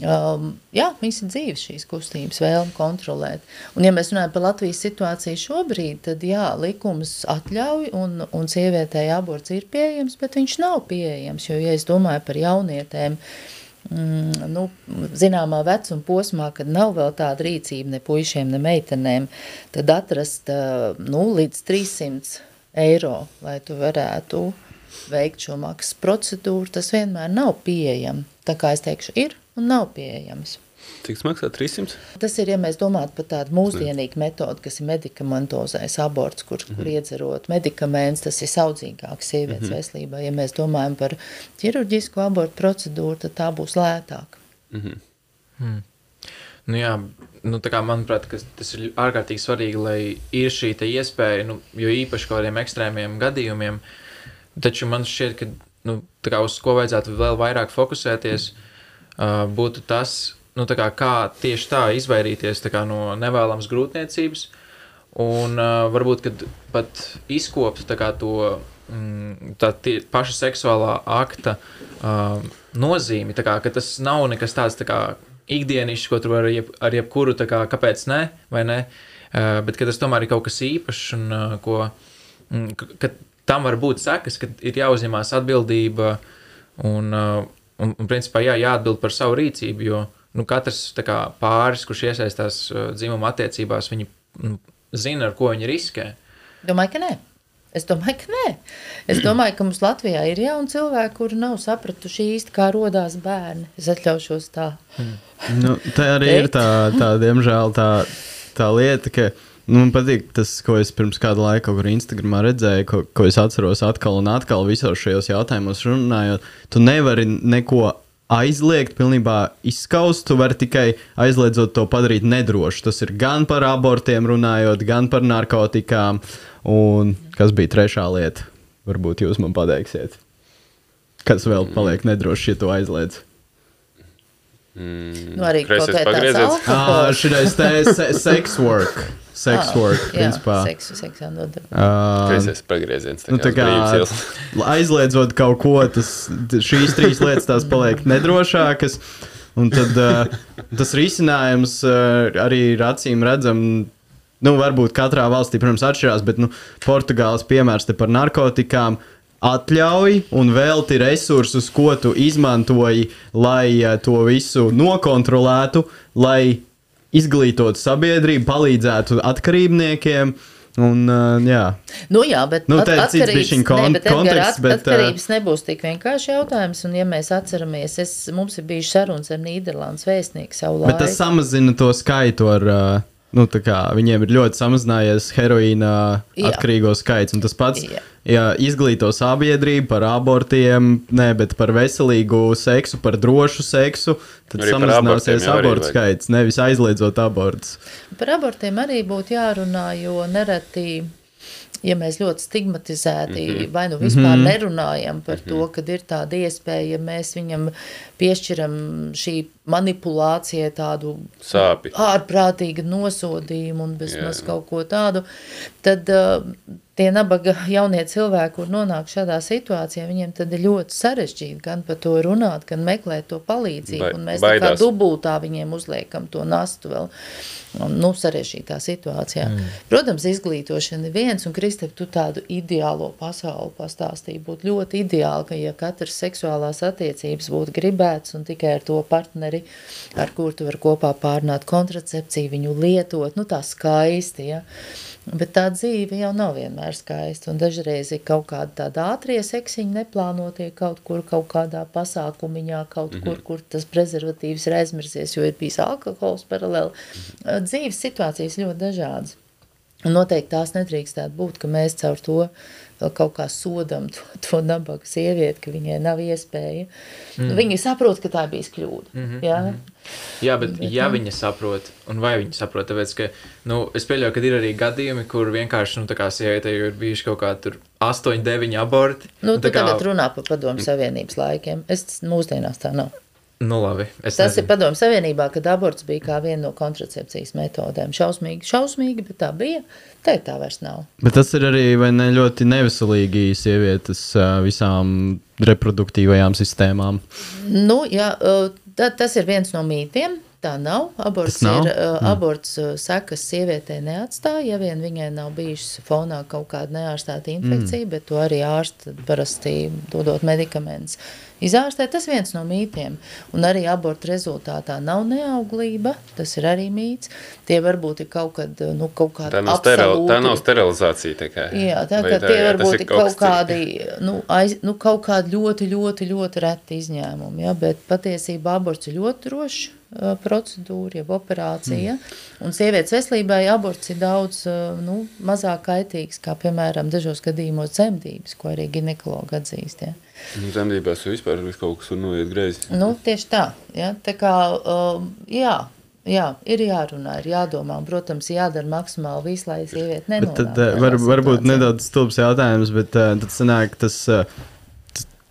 Um, jā, viņas ir dzīves šīs kustības, vēlme kontrolēt. Un ja mēs runājam par Latvijas situāciju šobrīd, tad jā, likums atļauj un, un sievietēji aborts ir pieejams, bet viņš nav pieejams, jo, ja es domāju par jaunietēm, mm, nu, zināmā vecuma posmā, kad nav vēl tāda rīcība ne puišiem, ne meitenēm, tad atrast ā, nu, līdz 300 eiro, lai tu varētu veikt šo maksas procedūru, tas vienmēr nav pieejams. Tā kā es teikšu, ir un nav pieejams. Cik tas maksā? 300? Tas ir, ja mēs domājam par tādu mūsdienīgu metodi, kas ir medikamentozais aborts, kur, kur iedzerot medikaments, tas ir saudzīgāks sievietes mm -hmm. veselībai. Ja mēs domājam par ķirurģisku abortu procedūru, tad tā būs lētāka. Nu, jā, nu, kā, manuprāt, tas ir ārkārtīgi svarīgi, lai ir šī iespēja, nu, jo īpaši kaut kādiem ekstrēmiem gadījumiem. Taču man šķiet, ka nu, kā, uz ko vajadzētu vēl vairāk fokusēties, uh, būtu tas, nu, kā, kā tieši tā izvairīties tā kā, no nevēlamas grūtniecības. Un uh, varbūt pat izkopt kā, to mm, tie, paša seksuālā akta uh, nozīmi. Kā, tas nav nekas tāds tā kā, ikdienišķs, ko tu vari jeb, ar jebkuru, kā, kāpēc ne, vai ne. Uh, bet ka tas tomēr ir kaut kas īpašs un uh, ko, mm, ka, tam var būt sekas, ka ir jāuzņemās atbildība un, uh, un, un principā jā, jāatbild par savu rīcību. Jo nu, katrs kā, pāris, kurš iesaistās dzimuma attiecībās, viņi nu, zina, ar ko viņi riskē. Domāju, ka nē. Es domāju, ka nē. Es domāju, ka mums Latvijā ir jauni cilvēki, kuri nav sapratuši īsti, kā radās bērni. Es atļaušos tā. Nu, tā arī ir tā, tā diemžēl, tā, tā lieta, ka nu, man patīk tas, ko es pirms kāda laika kaut kur Instagramā redzēju, ko, ko es atceros atkal un atkal visos šajos jautājumos runājot. Tu nevari neko aizliegt, pilnībā izskaust. Tu vari tikai aizliedzot to padarīt nedrošu. Tas ir gan par abortiem runājot, gan par narkotikām. Un kas bija trešā lieta? Varbūt jūs man pateiksiet. Kas vēl paliek nedrošs, ja to aizliedz? Nu, arī kaut Kreisais kā tāds pagrieziens. Ah, šis te se sex work. Sex Ah, work, jā, principā. seksu, seksu jānodara. Uh, Kreisais pagrieziens. Nu, tā kā aizliedzot kaut ko, tas, šīs trīs lietas tās paliek nedrošākas. Un tad uh, tas risinājums uh, arī ir acīm redzams. Nu, varbūt katrā valstī, protams, atšķirās, bet nu, Portugāles piemērs par narkotikām atļauj un velti resursus, ko tu izmantoji, lai uh, to visu nokontrolētu, lai izglītotu sabiedrību, palīdzētu atkarībniekiem. Un, uh, jā, Nu, jā, bet Nu, te ir bet, Edgar, konteksts, bet, uh, Atkarības nebūs tik vienkārši jautājums, un ja mēs atceramies, es, mums ir bijuši sarunas ar Nīderlandes vēstnieku savu Bet tas laiku. samazina to skaitu ar. uh, Nu, tā kā viņiem ir ļoti samazinājies heroīna atkarīgo skaits. Un tas pats, Jā. Ja izglīto sabiedrību par abortiem, ne, bet par veselīgu seksu, par drošu seksu, tad Arī samazināsies abortu skaits, nevis aizliedzot abortus. Par abortiem arī būtu jārunā, jo nereti, ja mēs ļoti stigmatizēti mm -hmm. vai nu vispār mm -hmm. nerunājam par mm -hmm. to, ka ir tāda iespēja, ja mēs viņam piešķiram šī manipulācija tādu Sāpi. ārprātīgu nosodījumu un bezmaz kaut ko tādu, tad uh, tie nabaga jaunie cilvēki, kur nonāk šādā situācijā, viņiem tad ir ļoti sarežģīti gan par to runāt, gan meklēt to palīdzību, Bai- un mēs tā kā baidās. dubultā viņiem uzliekam to nastu vēl, un, nu, sarežģītā situācijā. Mm. Protams, izglītošana ir viens, un Kristep, tu tādu ideālo pasauli pastāstīji, būtu ļoti ideāli, ka ja katrs seksuālās attiecības būtu gribēts un tikai ar to partneri, ar kur tu vari kopā pārnāt kontracepciju, viņu lietot, nu tā skaisti, ja. Bet tā dzīve jau nav vienmēr skaista, un dažreiz ir kaut kāda tāda ātrie seksiņi neplānotie kaut kur, kaut kādā pasākumiņā, kaut mm -hmm. kur, kur tas prezervatīvs ir aizmirsies, jo ir bijis alkohols paralēli. Dzīves situācijas ļoti dažādas. Un noteikti tās nedrīkstētu būt, ka mēs caur to vēl kaut kā sodam to, to nabaga sievieti, ka viņai nav iespēja. Mm. Viņi saprot, ka tā bija kļūda. Mm -hmm. Jā? Jā, bet ja viņa saprot, un vai viņa saprot, tāpēc, ka, nu, es pieļauju, ka ir arī gadījumi, kur vienkārši, nu, tā kā sievietei ir bijuši kaut kā tur 8, 9 aborti. Nu, tu tā kā- tagad runā par padomu savienības laikiem. Es mūsdienās tā nav. Nu, labi. Tas ir nezinu. padomu savienībā, kad aborts bija kā viena no kontracepcijas metodēm. Šausmīgi, šausmīgi, bet tā bija. Te tā vairs nav. Bet tas ir arī vai ne, ļoti neveselīgi sievietes visām reproduktīvajām sistēmām. Nu, jā, tā, tas ir viens no mītiem. Tā nav. Aborts, Tas nav? Ir, uh, aborts sekas sievietē neatstāja, ja vien viņai nav bijusi fonā kaut kāda neārstēta infekcija, mm. bet to arī ārsti parasti dodot medikamentus. Izārstē tas viens no mītiem. Un arī abortu rezultātā nav neauglība, tas ir arī mīts. Tie varbūt ir kaut, kad, nu, kaut kāda Tā nav, steril, tā nav sterilizācija. Kā, Jā, tā kā tie varbūt ir kaut kas kādi, nu, aiz, nu, kaut kādi ļoti, ļoti, ļoti reti izņēmumi, ja, bet patiesībā aborts ir ļoti drošs procedūra, jeb operācija, mm. un sievietes veselībai aborts ir daudz, nu, mazāk kaitīgs, kā, piemēram, dažos gadījumos dzemdības, ko arī ginekologi atzīst, ja. Nu, Zemdībās jau vispār kaut kas var noiet greizi. Nu, tieši tā, ja, tā kā, um, jā, jā, ir jārunā, ir jādomā, un, protams, jādara maksimāli viss, lai sieviete Bet nenonāk. tad tādā var, varbūt nedaudz stulbs jautājums, bet uh, tad sanāk, tas uh,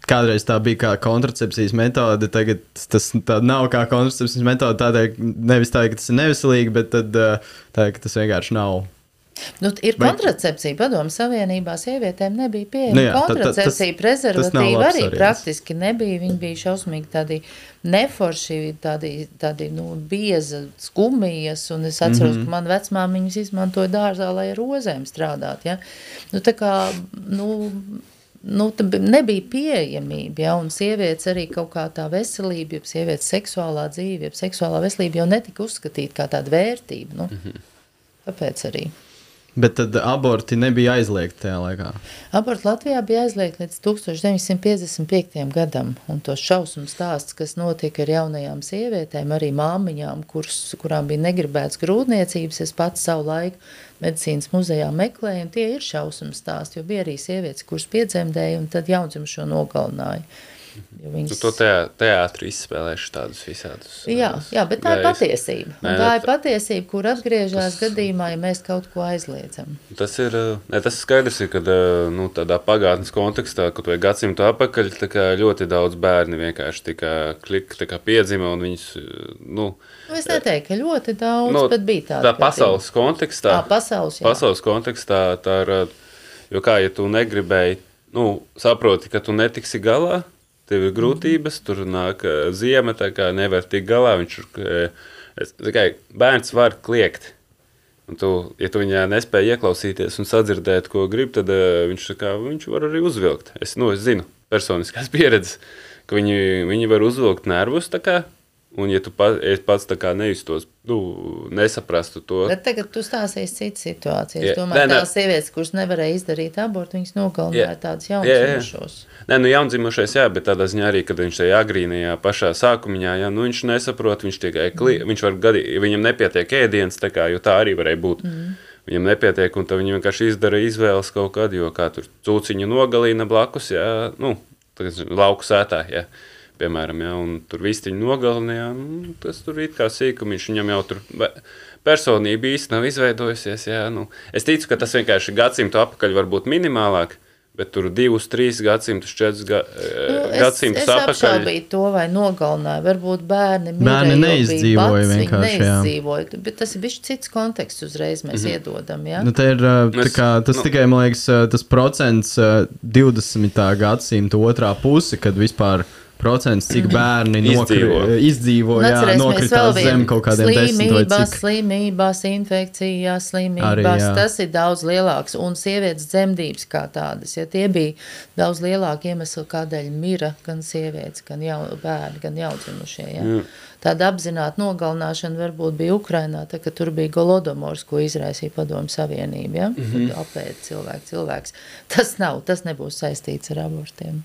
kādreiz tā bija kā kontracepcijas metode, tagad tas tā nav kā kontracepcijas metode, tādēļ nevis tā, ka tas ir neveselīgi, bet tad, uh, tā, ka tas vienkārši nav. Nu, ir Vai- kontracepcija. Padomu Savienībā sievietēm nebija Nu pieejama. tad- kontracepcija, prezervatīva arī praktiski nebija. Viņi bija šausmīgi tādi neforši, tādi, tādi nu, bieza, skumijas. Un es atceros, mm -hmm. ka man vecmāmiņas izmantoja dārzā, lai ar rozēm strādātu. Ja? Nu, tā kā, nu, nu, nebija pieejamība, ja, un sievietes arī kaut kā tā veselība, jeb sievietes seksuālā dzīve, jeb seksuālā veselība jau netika uzskatīta kā tāda vērtība. Nu. Mm -hmm. Tāpēc arī. Bet tad aborti nebija aizliegti tajā laikā. Aborts Latvijā bija aizliegts līdz 1955. gadam, un tos šausmu stāsts, kas notika ar jaunajām sievietēm, arī māmiņām, kuras, kurām bija negribēts grūtniecības, es pats savu laiku medicīnas muzejā meklēju, un tie ir šausmu stāsti, jo bija arī sievietes, kuras piedzemdēja, un tad jaundzimušo nogalināja. Jo Tu Viņas... to teā, teātrī izspēlējuši tādus visādus. Jā, jā, bet tā ir gājus. patiesība. Nē, tā ir tā- patiesība, kur atgriežas gadījumā, ja mēs kaut ko aizliedzam. Tas ir, eh, ne, tas ir skaidrs, ir, ka nu, tādā pagātnes kontekstā, kad vai gadsimtu atpakaļ, tā kā ļoti daudz bērni vienkārši tika klik, tā kā piedzima un viņus, nu, Nu, es neteiktu, ka ļoti daudz, nu, bet bija tāda. tā pasaules kontekstā. Tā, pasaules, jā. pasaules kontekstā tā ir, jo kā, ja tu negribēji, nu, saproti, ka tu netiksi galā, tev ir grūtības, tur nāk eh, ziema, tā kā nevar tikt galā, viņš eh, kā bērns var kliegt. Un tu, ja tu viņā nespēji ieklausīties un sadzirdēt, ko grib, tad uh, viņš, kā, viņš var arī uzvilkt. Es, nu, es zinu, personiskās pieredzes, ka viņi, viņi var uzvilkt nervus. kā, Un, ja tu pa, pats tā kā nejustos, nu, nesaprastu to, Bet tagad tu stāstīsi citu situāciju. Jā, Es domāju, nē. tās sievietes, kuras nevarēja izdarīt abortu, viņas nogalināja Jā. tādas Jā, jā. jaunas Nē, nu jaundzimušais, jā, bet tādā ziņā arī, kad viņš tajā agrīnajā pašā sākumā, jā, nu viņš nesaprot, viņš tikai kli, mm. viņš var gadī, viņam nepietiek ēdienas, tā kā, jo tā arī varēja būt. Mm. Viņam nepietiek, un tad viņi vienkārši izdara izvēles kaut kādu, jo kā tur cūciņu nogalina blakus, jā, nu, tagad lauku sētā, jā, piemēram, jā, un tur vistiņu nogalina, jā, nu, tas tur it kā sīkumiņš, viņam jau tur personība īsti nav izveidojusies, jā, nu, es ticu, ka tas vienkārši gadsimtu apakaļ var būt minimālāk, bet tur divus, trīs gadsimtus, četrus ga, Nu, es, gadsimtus es apakaļ. apšaubīju to, vai nogalināja. Varbūt bērni, Bērni mirēja, bija neizdzīvoja bats, viņi vienkārši, jā. neizdzīvoja. Bet tas ir bijis cits konteksts uzreiz, mēs mm -hmm. iedodam. Ja? Nu, tā ir, tā Es- kā, tas nu- tikai, man liekas, tas procents uh, 20. gadsimta otrā puse, kad vispār procents, cik bērni Izdzīvo. nokri, izdzīvo, jā, Atcerēsimies nokritās zem kaut kādiem slimībās, cik. slimībās, infekcijās, slimībās. Arī, jā. tas ir daudz lielāks. Un sievietes dzemdības kā tādas, ja tie bija daudz lielāki iemesli, kādēļ mira gan sievietes, gan jau, bērni, gan jaundzimušie. Ja? Jā. Tāda apzināta nogalināšana varbūt bija Ukrainā, tā, kad tur bija Golodomors, ko izraisīja Padomu Savienība. Ja? Mm -hmm. Apēd cilvēku cilvēks. Tas nav, tas nebūs saistīts ar abortiem.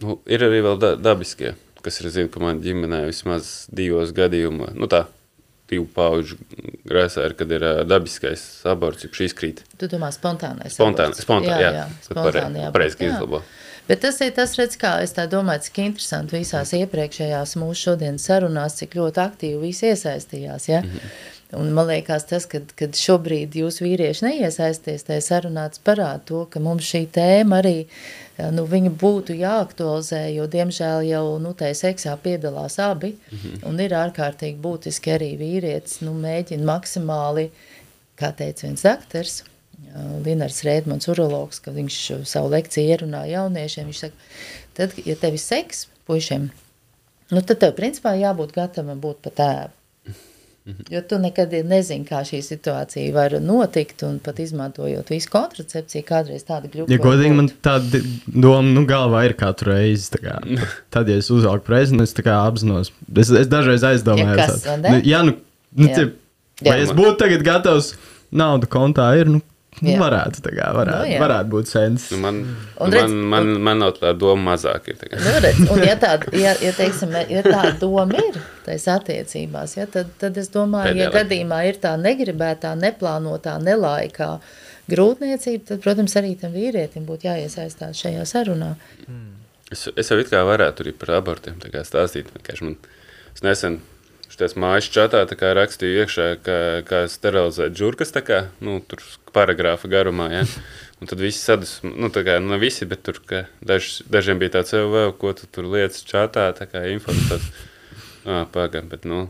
Nu, ir arī vēl da dabiskie, kas ir zinu, ka man ģimenē vismaz divos gadījumos, nu tā, divu pauģu grēsā ir, kad ir ā, dabiskais aborts, jeb šī izkrīt. Tu domā spontānais Spontāni, aborts. spontāni, jā, jā spontāni aborti, pareizi jā. izlabo. Bet tas ir tas, redz, kā es tā domāju, cik interesanti visās iepriekšējās mūsu šodienas sarunās, cik ļoti aktīvi visi iesaistījās. Ja? Mm -hmm. Un man liekas, tas, kad, kad šobrīd jūs vīrieši neiesaisties tajā sarunā, tas parāda to, ka mums šī tēma arī nu, viņu būtu jāaktualizē, jo, diemžēl, jau nu, tajā seksā piedalās abi. Mm -hmm. Un ir ārkārtīgi būtiski arī vīrietis nu, mēģina maksimāli, kā teica viens daktars, Linars Rēdmans, urologs, kad viņš savu lekciju ierunā jauniešiem, viņš saka, tad, ja tev ir seks, puišiem, nu, tad tev principā jābūt gatavam būt pa tēvu. Jo tu nekad nezini, kā šī situācija var notikt, un pat izmantojot visu kontracepciju, kādreiz tāda kļūda. Ja godīgi man tāda doma, nu, galvā ir katru reizi. Kā, tad, ja es uzvelku prezi, nu, es apzinos. Es, es dažreiz aizdomājos, Ja kas, nu, jā, nu, nu, Jā. tie, vai Jā. es būtu tagad gatavs, nauda kontā ir, nu Jā. varētu, tā kā, varētu, Nu, jā. varētu būt sens. Nu, man, Un nu, redz, man, man, man nav tā doma mazāk. Ir, tā. Nu, redz, un, ja tāda, ja, ja, teiksim, ja tāda doma ir tajās attiecībās, ja, tad, tad es domāju, ja Pēdējā gadījumā ir tā negribētā, neplānotā, nelaikā grūtniecība, tad, protams, arī tam vīrietim būtu jāiesaistās šajā sarunā. Es, es jau it kā varētu arī par abortiem tā kā stāstīt. Man, es nesen šajās mājas čatā tā kā rakstīju iekšā, kā, kā sterilizēt žurkas, tā kā, nu, tur paragrāfa garumā, ja. Un tad visi sadus, nu, tā kā, nu, ne visi, bet tur, ka daž, dažiem bija tāds, vēl, ko tu tur lietas čatā, tā kā info, tas, ā, pagam, bet, nu,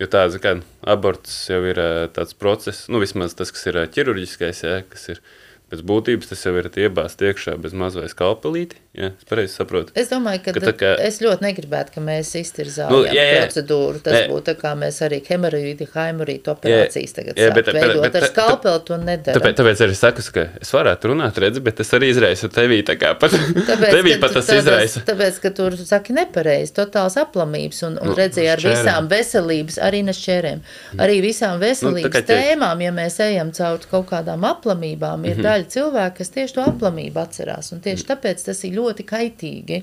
jo tāds, kā aborts jau ir tāds process, nu, vismaz tas, kas ir ķirurģiskais, ja, kas ir, pēc būtības tas jau ir iebāzts iekšā bez mazliet skalpelīti. Ja? Es pareizi saprotu. Es domāju, ka, Ka kā- es ļoti negribētu, ka mēs iztirzājam Nu, nu, jā, jā. procedūru. Tas Nē. būtu tā kā mēs arī hemorīdi, haimorītu operācijas tagad jā, jā, bet- veidot. bet- Bet, ar skalpeli to nedaram. Tāpēc, tāpēc arī saku, ka es varētu runāt, redzi, bet tas arī izraisa tevī. tā kā Pat, tevī ka pat tas izraisa. Tāpēc, ka tur saki nepareizi, totāls aplamības un, un Nu, redzēja ar šķērēm. visām veselības, arī ne šķērēm, arī visām veselības kā nu, tēmām, ja mēs ejam caur kaut kādām aplamībām, ir daļa cilvēku, kas tieši to aplamību atcerās, un tieši tāpēc tas ir ļoti kaitīgi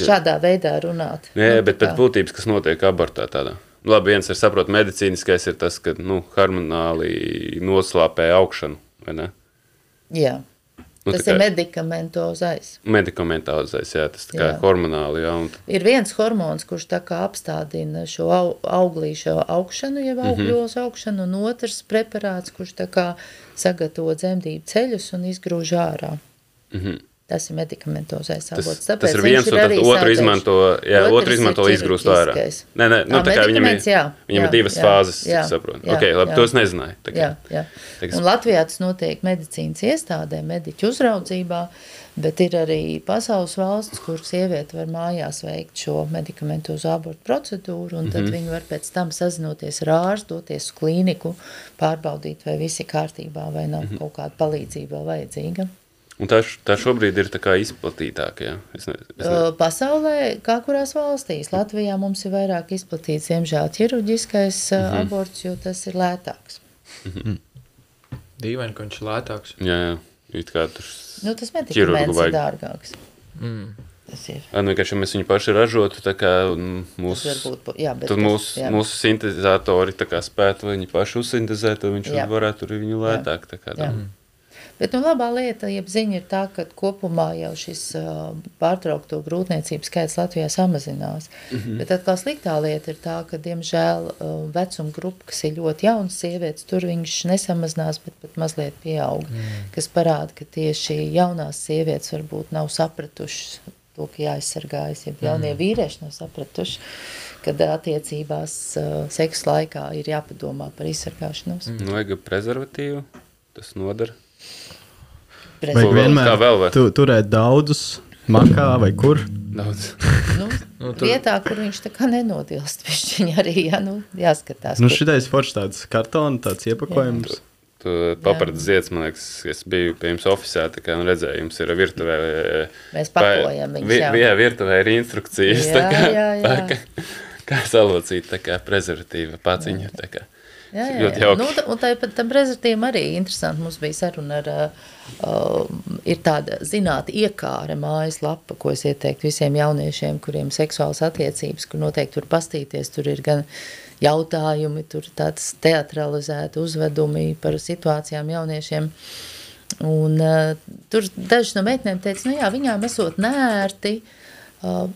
šādā veidā runāt. Jā, Nu, bet pēc būtības, kas notiek abortā tādā. Labi, viens ir saprot, medicīniskais ir tas, ka nu, hormonāli noslāpē augšanu, vai ne? Jā. Nu, Tas tā ir kā medikamentozais. medikamentālais, jā, tas tā kā Jā. hormonāli, jā, un Ir viens hormons, kurš tā kā apstādina šo au, auglīšo augšanu, jeb Mhm. augļos augšanu, un otrs preparāts, kurš tā kā sagatavo dzemdību ceļus un izgrūž ārā. Mhm. Tas ir medikamentozais Tas, avots. tas Tāpēc ir viņš viens, un tad otru izmanto, jā, otru ir izmanto, izgrūst ārā. Nē, nē, nu, tā kā viņam ir, jā, viņam jā, ir divas jā, fāzes, jā, saprotu. jā, Ok, labi, jā. to es nezināju. tā kā. Jā, jā. Teiks- Un Latvijā tas notiek medicīnas iestādē, mediķu uzraudzībā, bet ir arī pasaules valsts, kur sieviete var mājās veikt šo medikamentozu abortu procedūru, un tad viņi var pēc tam sazinoties ar ārstu, doties uz klīniku, pārbaudīt, vai viss ir kārtībā, vai nav Mhm. kaut kāda palīdzība vajadzīga. Un tā, tā šobrīd ir tā kā izplatītāka, jā. Es ne, es ne, Pasaulē, kā kurās valstīs, Latvijā mums ir vairāk izplatīts, diemžēl, ķirurģiskais Mhm. uh, aborts, jo tas ir lētāks. Dīvaini, ka viņš ir lētāks. jā, jā, it kā tur. Nu, tas medikaments ir vajag. dārgāks. Mm. Tas ir. Ā, Nu, vienkārši mēs viņu paši ražotu, tā kā mm, mūsu, varbūt, jā, bet tad tas- mūsu, jā. mūsu sintetizatori tā kā spētu viņi paši uzsintezēt, un viņš Jā. varētu arī viņu lētāk. tā kā Jā. Bet nu, labā lieta, jeb ziņa ir tā, ka kopumā jau šis uh, pārtraukto grūtniecības skaits Latvijā samazinās. Mm -hmm. Bet atkal sliktā lieta ir tā, ka, diemžēl, uh, vecuma grupa, kas ir ļoti jaunas sievietes, tur viņš nesamazinās, bet pat mazliet pieaug. Mm. Kas parāda, ka tieši jaunās sievietes varbūt nav sapratušas to, ka jāaizsargājas, ja jaunie vīrieši nav sapratuši, kad attiecībās uh, seksa laikā ir jāpadomā par izsargāšanos. Mm. Nu, vajag prezervatīvu, tas nodara. Vajag vienmēr vēl var? tu, turēt daudzus makā vai kur. Daudz. Nu, Nu, tur- vietā, kur viņš tā kā nenodilst, viņa arī jā, nu, jāskatās. Nu, kur- šitais foršs tāds kartons, tāds iepakojums. Tu paprati zieds, man liekas, es biju pie jums oficiālā, tā kā nu, redzēju, jums ir virtuvē. Mēs pakojam viņus, vi, jā. jā, virtuvē ir instrukcijas, tā Jā, kā, jā, jā. tā kā, kā salocīt, tā kā prezervatīva paciņa, tā kā. Jā, jā, jā. Nu, un tāpat tam prezervatīvam arī interesanti. Mums bija saruna ar, uh, ir tāda zinātnē iekāra mājaslapa, ko es ieteiktu visiem jauniešiem, kuriem seksuāls attiecības, kur noteikti tur pastīties. Tur ir gan jautājumi, tur tāds teatralizēti uzvedumi par situācijām jauniešiem. Un, uh, tur dažas no meitenēm teica, nu jā, viņām esot nērti uh,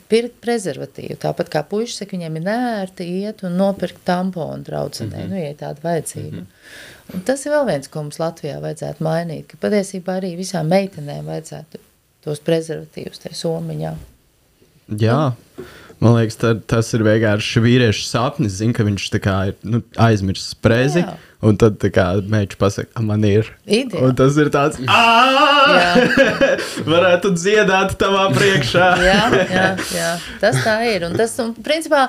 pirkt prezervatīvu. Tāpat kā puikas saka, viņiem ir nērti iet un nopirkt tamponu draudzenei, mm -hmm. nu, ja tāda vajadzība. Mm -hmm. Un tas ir vēl viens, ko mums Latvijā vajadzētu mainīt, ka patiesībā arī visām meitenēm vajadzētu tos prezervatīvus tajā somiņā. Jā, man liekas, tā, tas ir vienkārši vīriešu sapnis. Zina, ka viņš kā ir nu, aizmirsis prezi. Jā. Un tad meitene pasakā, "A, man ir. Ideāli. Un tas ir tāds, Jā, varētu dziedāt tavā priekšā. jā, jā, jā, tas tā ir. Un tas, un, principā,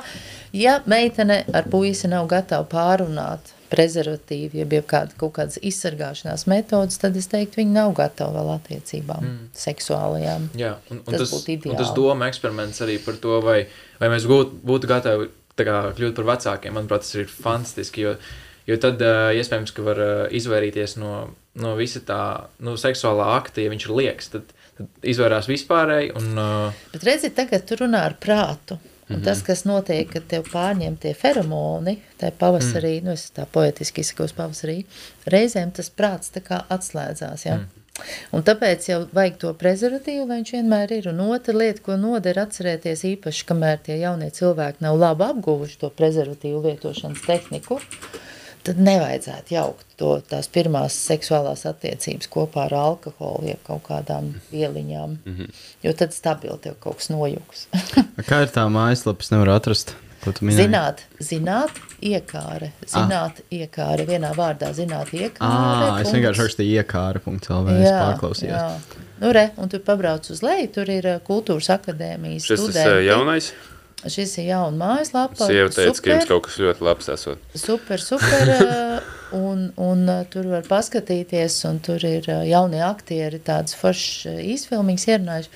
ja meitene ar puisi nav gatava pārunāt prezervatīvu, jeb jau kāda, kaut kādas izsargāšanās metodas, tad es teiktu, viņi nav gatavi vēl attiecībām mm. seksuālajām. Jā, un, un Tas tas, būtu un tas ideāli. doma eksperiments arī par to, vai, vai mēs būtu, būtu gatavi kā, kļūt par vecākiem. Manuprāt, tas ir fantastiski. Jo, jo tad uh, iespējams, ka var uh, izvairīties no, no visa tā nu, seksuālā akta, ja viņš ir liekas. Tad, tad izvairās vispārēji. Un, uh, Bet redziet, tagad tu runā ar prātu. Un mm -hmm. tas, kas notiek, kad tev pārņem tie feromoni, tā pavasarī, mm. nu es tā poetiski izsakos pavasarī, reizēm tas prāts tā kā atslēdzās, ja? Mm. Un tāpēc jau vajag to prezervatīvu, lai viņš vienmēr ir. Un otra lieta, ko noder atcerēties īpaši, kamēr tie jaunie cilvēki nav labi apguvuši to prezervatīvu lietošanas tehniku, tad nevajadzētu jaukt to, tās pirmās seksuālās attiecības kopā ar alkoholu, jeb kaut kādām vieliņām, mm -hmm. jo tad stabili tev kaut kas nojuks. Kā ir tā mājaslapa, es nevaru atrast. Ko tu minēji? Zināt, zināt, iekāre. Zināt, iekāre. Vienā vārdā zināt, iekāre. Ah, es vienkārši rakstīju iekāra.lv. Es pārklausījos. Nu, re, un tu pabrauc uz leju, tur ir uh, kultūras akadēmijas Šis ir studenti. jaunais. Šis ir jauna mājaslapa. Sieva teica, ka super. jums kaut kas ļoti labs esot. Super, super. uh, Un, un uh, tur var paskatīties, un tur ir uh, jaunie aktieri, tādas foršas uh, īsfilmiņas ierunājuši.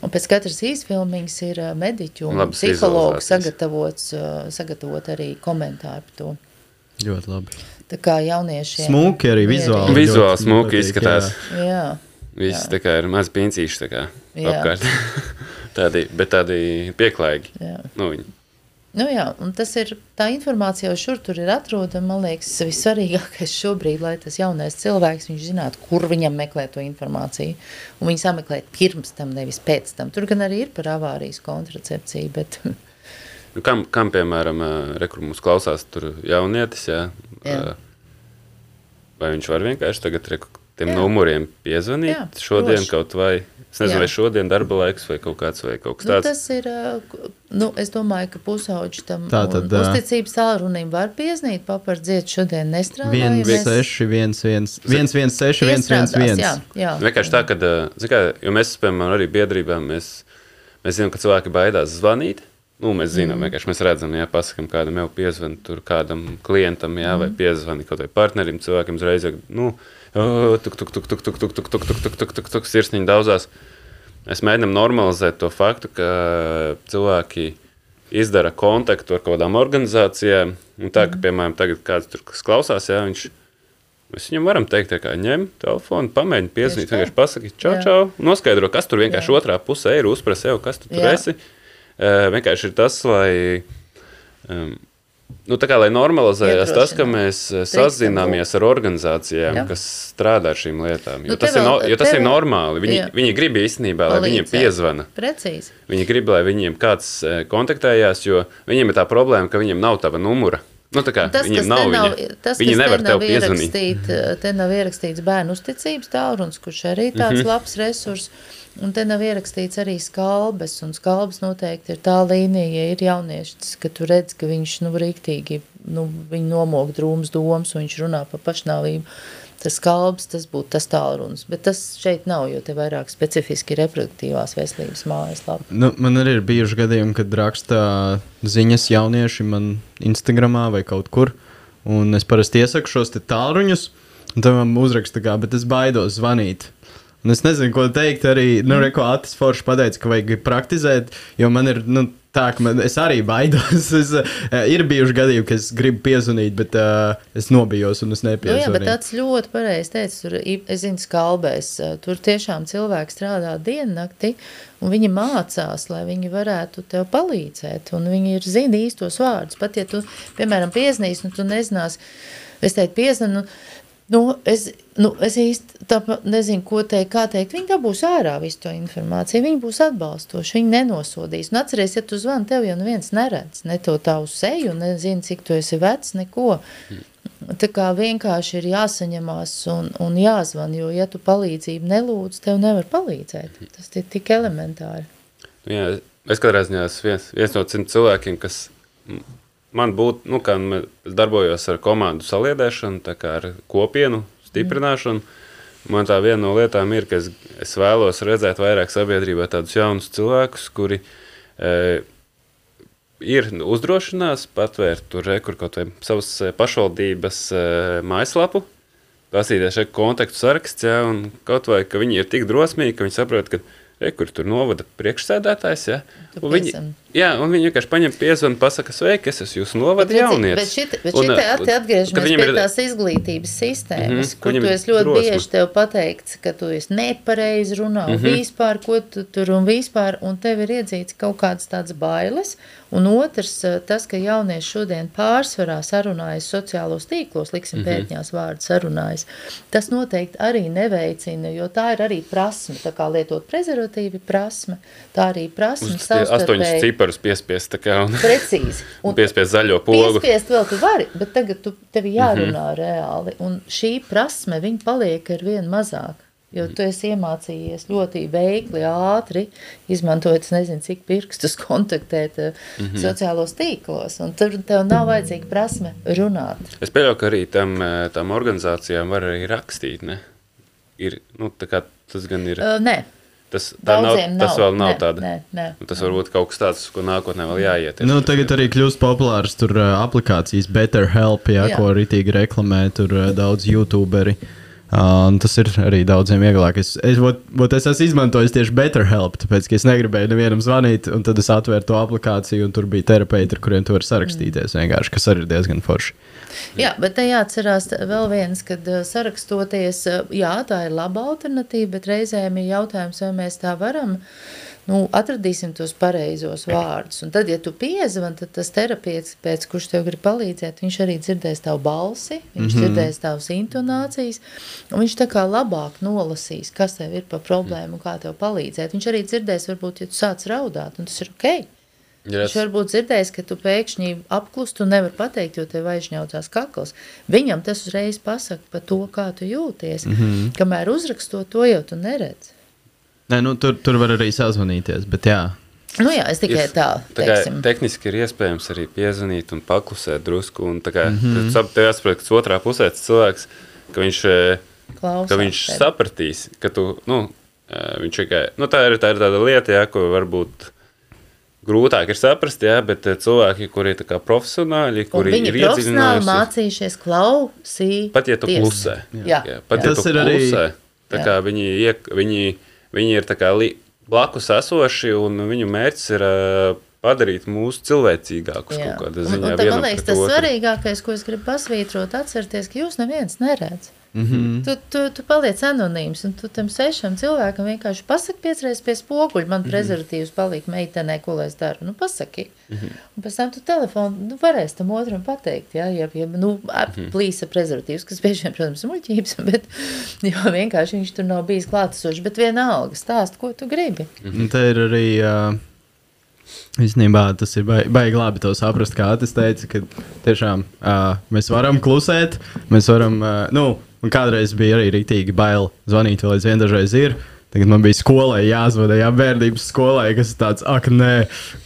Un pēc katras īsfilmiņas ir mediķu un Labas psihologu sagatavots, sagatavot arī komentāru par to. Ļoti labi. Tā kā jauniešiem. Smuki arī vizuāli. Vizuāli ļoti smuki izskatās. Jā. Viss Jā. tā kā ir maz pincīši tā kā Jā. apkārt. tādi, bet tādi pieklājīgi. Jā. Nu, viņi. Nu jā, un tas ir, tā informācija jau šur tur ir atrodama, man liekas, vissvarīgākais šobrīd, lai tas jaunais cilvēks, viņš zinātu, kur viņam meklēt to informāciju, un viņi sameklēt pirms tam, nevis pēc tam. Tur gan arī ir par avārijas kontracepciju, bet Nu, kam, kam, piemēram, rekur mums klausās tur jaunietis, jā, Jā. vai viņš var vienkārši tagad tiem Jā. numuriem piezvanīt Jā, šodien droši. kaut vai, es nezinu, Jā. vai šodien darba laiks vai kaut kāds vai kaut kas nu, tāds. tas ir, nu, es domāju, ka pusauģi tam Tā tad, uzticības tālrunim var pieznīt, papardziet šodien 1, nestrādājamies. 6, 1, 1, 1, 1, 6, 1, 1, Iestrādās, Jā, 1. jā. Vienkārši tā, ka, zin kā, jo mēs, piemēram, arī biedrībā, mēs, mēs zinām, ka cilvēki baidās zvanīt. Nu, mēs zinām, mm. vienkārši mēs redzam, ja pasakām, kādam jau piezvanīt, tur kādam klientam, jā, vai piezvanīt kaut vai partnerim, cilvēkiem uzreiz, nu, "Ā, tuk, tuk, tuk, tuk, tuk, tuk, tuk, tuk, tuk, tuk, tuk, tuk, tuk, sirsniņi daudzās. Mēs mēģinām normalizēt to faktu, ka cilvēki izdara kontaktu ar kaut kādām organizācijām. Un tā, ka, piemēram, tagad kāds tur kas klausās, jā, viņš Mēs viņam varam teikt, ka ņem telefonu, pamēģini piezvanīt, vienkārši pasakīt, čau, Jā. čau, noskaidro, kas tur vienkārši Jā. otrā pusē ir, uzprasa sev, kas tu tur Jā. esi. Uh, vienkārši ir tas, lai, um, nu, tā kā, lai normalizējās tas, ka mēs Drīkstam sazināmies ar organizācijām, Jā. kas strādā ar šīm lietām. Jo Nu, tas, te ir, no, vēl- jo tas te ir vēl- normāli. Viņi, Jā. viņi grib īstenībā, lai viņiem Palīdzēt. piezvana. Precīzi. Viņi grib, lai viņiem kāds eh, kontaktējās, jo viņiem ir tā problēma, ka viņiem nav tava numura. Nu, tā kā Tas, viņiem kas nav nav, viņa. tas, Viņi kas nevar te nav ierakstīt, te nav ierakstīts bērnu uzticības tālrunis, kurš arī tāds mm -hmm. labs resurs. Un te nav ierakstīts arī skalbes, un skalbes noteikti ir tā līnija, ja ir jaunieši, ka tu redz, ka viņš, nu, rīktīgi, nu, viņi nomok drūms domas, un viņš runā par pašnāvību. Tas skalbs, tas būtu tas tālrunis, bet tas šeit nav, jo te vairāk specifiski reproduktīvās veselības mājaslapa. Nu, man arī ir bijuši gadījumi, kad raksta ziņas jaunieši man Instagramā vai kaut kur. Un es parasti iesaku šos te tālruņus, un tam man uzraksta, kā, bet es baidos zvanīt. Un es nezinu, ko teikt. Arī, nu, ko Atis Foršs pateica, ka vajag praktizēt, jo man ir, nu, tā, man, es arī baidos. Es, uh, ir bijuši gadījumi, ka es gribu piezvanīt, bet uh, es nobijos un es Nu, jā, bet nepiezvanīju. tāds ļoti pareizi teica, tur, es zinu, skalbēs, eh, tur tiešām cilvēki strādā diennakti, un viņi mācās, lai viņi varētu tev palīdzēt, un viņi ir zina īstos vārdus. Pat ja tu, piemēram, pieznīs, nu tu nezinās, es teicu piezvanu, nu, Nu, es, nu, es īsti nezinu, ko teikt, kā teikt. Viņi dabūs ārā visu to informāciju, viņi būs atbalstoši, viņi nenosodīs. Un atceries, ja tu zvani, tev jau neviens neredz, ne to tavu seju, nezinu, cik tu esi vecs, neko. Tā kā vienkārši ir jāsaņemās un, un jāzvan, jo, ja tu palīdzību nelūdz, tev nevar palīdzēt. Tas ir tik elementāri. Nu Jā, es katrā ziņā esmu viens, viens no cim cilvēkiem, kas man būtu, nu, kā es darbojos ar komandu saliedēšanu, tā kā ar kopienu stiprināšanu. Man tā viena no lietām ir, ka es, es vēlos redzēt vairāk sabiedrībā tādus jaunus cilvēkus, kuri e, ir uzdrošinās patvērt tur rekur kaut vai savas e, pašvaldības e, mājaslapu, pasīties šeit kontaktu saraksts, jā, un kaut vai, ka viņi ir tik drosmīgi, ka viņi saprot, ka rekur tur novada priekšsēdētājs, jā, Tu un viņi, jā, un viņi vienkārši paņem piezvanu, pasaka, sveiki, es esmu jūsu novada jaunietis. bet šit, Un, šit te kad atgriežamies pie ir- tās izglītības sistēmas, mm -hmm, kur tu esi ļoti drosme. bieži tev pateikts, ka tu esi nepareizi runā, mm. -hmm. vispār, ko tu tur un vispār, un tev ir iedzīts kaut kādas tādas bailes, un otrs, eh, tas, ka jaunieši šodien pārsvarā sarunājas sociālos tīklos, liksim Mhm. pētņās vārdu sarunājas, tas noteikti arī neveicina, jo tā ir arī prasme, tā kā lietot prezervatīvi prasme, tā arī prasme savstarpēji. ciparus piespiest, tā kā, un, Precīzi. un piespiest zaļo pogu. Piespiest vēl tu vari, bet tagad tu, tev Mhm. jārunā mm -hmm. reāli. Un šī prasme, viņa paliek ar vien mazāk. Jo tu esi iemācījies ļoti veikli, ātri, izmantojot, nezinu, cik pirkstus kontaktēt mm -hmm. sociālos tīklos. Un tur tev nav vajadzīga prasme runāt. Es pieļauju, ka arī tam, eh, tam organizācijām var arī rakstīt. Ne? Ir, nu, tā kā tas gan ir. Uh, nē, Tas, tā nav, daudziem tas vēl nav Nē, tāda. Nē, nē. Un Tas var būt kaut kas tāds, ko nākotnē vēl jāiet. Nu, tagad arī kļūst populārs tur aplikācijas BetterHelp, jā, Jā. ko rītīgi reklamē tur daudz youtuberi. Uh, un tas ir arī daudziem vieglāk. Es, es, vot, vot es esmu izmantojis tieši BetterHelp, tāpēc, es negribēju nevienam zvanīt, un tad es atvēru to aplikāciju, un tur bija terapeiti, ar kuriem tu vari sarakstīties vienkārši, kas arī ir diezgan forši. Jā, bet te jāatcerās vēl viens, kad uh, sarakstoties, uh, jā, tā ir laba alternatīva, bet reizēm ir jautājums, vai mēs tā varam, nu, atradīsim tos pareizos vārdus. Un tad, ja tu piezvan, tad tas terapietis, pēc kurš tev grib palīdzēt, viņš arī dzirdēs tavu balsi, viņš mm -hmm. dzirdēs tavas intonācijas, un viņš tā kā labāk nolasīs, kas tev ir pa problēmu un kā tev palīdzēt. Viņš arī dzirdēs, varbūt, ja tu sāc raudāt, un tas ir ok. Ja Viņš varbūt dzirdējis, ka tu pēkšņi apklusti un nevar pateikt, jo tev aizņaucās kakls. Viņam tas uzreiz pasaka par to, kā tu jūties. Mm -hmm. Kamēr uzrakstot to jau tu neredz. Nē, nu, tur, tur var arī sazvanīties, bet jā. Nu jā, es tikai Ir- tā, teiksim. tehniski ir iespējams arī piezvanīt un paklusēt drusku. Un kā mm -hmm. tev jāsaprot, ka tas otrā pusē tas cilvēks, ka viņš, eh, Klausās ka viņš tevi. sapratīs, ka tu, nu, eh, viņš tikai, nu, tā ir, tā ir tāda lieta, jā, ko varbūt grūtāk ir saprast, jā, bet eh, cilvēki, kuri ir tā kā profesionāļi, Un kuri ir profesionāli iedziļinājušies, mācījušies klausīties. pat ja tu klusē. Jā, Jā, pat jā. ja Tas tu ir arī- klusē, tā Jā. kā viņi, iek, viņi, viņi ir tā kā blakus esoši, un viņu mērķis ir ā, padarīt mūs cilvēcīgākus kaut kādā Un- ziņā. un tad, vienam man liekas, tas otru. svarīgākais, ko es gribu pasvītrot, atcerieties, ka jūs neviens neredz. Mm Mhm. -hmm. tu, tu, tu paliec anonīms, un tu tam sešam cilvēkam vienkārši pasaki piecreiz pie spoguļa. Man mm -hmm. prezervatīvs palika meitenē, ko lai es daru. Nu, pasaki. Mm -hmm. Un pēc tam tu telefonu nu, varēsi tam otram pateikt, ja, ja, ja nu, plīsa prezervatīvs, kas bieži vien, protams, muļķības, bet jo vienkārši viņš tur nav bijis klātesošs, bet vienalga stāst, ko tu gribi. Un te ir arī. Uh, Īstenībā tas ir baigi, baigi labi to saprast, kā tas teica, ka tiešām uh, mēs varam klusēt, mēs varam, uh, nu, un kādreiz bija arī rītīgi bail zvanīt, vēl aizvien dažreiz ir. Tagad man bija skolai jāzvana, jā, bērnības skolai, kas ir tāds, ak, nē,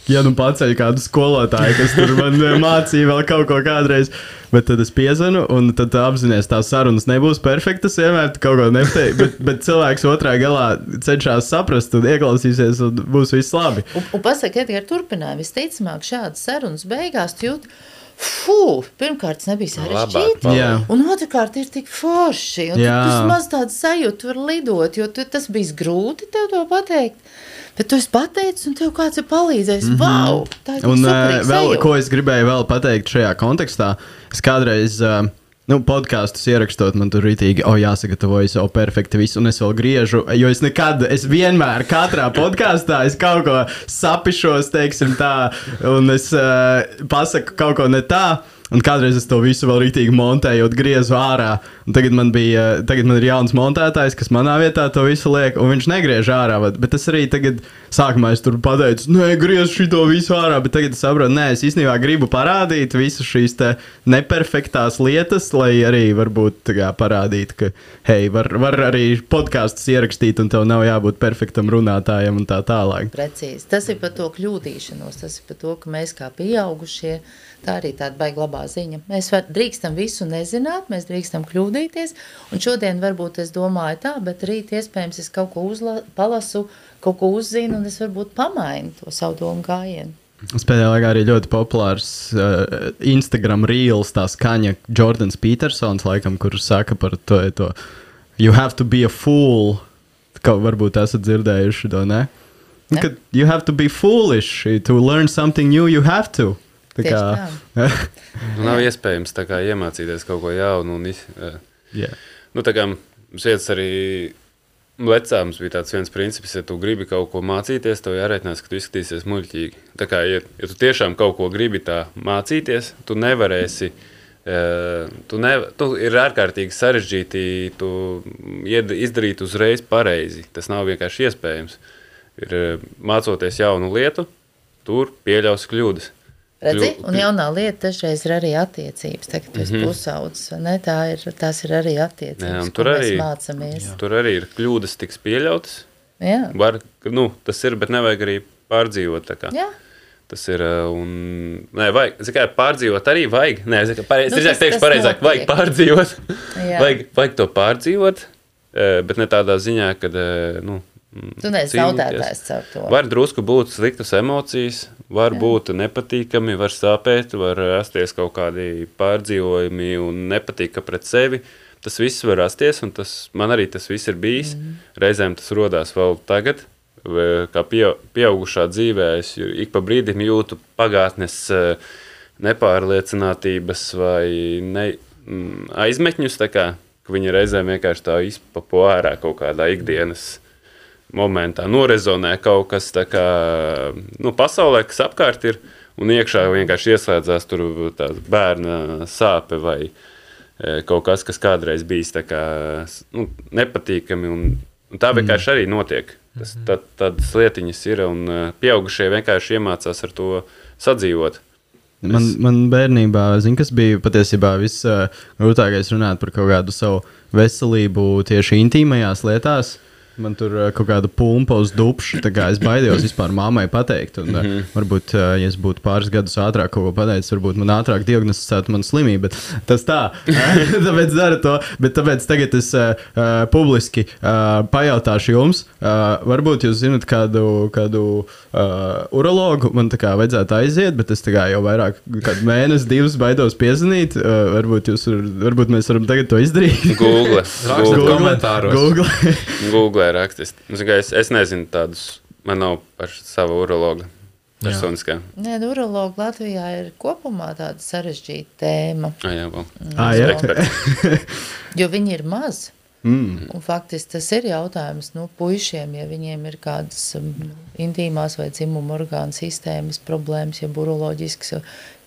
ja nu paceļ kādu skolotāju, kas tur man mācīja vēl kaut ko kādreiz. Bet tad es piezvanu, un tad apzināties, tās sarunas nebūs perfektas. Vienmēr kaut ko nepateiksi, bet, bet cilvēks otrā galā cenšas saprast, un ieklausīsies, un būs viss labi. Un, un pasaka, Edgars, turpināja. Visticamāk, šādas sarunas beigās jūti, Fū, pirmkārt, tas nebija sarežģīti. Un otrkārt, ir tik forši. Un tu maz tādu sajūtu, tu vari lidot, jo tu, tas bija grūti tev to pateikt. Bet tu esi pateicis, un tev kāds ir palīdzējis. Mm -hmm. Wow! Tā ir Un superīga vēl, sajūta. ko es gribēju vēl pateikt šajā kontekstā, es kādreiz. Uh, Nu, podkāstus ierakstot, man tur rītīgi, o, jāsagatavojas, o, perfekti viss, un es vēl griežu, jo es nekad, es vienmēr, katrā podkāstā, es kaut ko sapišos, teiksim tā, un es uh, pasaku kaut ko ne tā, un kādreiz es to visu vēl rītīgi montēju, griezu ārā, un tagad man bija, tagad man ir jauns montētājs, kas manā vietā to visu liek, un viņš negriež ārā, bet- bet es arī tagad, sākumā es tur pateicu, nē, griež šito visu ārā, bet tagad es saprotu, nē, es īstenībā gribu parādīt visas šīs neperfektās lietas, lai arī varbūt kā parādītu, ka, hei, var, var arī podkāstus ierakstīt, un tev nav jābūt perfektam runātājam un tā tālāk. Precīzi. Tas ir par to kļūdīšanos, tas ir par to, ka mēs kā pieaugušie, tā arī tāda baigta labā ziņa. Mēs var, drīkstam visu nezināt, mēs drīkstam kļūdīties. Un šodien varbūt es domāju tā, bet rīt iespējams es kaut ko uzla, palasu, kaut ko uzzinu, un es varbūt pamainu to savu domu gājienu. Pēdējā laikā arī ļoti populārs uh, Instagram reels, tā skaņa Jordans Petersons, laikam, kurš saka par to, to You have to be a fool. Kā varbūt esat dzirdējuši to, ne? Ne. Ka you have to be foolish to learn something new, you have to. Tā kā, Nu, nav iespējams tā kā iemācīties kaut ko jaunu. Un, jā. nu, tā kā mums iet arī vecām bija tāds viens princips, ja tu gribi kaut ko mācīties, tev jārēķinās, ka tu izskatīsies muļķīgi. Tā kā, ja, ja tu tiešām kaut ko gribi tā mācīties, tu nevarēsi. eh, Tu, ne, tu ir ārkārtīgi sarežģīti tu izdarīt uzreiz pareizi. Tas nav vienkārši iespējams. Ir, eh, mācoties jaunu lietu, tur pieļaus kļūdas. Redzi, un jaunā lieta dažreiz ir arī attiecības. Tagad tu esi pusaudzis, vai ne? Tā ir, tās ir arī attiecības. Jā, tur mēs arī- mācāmies. Tur arī ir kļūdas, tiks pieļautas. Jā, Var, nu, tas ir, bet nevajag arī pārdzīvot. tā kā. jā. Tas ir. uh, Un, nē, vajag, kā, pārdzīvot arī vajag. Nē, zini, kā, pareiz, Nu, tas- teikšu, pareizāk, vajag pārdzīvot. Jā. vajag, vajag to pārdzīvot, eh, bet ne tādā ziņā, ka. Nu, mm, Tu neesi zaudētājs caur to. Var drusku būt sliktas emocijas, var Jā. būt nepatīkami, var sāpēt, var rasties kaut kādi pārdzīvojumi un nepatika pret sevi. Tas viss var rasties, un tas, man arī tas viss ir bijis. Mm. Reizēm tas radās vēl tagad, kā pie, pieaugušā dzīvē. Es ik pa brīdim jūtu pagātnes eh, nepārliecinātības vai ne, mm, aizmetņus. Kā, ka viņi reizēm vienkārši tā izpapo ārā kaut kādā ikdienas momentā norezonē kaut kas tāds, nu, pasaulē, kas apkārt ir, un iekšā vienkārši ieslēdzās tur bērna sāpe vai e, kaut kas, kas kādreiz bijis kā, nu, nepatīkami. Un, un tā vienkārši arī notiek. Tas, tad, tādas lietiņas ir, un e, pieaugušie vienkārši iemācās ar to sadzīvot. Man, man bērnībā, zin, kas bija patiesībā visgrūtākais runāt par kaut kādu savu veselību tieši intīmajās lietās. Man tur uh, kaut kāda pumpa uz dubša, tā kā es baidījos vispār mammai pateikt. Un, uh, varbūt, uh, ja es būtu pāris gadus ātrāk kaut ko pateicis, varbūt man ātrāk diagnosticētu manu slimību. Bet tas tā, tāpēc dara to. Bet tāpēc tagad es uh, publiski uh, pajautāšu jums, uh, varbūt jūs zinat kādu, kādu uh, urologu, man tā kā vajadzētu aiziet, bet es tā kā jau vairāk kādu mēnesi, divus baidos piezvanīt. Uh, varbūt, jūs, var, varbūt mēs varam tagad to izdarīt. Google. Google. komentāros. Google. Google zini kā, Es, es nezinu tādus, man nav paša sava urologa personiskā. Nē, nu, urologi Latvijā ir kopumā tāda sarežģīta tēma, Ah, jā, vēl. Ah, jā. Eksperts. jo viņi ir maz. Mm. Un faktiski tas ir jautājums nu, puišiem, ja viņiem ir kādas um, intīmās vai dzimuma orgānu sistēmas problēmas, ja buroloģisks,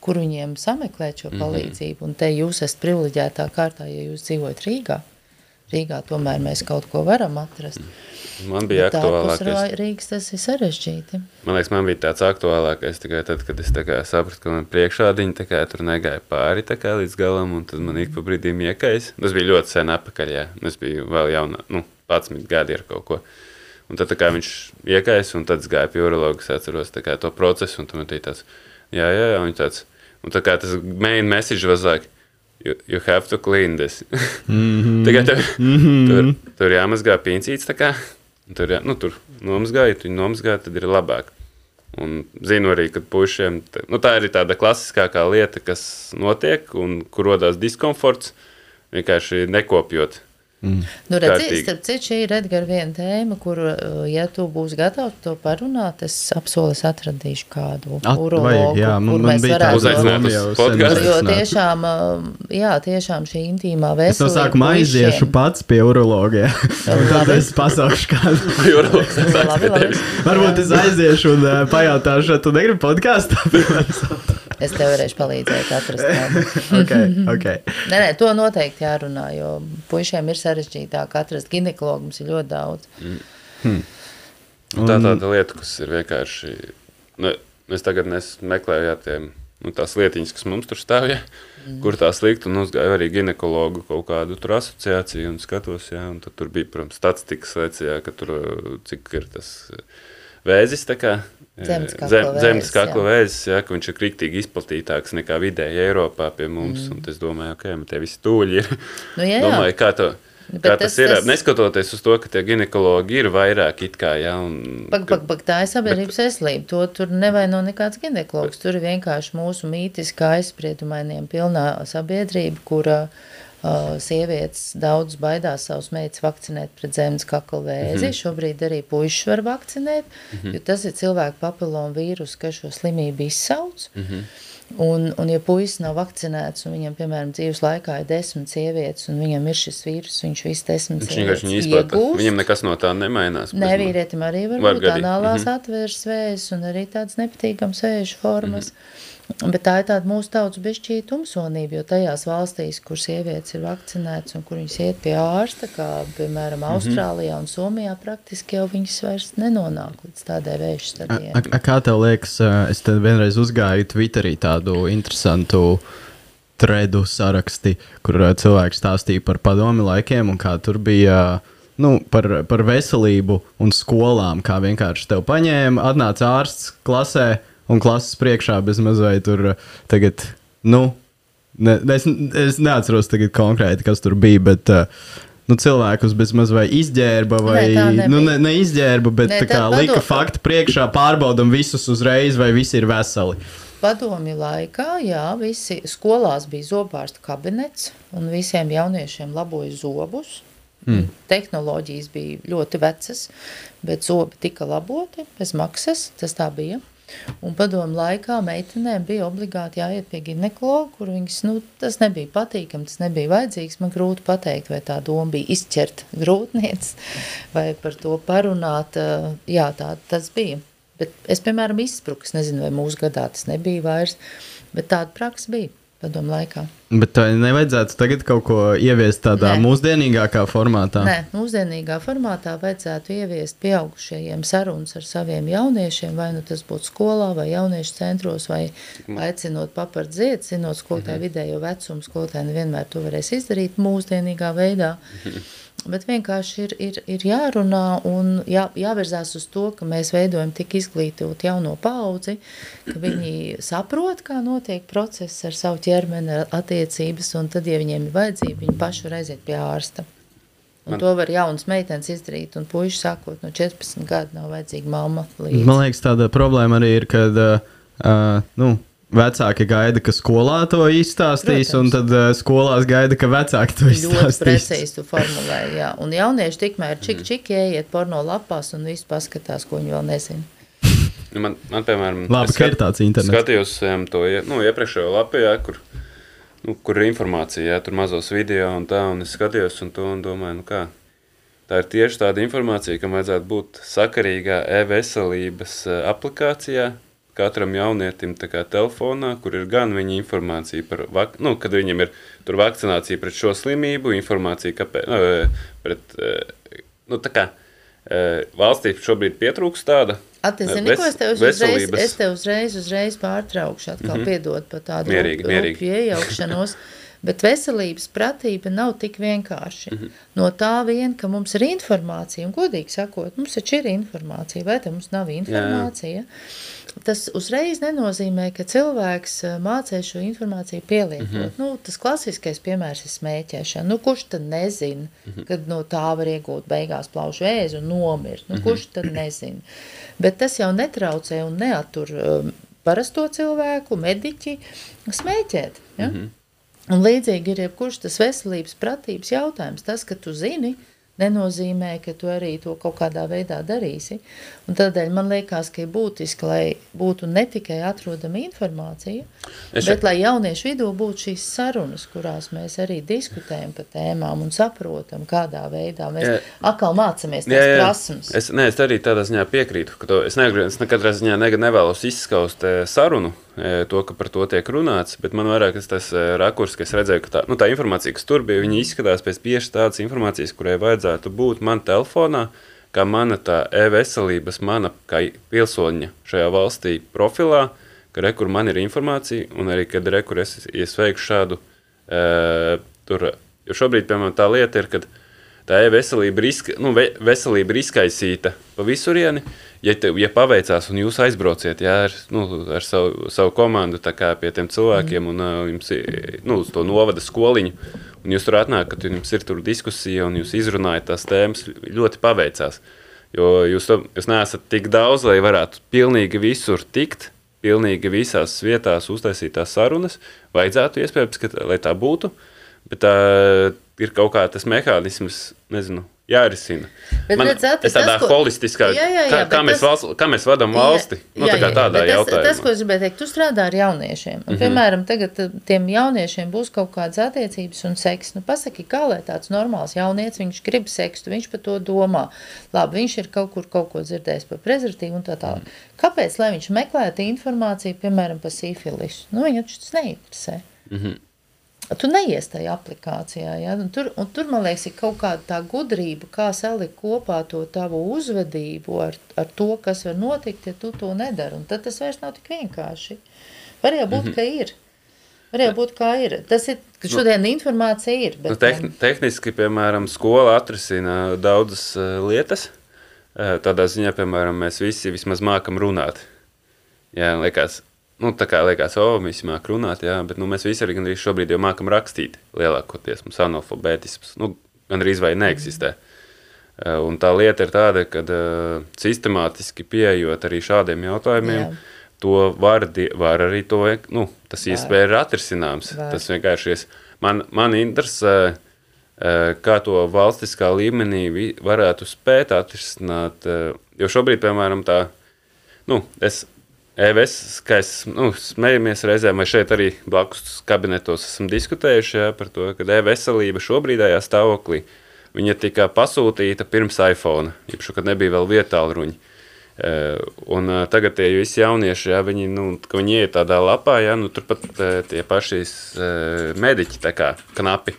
kur viņiem sameklēt šo palīdzību. Un te jūs esat privileģētā kārtā, ja jūs dzīvojat Rīgā. Rīgā tomēr mēs kaut ko varam atrast. Man bija Bet aktuālākais. Rīgas tas ir sarežģīti. Man liekas, man bija tāds aktuālākais tikai tad, kad es tā kā sapratu, ka man priekšādiņa tā kā tur negāja pāri tā kā līdz galam, un tad man ik pa brīdim iekais. Tas bija ļoti sen apakaļ, jā. Es biju vēl jaunā, nu, 11 gadi ar kaut ko. Un tad kā viņš iekais, un tad es gāju pie urologa, es atceros kā to procesu, un man bija tāds, jā, jā, jā, un tāds, un tā kā tas main message was like, you, you have to clean this. Mm -hmm. Tikai tev, mm -hmm. tur, tur jāmazgā pincīts tur, jā, nu, tur nomazgāja, tu viņu nomazgāja, tad ir labāk. Un zinu arī, ka puišiem nu, tā ir tāda klasiskākā lieta, kas notiek un kur rodas diskomforts. Vienkārši nekopjot. Nu, redzi, Kārtīgi. starp citu, šī ir Edgars viena tēma, kur, uh, ja tu būsi gatavs to parunāt, es apsolu, es atradīšu kādu At- urologu, vajag, jā, man- kur man mēs bija varētu... Uzaicināt uz podcastu. Jo tiešām, uh, jā, tiešām šī intīmā Es no veselība sākuma aiziešu pats pie urologa. un Tad es pasaukšu kādu. Tevis- Varbūt es aiziešu un uh, pajautāšu, tu negribi podkāstu. Es tev varēšu palīdzēt atrast kādu. ok, ok. Nē, nē, to noteikti jārunā, jo puišiem ir sarežģītāk atrast ginekologu, mums ir ļoti daudz. Un Tā tāda lieta, kas ir vienkārši. Nu, es tagad nes- meklēju jā, tiem, nu, tās lietiņas, kas mums tur stāv, ja, mm. kur tās likt. Un uzgāju arī ginekologu kaut kādu tur asociāciju un skatos, jā, un tad tur bija, protams, statistikas lietas, jā, ka tur cik ir tas uh, vēzis. tā kā, eh, Zemes kakla vēzis, jā, ka viņš ir kriktīgi izplatītāks nekā vidēji Eiropā pie mums. Mm. Un es domāju, ok, man tie visi tūļi ir. Nu, jā, jā. Domāju, kā to. Bet Kā tas- tas, ir, tas- neskatoties uz to, ka tie ginekologi ir vairāk, it kā, ja, un, Pag, pag, pag, tā ir sabiedrības veselība. To tur nevaino nekāds ginekologs. Tur ir vienkārši mūsu mītiskā aizspriedumainiem pilnā sabiedrība, kura uh, sievietes daudz baidās savus meitas vakcinēt pret zemes kakla vēzi. Mm -hmm. Šobrīd arī puišus var vakcinēt, mm -hmm. jo tas ir cilvēku papilonu vīrus, kas šo slimību izsauc. Mm -hmm. Un, un ja puisis nav vakcinēts, un viņam, piemēram, dzīves laikā ir desmit sievietes, un viņam ir šis vīrus, viņš visu desmit Viņš vienkārši viņu sievietes izplata. Viņam nekas no tā nemainās. Nē, vīrietim arī var, Var būt gadīt, anālās mhm. atvērs vēzis un arī tāds nepatīkams vēža formas. Mhm. Bet tā ir tāda mūsu tautas bišķī tumsonība, jo tajās valstīs, kur sievietes ir vakcinētas un kur viņas iet pie ārsta, kā piemēram Mhm. Austrālijā un Somijā, praktiski jau viņas vairs nenonāk līdz tādai vēža A, stadijai. kā tev liekas, es te vienreiz uzgāju Twitterī tādu interesantu tredu saraksti, kur ā, cilvēks stāstīja par padomi laikiem un kā tur bija. Nu, par, par veselību un skolām, kā vienkārši tev paņēma, atnāca ārsts klasē un klases priekšā bez mazliet tur ā, tagad, nu, ne, es, es neatceros tagad konkrēti, kas tur bija, bet uh, nu, cilvēkus bez mazliet izģērba vai nebija. nu, ne, ne izģērba, bet tā kā tā lika faktu priekšā, pārbaudam visus uzreiz, vai visi ir veseli. Padomju laikā, jā, visi skolās bija zobārstu kabinets un visiem jauniešiem laboja zobus. Mm. Tehnoloģijas bija ļoti vecas, bet zobi tika laboti bez maksas, tas tā bija. Un padomu laikā meitenēm bija obligāti jāiet pie ginekologa, kur viņas, nu, tas nebija patīkami, tas nebija vajadzīgs. Man grūti pateikt, vai tā doma bija izķert grūtniec vai par to parunāt. eh, Jā, tā tas bija. Bet es, piemēram, izspruku, es nezinu, vai mūsu gadā tas nebija vairs, bet tāda praksa bija padomu laikā. Bet tā nevajadzētu tagad kaut ko ieviest tādā Nē. mūsdienīgākā formātā. Nē, mūsdienīgā formātā vajadzētu ieviest pieaugušajiem sarunas ar saviem jauniešiem, vai nu tas būtu skolā, vai jauniešu centros, vai aicinot papart ziet, zinot skolotāju vidējo vecumu, skolotāji nevienmēr to varēs izdarīt mūsdienīgā veidā. Bet vienkārši ir, ir, ir jārunā un jā, jāvirzās uz to, ka mēs veidojam tik izglītot jauno paudzi, ka viņi saprot, kā notiek process ar savu ķermeni, attiecības, un tad, ja viņiem ir vajadzība, viņi paši var aiziet pie ārsta. Un Man- to var jaunas meitenes izdarīt, un puiši sākot no 14 gadu nav vajadzīga mamma līdzi. Man liekas, tāda problēma arī ir, kad uh, nu, vecāki gaida, ka skolā to izstāstīs, Protams. un tad uh, skolās gaida, ka vecāki to Ļoti izstāstīs. precīzi tu formulēji, jā. Un jaunieši tikmēr čik čik ieiet porno lapās un visu paskatās, ko viņi vēl nezina. Nu, man, man, piemēram, Labi, es ka ir tāds internets. Skatījos um, to nu, iepriekšējo lapu, jā, kur, nu, kur ir informācija, jā, tur mazos video un tā, un es skatījos un to un domāju, nu kā. Tā ir tieši tāda informācija, kam vajadzētu būt sakarīgā e-veselības eh, aplikācijā, katram jaunietim telefonā, kur ir gan viņa informācija par, vak nu, kad viņam ir tur vakcinācija pret šo slimību, informācija kāpēc, nu, eh, pret, eh, nu, tā kā eh, valstī šobrīd pietrūkst tāda. Ves- ko es tev uzreiz, veselības- es tev uzreiz, uzreiz pārtraukšu, atkal mm -hmm. piedod par tādu Mierīgi, rup- mierīgi. iejaukšanos. Bet veselības pratība nav tik vienkārši. Mm. -hmm. No tā vien, ka mums ir informācija, un godīgi sakot, mums taču ir informācija, vai te mums nav informācija, tas uzreiz nenozīmē, ka cilvēks eh, mācīs šo informāciju pielietot. Mm -hmm. nu, tas klasiskais piemērs ir smēķēšana. Nu, kurš tad nezina, mm -hmm. kad no tā var iegūt beigās plaušu vēzi un nomirt? Nu, kurš tad nezina? Bet tas jau netraucē un neatur um, parasto cilvēku, mediķi smēķēt. Ja? Mm -hmm. Un līdzīgi ir jebkurš tas veselības pratības jautājums. Tas, ka tu zini, nenozīmē, ka tu arī to kaut kādā veidā darīsi. Un tādēļ man liekas, ka ir būtiski, lai būtu ne tikai atrodama informācija, Es bet lai jauniešu vidū būtu šīs sarunas, kurās mēs arī diskutējam par tēmām un saprotam, kādā veidā mēs Jā. atkal mācāmies tās prasmes. Es, ne, es arī tādā ziņā piekrītu, ka to, es, negribu, es nekādā ziņā ne, nevēlos izskaust e, sarunu, to, ka par to tiek runāts, bet man vairāk tas, rakurs, ka es redzēju, ka tā, nu, tā informācija, kas tur bija, viņi izskatās pēc tieši tādas informācijas, kurai vajadzētu būt man telefonā, kā mana tā e-veselības, mana kā pilsoņa šajā valstī profilā, ka re, kur man ir informācija, un arī, kad re, kur es, es veikšu šādu, e, tur, jo šobrīd, piemēram, tā lieta ir, kad tā e-veselība ir, izka, nu, ve, veselība ir izkaisīta pa visurieni. Ja, te, ja paveicās, un jūs aizbrauciet jā, ar, nu, ar savu, savu komandu kā pie tiem cilvēkiem, un uh, jums ir nu, uz to novada skoliņu, un jūs tur atnākat, un jums ir tur diskusija, un jūs izrunājat tās tēmas, ļoti paveicās. Jo jūs, to, jūs neesat tik daudz, lai varētu pilnīgi visur tikt, pilnīgi visās vietās uztaisīt tās sarunas. Vajadzētu iespējams, ka, lai tā būtu, bet tā ir kaut kā tas mehānisms, nezinu, jārisina. Bet, Man, redzat, es tādā tas, ko- holistiskā, Jā, jā, jā, kā, kā, mēs tas- valsts, kā mēs vadām valsti, nu, tā kā tādā bet tas, jautājumā. tas, ko es gribēju teikt, tu strādā ar jauniešiem. Un, piemēram, tagad eh, tiem jauniešiem būs kaut kādas attiecības un seks. Nu, pasaki, kā lai tāds normāls jaunietis, viņš grib seksu, viņš par to domā. Labi, viņš ir kaut kur kaut ko dzirdējis par prezervatīvu un tā tālāk. Kāpēc, lai viņš meklētu informāciju, piemēram, par sīfilisu? Nu, viņu tas neinteresē. Tu neies tajā aplikācijā. Ja? Un tur, un tur, man liekas, ir kaut kāda tā gudrība, kā salikt kopā to tavu uzvedību ar, ar to, kas var notikt, ja tu to nedari. Un tad tas vairs nav tik vienkārši. Var jau būt, mm -hmm. ka ir. Var jau būt, kā ir. Tas ir, ka šodien informācija ir. Bet, Nu, tehni, tehniski, piemēram, skola atrisina daudzas uh, lietas. Uh, tādā ziņā, piemēram, mēs visi vismaz mākam runāt. Jā, liekas, nu, tā kā liekas, o, visi māk runāt, jā, bet nu, mēs visi arī gandrīz šobrīd jau mākam rakstīt. Lielākoties mums analfabētisms nu, gandrīz vai neeksistē. Uh, un tā lieta ir tāda, ka uh, sistemātiski pieejot arī šādiem jautājumiem, Jā. to var, var arī to, nu, tas iespēja ir atrisināms. Var. Tas vienkārši ir. Man, man interesē, eh, kā to valstiskā līmenī varētu spēt atrisināt. eh, Jo šobrīd, piemēram, tā, nu, es, EVS, kā es, nu, smējamies reizēm, vai šeit arī blakus kabinetos esam diskutējuši jā, par to, ka e-veselība šobrīdējā stāvoklī, viņa tika pasūtīta pirms iPhone, jeb kad nebija vēl vietālu ruņi. Eh, Un uh, tagad tie visi jaunieši, ja viņi, nu, ka viņi iet tādā lapā, ja, nu, turpat uh, tie paši uh, mediķi, tā kā knapi.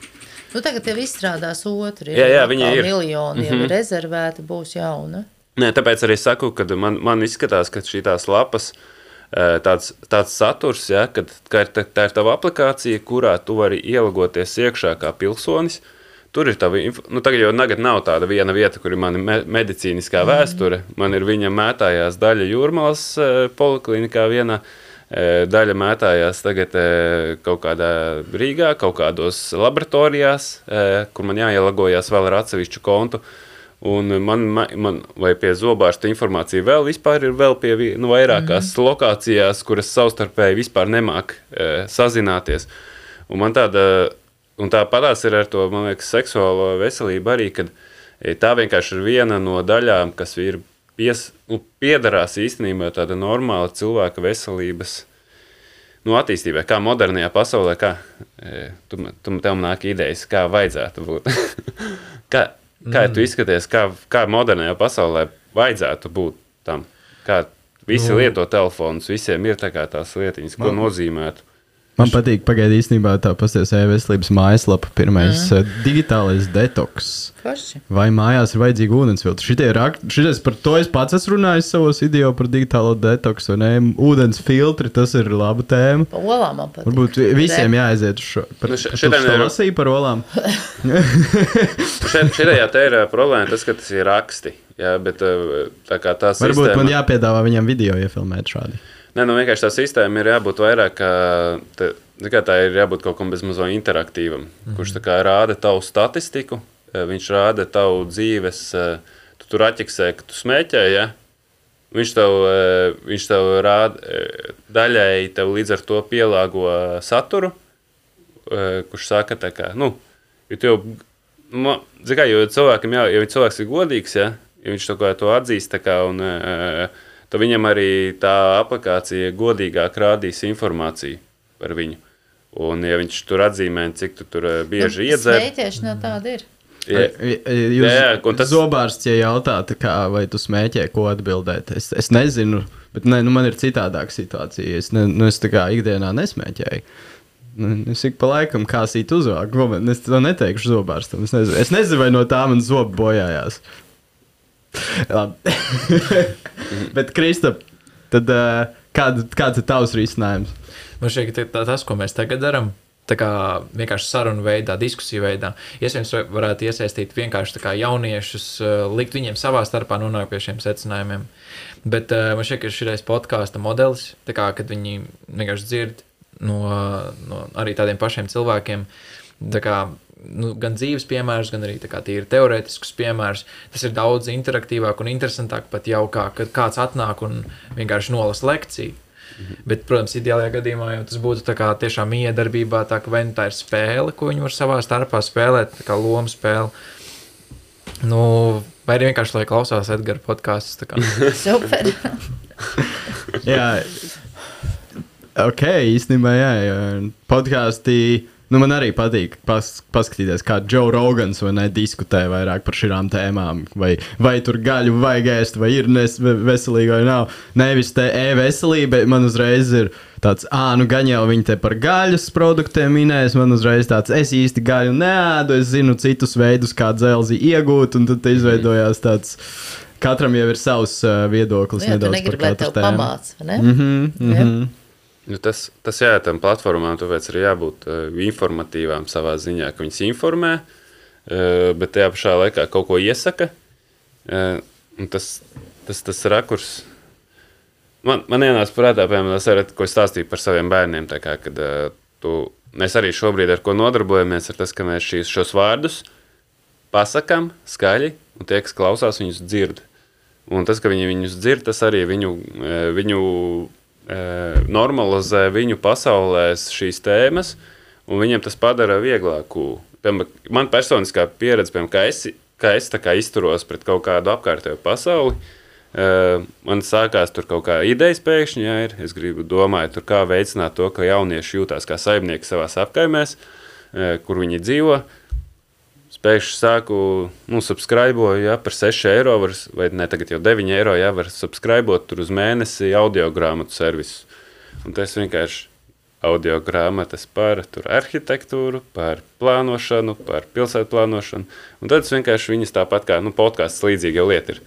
Nu, tagad jau izstrādās otru. Jā, jā, viņi ir. Miljoni Mhm. ir rezervēti, būs jauna. Nē, tāpēc arī saku, ka man, man izskatās, ka šīs lapas eh, tāds, tāds saturs, ja, kad, ka ir, tā, tā ir tava aplikācija, kurā tu vari ielagoties iekšā kā pilsonis. Tur ir tā līnija, nu, tagad jau tagad nav tāda viena vieta, kur ir mana me medicīniskā vēsture. Man ir viņa mētājās daļa jūrmālas poliklinikā vienā. eh, Daļa mētājās tagad kaut kādā Rīgā, kaut kādos laboratorijās, kur man jāielagojās vēl ar atsevišķu kontu. Un man, ma- man vai pie zobārsta informācija vēl vispār ir vēl pie nu, vairākās mm. lokācijās, kuras savstarpēji vispār nemāk e, sazināties. Un man tāda, un tāpatās ir ar to, man liekas, seksuālo veselību arī, kad e, tā vienkārši ir viena no daļām, kas ir pies, nu, piedarās īstenībā tāda normāla cilvēka veselības nu, attīstībai, kā modernajā pasaulē, kā e, tu, tu, tev nāk idejas, kā vajadzētu būt. kā, kā mm. tu izskaties, kā, kā modernajā pasaulē vajadzētu būt tam? Kā visi nu. lieto telefonus, visiem ir tā tās lietiņas, ko Man- nozīmētu. Man patīk, pagaidi īstenībā tā pasties e-veselības mājaslapa, pirmais mm. digitālais detoks. Forši. Vai mājās ir vajadzīga ūdensfiltra? Šitie rak- Šitais par to es pats esmu runājis savos video par digitālo detoksu. vai ne? Ūdens filtri, tas ir laba tēma. Pa olām man patīk. Varbūt visiem jāaiziet uz šo. Par, Nu, š- par šitien to ir- lasīju par olām. Šeit, šajā te ir ā, problēma, tas, ka tas ir raksti. Jā, bet ā, tā kā tā Varbūt sistēma... man jāpiedāvā viņam video iefilmēt šādi. Nē, nu vienkārši tā sistēma ir jābūt vairāk, tā, kā tā ir jābūt kaut kam bezmazliet interaktīvam, mm -hmm. kurš rāda tavu statistiku, eh, viņš rāda tavu dzīves, eh, tu tur atķeksē, ka tu smēķē, ja? viņš tev, eh, viņš tev rāda, daļēji tev līdz ar to pielāgo saturu, kurš saka, tā kā, nu, jo jau, ma- kā, jo cilvēkam, jā, ja cilvēks ir godīgs, ja, ja viņš to, to atzīst, tā kā, un, tad viņam arī tā aplikācija godīgāk rādīs informāciju par viņu. Un, ja viņš tur atzīmē, cik tu tur eh, bieži Nu, iedzer, Smēķēšana tāda ir. ja, Jūs, Jā, jā, un tas- Zobārsts, ja jautā, tā kā, vai tu smēķē, ko atbildēt, es, es nezinu, bet ne, nu, man ir citādāka situācija. Es, ne, nu, es tā kā ikdienā nesmēķēju. Nu, Es ik pa laikam kā sīt uzvāku, ko man, es to neteikšu zobārstam. Es nezinu, es nezinu, vai no tā man zobi bojājās. Bet, Kristap, tad uh, kād, kāds ir tavs risinājums? Man šķiet, ka tas, ko mēs tagad darām, tā kā vienkārši sarunu veidā, diskusiju veidā, iespējams, va- varētu iesaistīt vienkārši jauniešus, eh, likt viņiem savā starpā nonākt pie šiem secinājumiem. Bet uh, man šķiet, ka šis podkāstu modelis, kā, kad viņi vienkārši dzird no, no arī tādiem pašiem cilvēkiem, tā kā, nu, gan dzīves piemērus, gan arī tā kā tīri teorētiskus piemērus, tas ir daudz interaktīvāk un interesantāk pat jau kā, kad kāds atnāk un vienkārši nolasa lekciju. Bet, protams, ideālajā gadījumā jau tas būtu kā tiešām iedarbībā, tā vai nu tā ir spēle, ko viņi var savā starpā spēlēt, kā lomu spēle. Nu, vai arī vienkārši lai klausās Edgara podkāstus. Super. jā, ok, īstenībā, jā. podkāstī. Nu, man arī patīk pas, paskatīties, kā Joe Rogans vai ne diskutē vairāk par šīm tēmām. Vai, vai tur gaļu vajag ēst, vai ir nes, veselīgi vai nav. Nevis te e-veselība, bet man uzreiz ir tāds, ah, nu gan jau viņi te par gaļas produktiem minēs. Man uzreiz tāds, es īsti gaļu neēdu, es zinu citus veidus, kā dzelzi iegūt, un tad izveidojās tāds. Katram jau ir savs uh, viedoklis. Jā, tu nedaudz par katru tēmu. pamāca, vai ne? Mm -hmm, mm Jā. Nu, tas, tas jā, tam platformām tāpēc ir jābūt uh, informatīvām savā ziņā, ka viņas informē, uh, bet tajā pašā laikā kaut ko iesaka. Uh, tas, tas, tas rakurs. Man, man ienāca prātā, piemēram, tas, ar, ko es stāstīju par saviem bērniem. Kā, kad, uh, tu, mēs arī šobrīd ar ko nodarbojamies, ir tas, ka mēs šīs, šos vārdus pasakām skaļi, un tie, kas klausās, viņus dzird. Un tas, ka viņi viņus dzird, tas arī viņu, viņu normalizē viņu pasaulē šīs tēmas, un viņiem tas padara vieglāku. Man personiskā pieredze, piemēram, kā es, kā es kā izturos pret kaut kādu apkārtējo pasauli, man sākās tur kaut kā idejas pēkšņi, jā, ir. Es gribu domāt, tur kā veicināt to, ka jaunieši jūtās kā saimnieki savās apkaimēs, kur viņi dzīvo. Pēkšņi sāku, nu, subscribēju, ja par 6 eiro, var, vai ne tagad jau 9 eiro, ja var subscribēt tur uz mēnesi audio grāmatu servisu. Un tas vienkārši audio grāmatas par tur, arhitektūru, par plānošanu, par pilsētu plānošanu. Un tad es vienkārši viņas tāpat kā nu, podkāsts līdzīga lieta ir.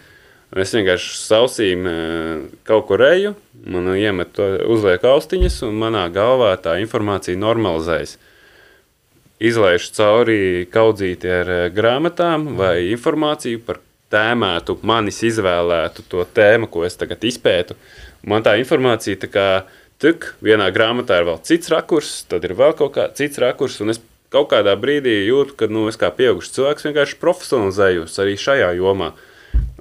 Un es vienkārši sausīm eh, kaut kur eju, man iemet to, uzliek austiņas, un manā galvā tā informācija normalizējas izlaiž cauri kaudzīti ar eh, grāmatām vai informāciju par tēmētu, manis izvēlētu to tēmu, ko es tagad izpētu. Man tā informācija tā kā tik, vienā grāmatā ir vēl cits rakurs, tad ir vēl kaut kāds cits rakurs, un es kaut kādā brīdī jūtu, ka nu, es kā pieaugušs cilvēks vienkārši profesionalizējos arī šajā jomā.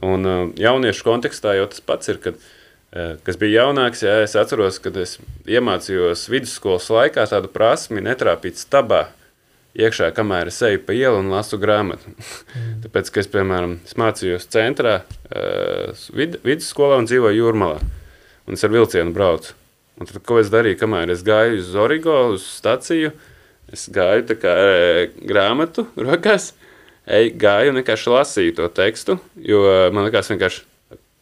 Un uh, jauniešu kontekstā jau tas pats ir, kad, uh, kas bija jaunāks, jā, es atceros, kad es iemācījos vidusskolas laikā tādu prasmi netrāpīt stabā iekšā, kamēr es eju pa ielu un lasu grāmatu. Mm. Tāpēc, ka es, piemēram, es mācījos centrā, uh, vid vidusskolā un dzīvoju jūrmalā. Un es ar vilcienu braucu. Un tad, ko es darīju, kamēr es gāju uz Origo, uz staciju, es gāju tā kā e, grāmatu rokās, eju, gāju un vienkārši lasīju to tekstu, jo man liekas vienkārši,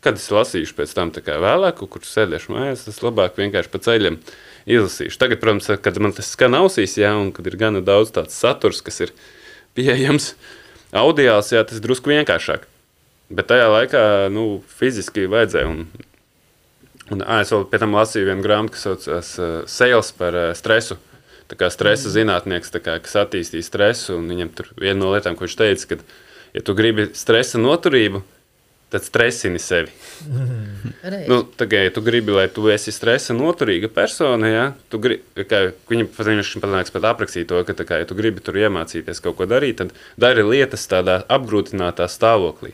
kad es lasīšu pēc tam tā kā vēlāk, kur sēdēšu mājās, tas labāk vienkārši pa ceļam izlasīšu. Tagad, protams, kad man tas skan ausīs, jā, un kad ir gana daudz tāds saturs, kas ir pieejams audiāls, jā, tas drusku vienkāršāk. Bet tajā laikā, nu, fiziski vajadzēja. Un, un ā, es vēl pēc tam lasīju vienu grāmatu, kas saucas uh, Sales par uh, stresu. Tā kā stresa zinātnieks, kā, kas attīstīja stresu, un viņam tur viena no lietām, ko viņš teica, ka, ja tu gribi stresa noturību, tad stresini sevi. Reiz. Nu, tagad, ja tu gribi, lai tu esi stresa noturīga persona, ja, tu gribi, kā, viņi pat viņš pat, pat aprakstīja to, ka, kā, ja tu gribi tur iemācīties kaut ko darīt, tad dari lietas tādā apgrūtinātā stāvoklī.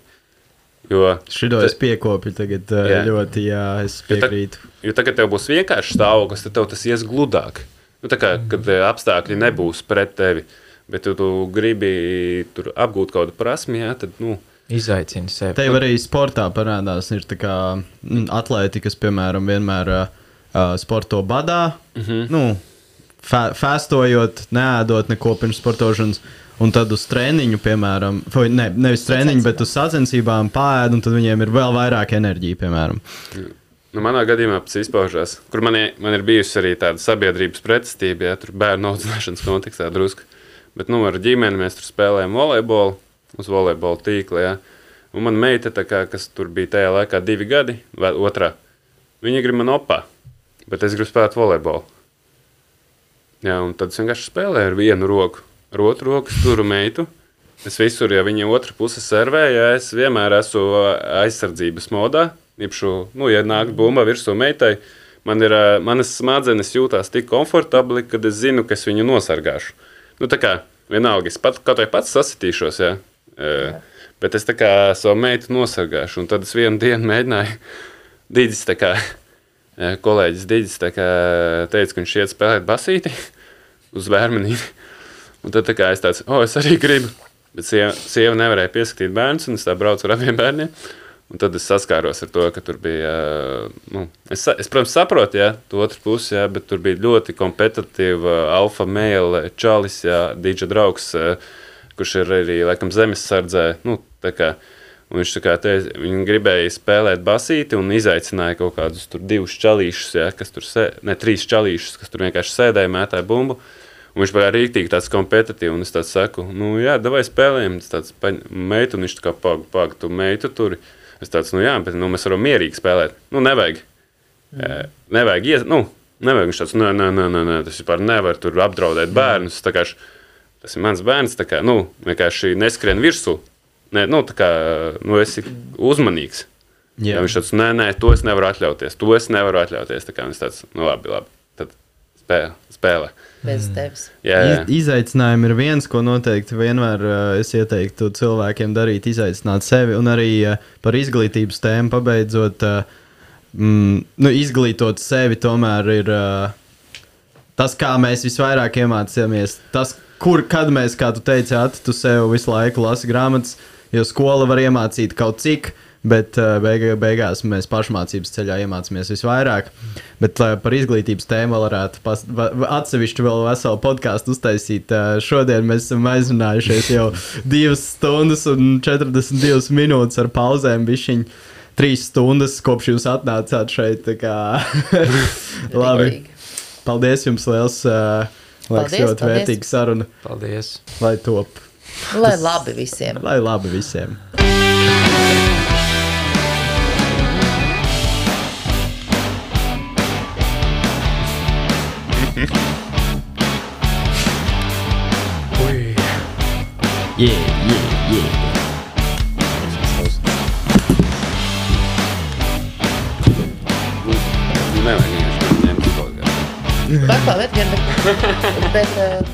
Jo, Šito es piekopju tagad Jā. ļoti, jā, es jo, ta, piekrītu. jo tagad tev būs vienkārši stāvoklis, tad tev tas ies gludāk. Nu, tā kā, kad eh, apstākļi nebūs pret tevi, bet tu, tu gribi tur apgūt kaut kādu prasmi, ja, tad, nu, Izaicini sevi. Tev arī sportā parādās, ir tā kā mm, atlēti, kas, piemēram, vienmēr uh, uh, sporto badā, mm. -hmm. nu, fa fastojot, neēdot neko pirms sportošanas. Un tad uz treniņu, piemēram, vai ne, nevis treniņu, bet uz sacensībām pāri, un tad viņiem ir vēl vairāk enerģija, piemēram. Nu, manā gadījumā tas izpaužās, kur man, ir- man ir bijusi arī tāda sabiedrības pretestība, ja tur bērnu audzināšanas kontekstā drusku. Bet nu, ar ģimeni mēs tur spēlējām volejbolu uz volejbola tīkla. Ja. Un man meita, kā, kas tur bija tajā laikā divi gadi, vai otrā, viņa grib man opā, bet es gribu spēlēt volejbolu. Jā, un tad es vienkārši spēlēju ar vienu roku, ar otru roku sturu meitu. Es visur, ja viņa otrā puse servē, ja es vienmēr esmu aizsardzības modā, Ipšu, nu, ja nāk bumba virsū meitai, man ir, ā, manas smadzenes jūtās tik komfortabli, kad es zinu, ka es viņu nosargāšu. Nu, tā kā vienalga, es pat kaut vai pats sasitīšos, ja, jā. bet es tā kā savu meitu nosargāšu. Un tad es vienu dienu mēģināju, tā kā kolēģis tā kā teica, ka viņš iet spēlēt basīti uz vērmenīti. Un tad tā kā es tāds, o, es arī gribu. Bet sieva, sieva nevarēja pieskatīt bērnus, un es tā braucu ar abiem bērniem. Un tad es saskāros ar to, ka tur bija. Nu, es, es, protams, saprotu, ja to otru pusi, jā, bet tur bija ļoti kompetitīva alfa mēlē, čalis, jā, dīdža draugs, ā, kurš ir arī laikam zemesardzē. Nu, un viņš tā kā te, viņi gribēja spēlēt basīti un izaicināja kaut kādus tur divus čalīšus, ja, kas tur sēž, ne trīs čalīšus, kas tur vienkārši sēdēja, mētāja bumbu. Un viņš bija rīktīgi tāds kompetitīvs, un es tāds saku, nu, jā, vai spēlējam, tas tāds meitu, un viņš tā kā pag, pag, tu meitu tur. Es tāds, nu, jā, bet nu, mēs varam mierīgi spēlēt. Nu, nevajag. Mm. Nevajag, ies, nu, nevajag. Viņš tāds, nē, nē, nē, nē, tas vispār nevar tur apdraudēt bērnus. Š- Tas ir mans bērns, kā, nu, vienkārši neskrien virsū. Nē, nu, kā, nu, esi uzmanīgs. Jā. Jā. Viņš tāds, nē, nē, to es nevaru atļauties. To es nevaru atļauties. Tā kā viņš tāds, nu, labi, labi. Tad spēlē. spēlē. Bez tevis. Jā, jā. Iz, izaicinājumi ir viens, ko noteikti vienmēr uh, es ieteiktu cilvēkiem darīt, izaicināt sevi un arī uh, par izglītības tēmu pabeidzot. Uh, mm, nu, izglītot sevi tomēr ir uh, tas, kā mēs visvairāk iemācījāmies. Tas, kur, kad mēs, kā tu teici, tu sev visu laiku lasi grāmatas, jo skola var iemācīt kaut cik. Bet uh, beig beigās mēs pašmācības ceļā iemācāmies visvairāk. Bet uh, par izglītības tēmu varētu pas, va, atsevišķu vēl veselu podkāstu uztaisīt. Uh, šodien mēs esam aizrunājušies jau 2 stundas un 42 minūtes ar pauzēm. Bišķiņ, Trīs stundas kopš jūs atnācāt šeit. Labi. Paldies jums liels. Uh, Liekas, Paldies, ļoti paldies. vērtīga saruna, Paldies! lai top, Lai labi visiem. lai labi visiem. Yeah, yeah, yeah. Nevajag vienkārši ņemt kaut kādā. Paklausīt, bet, bet uh,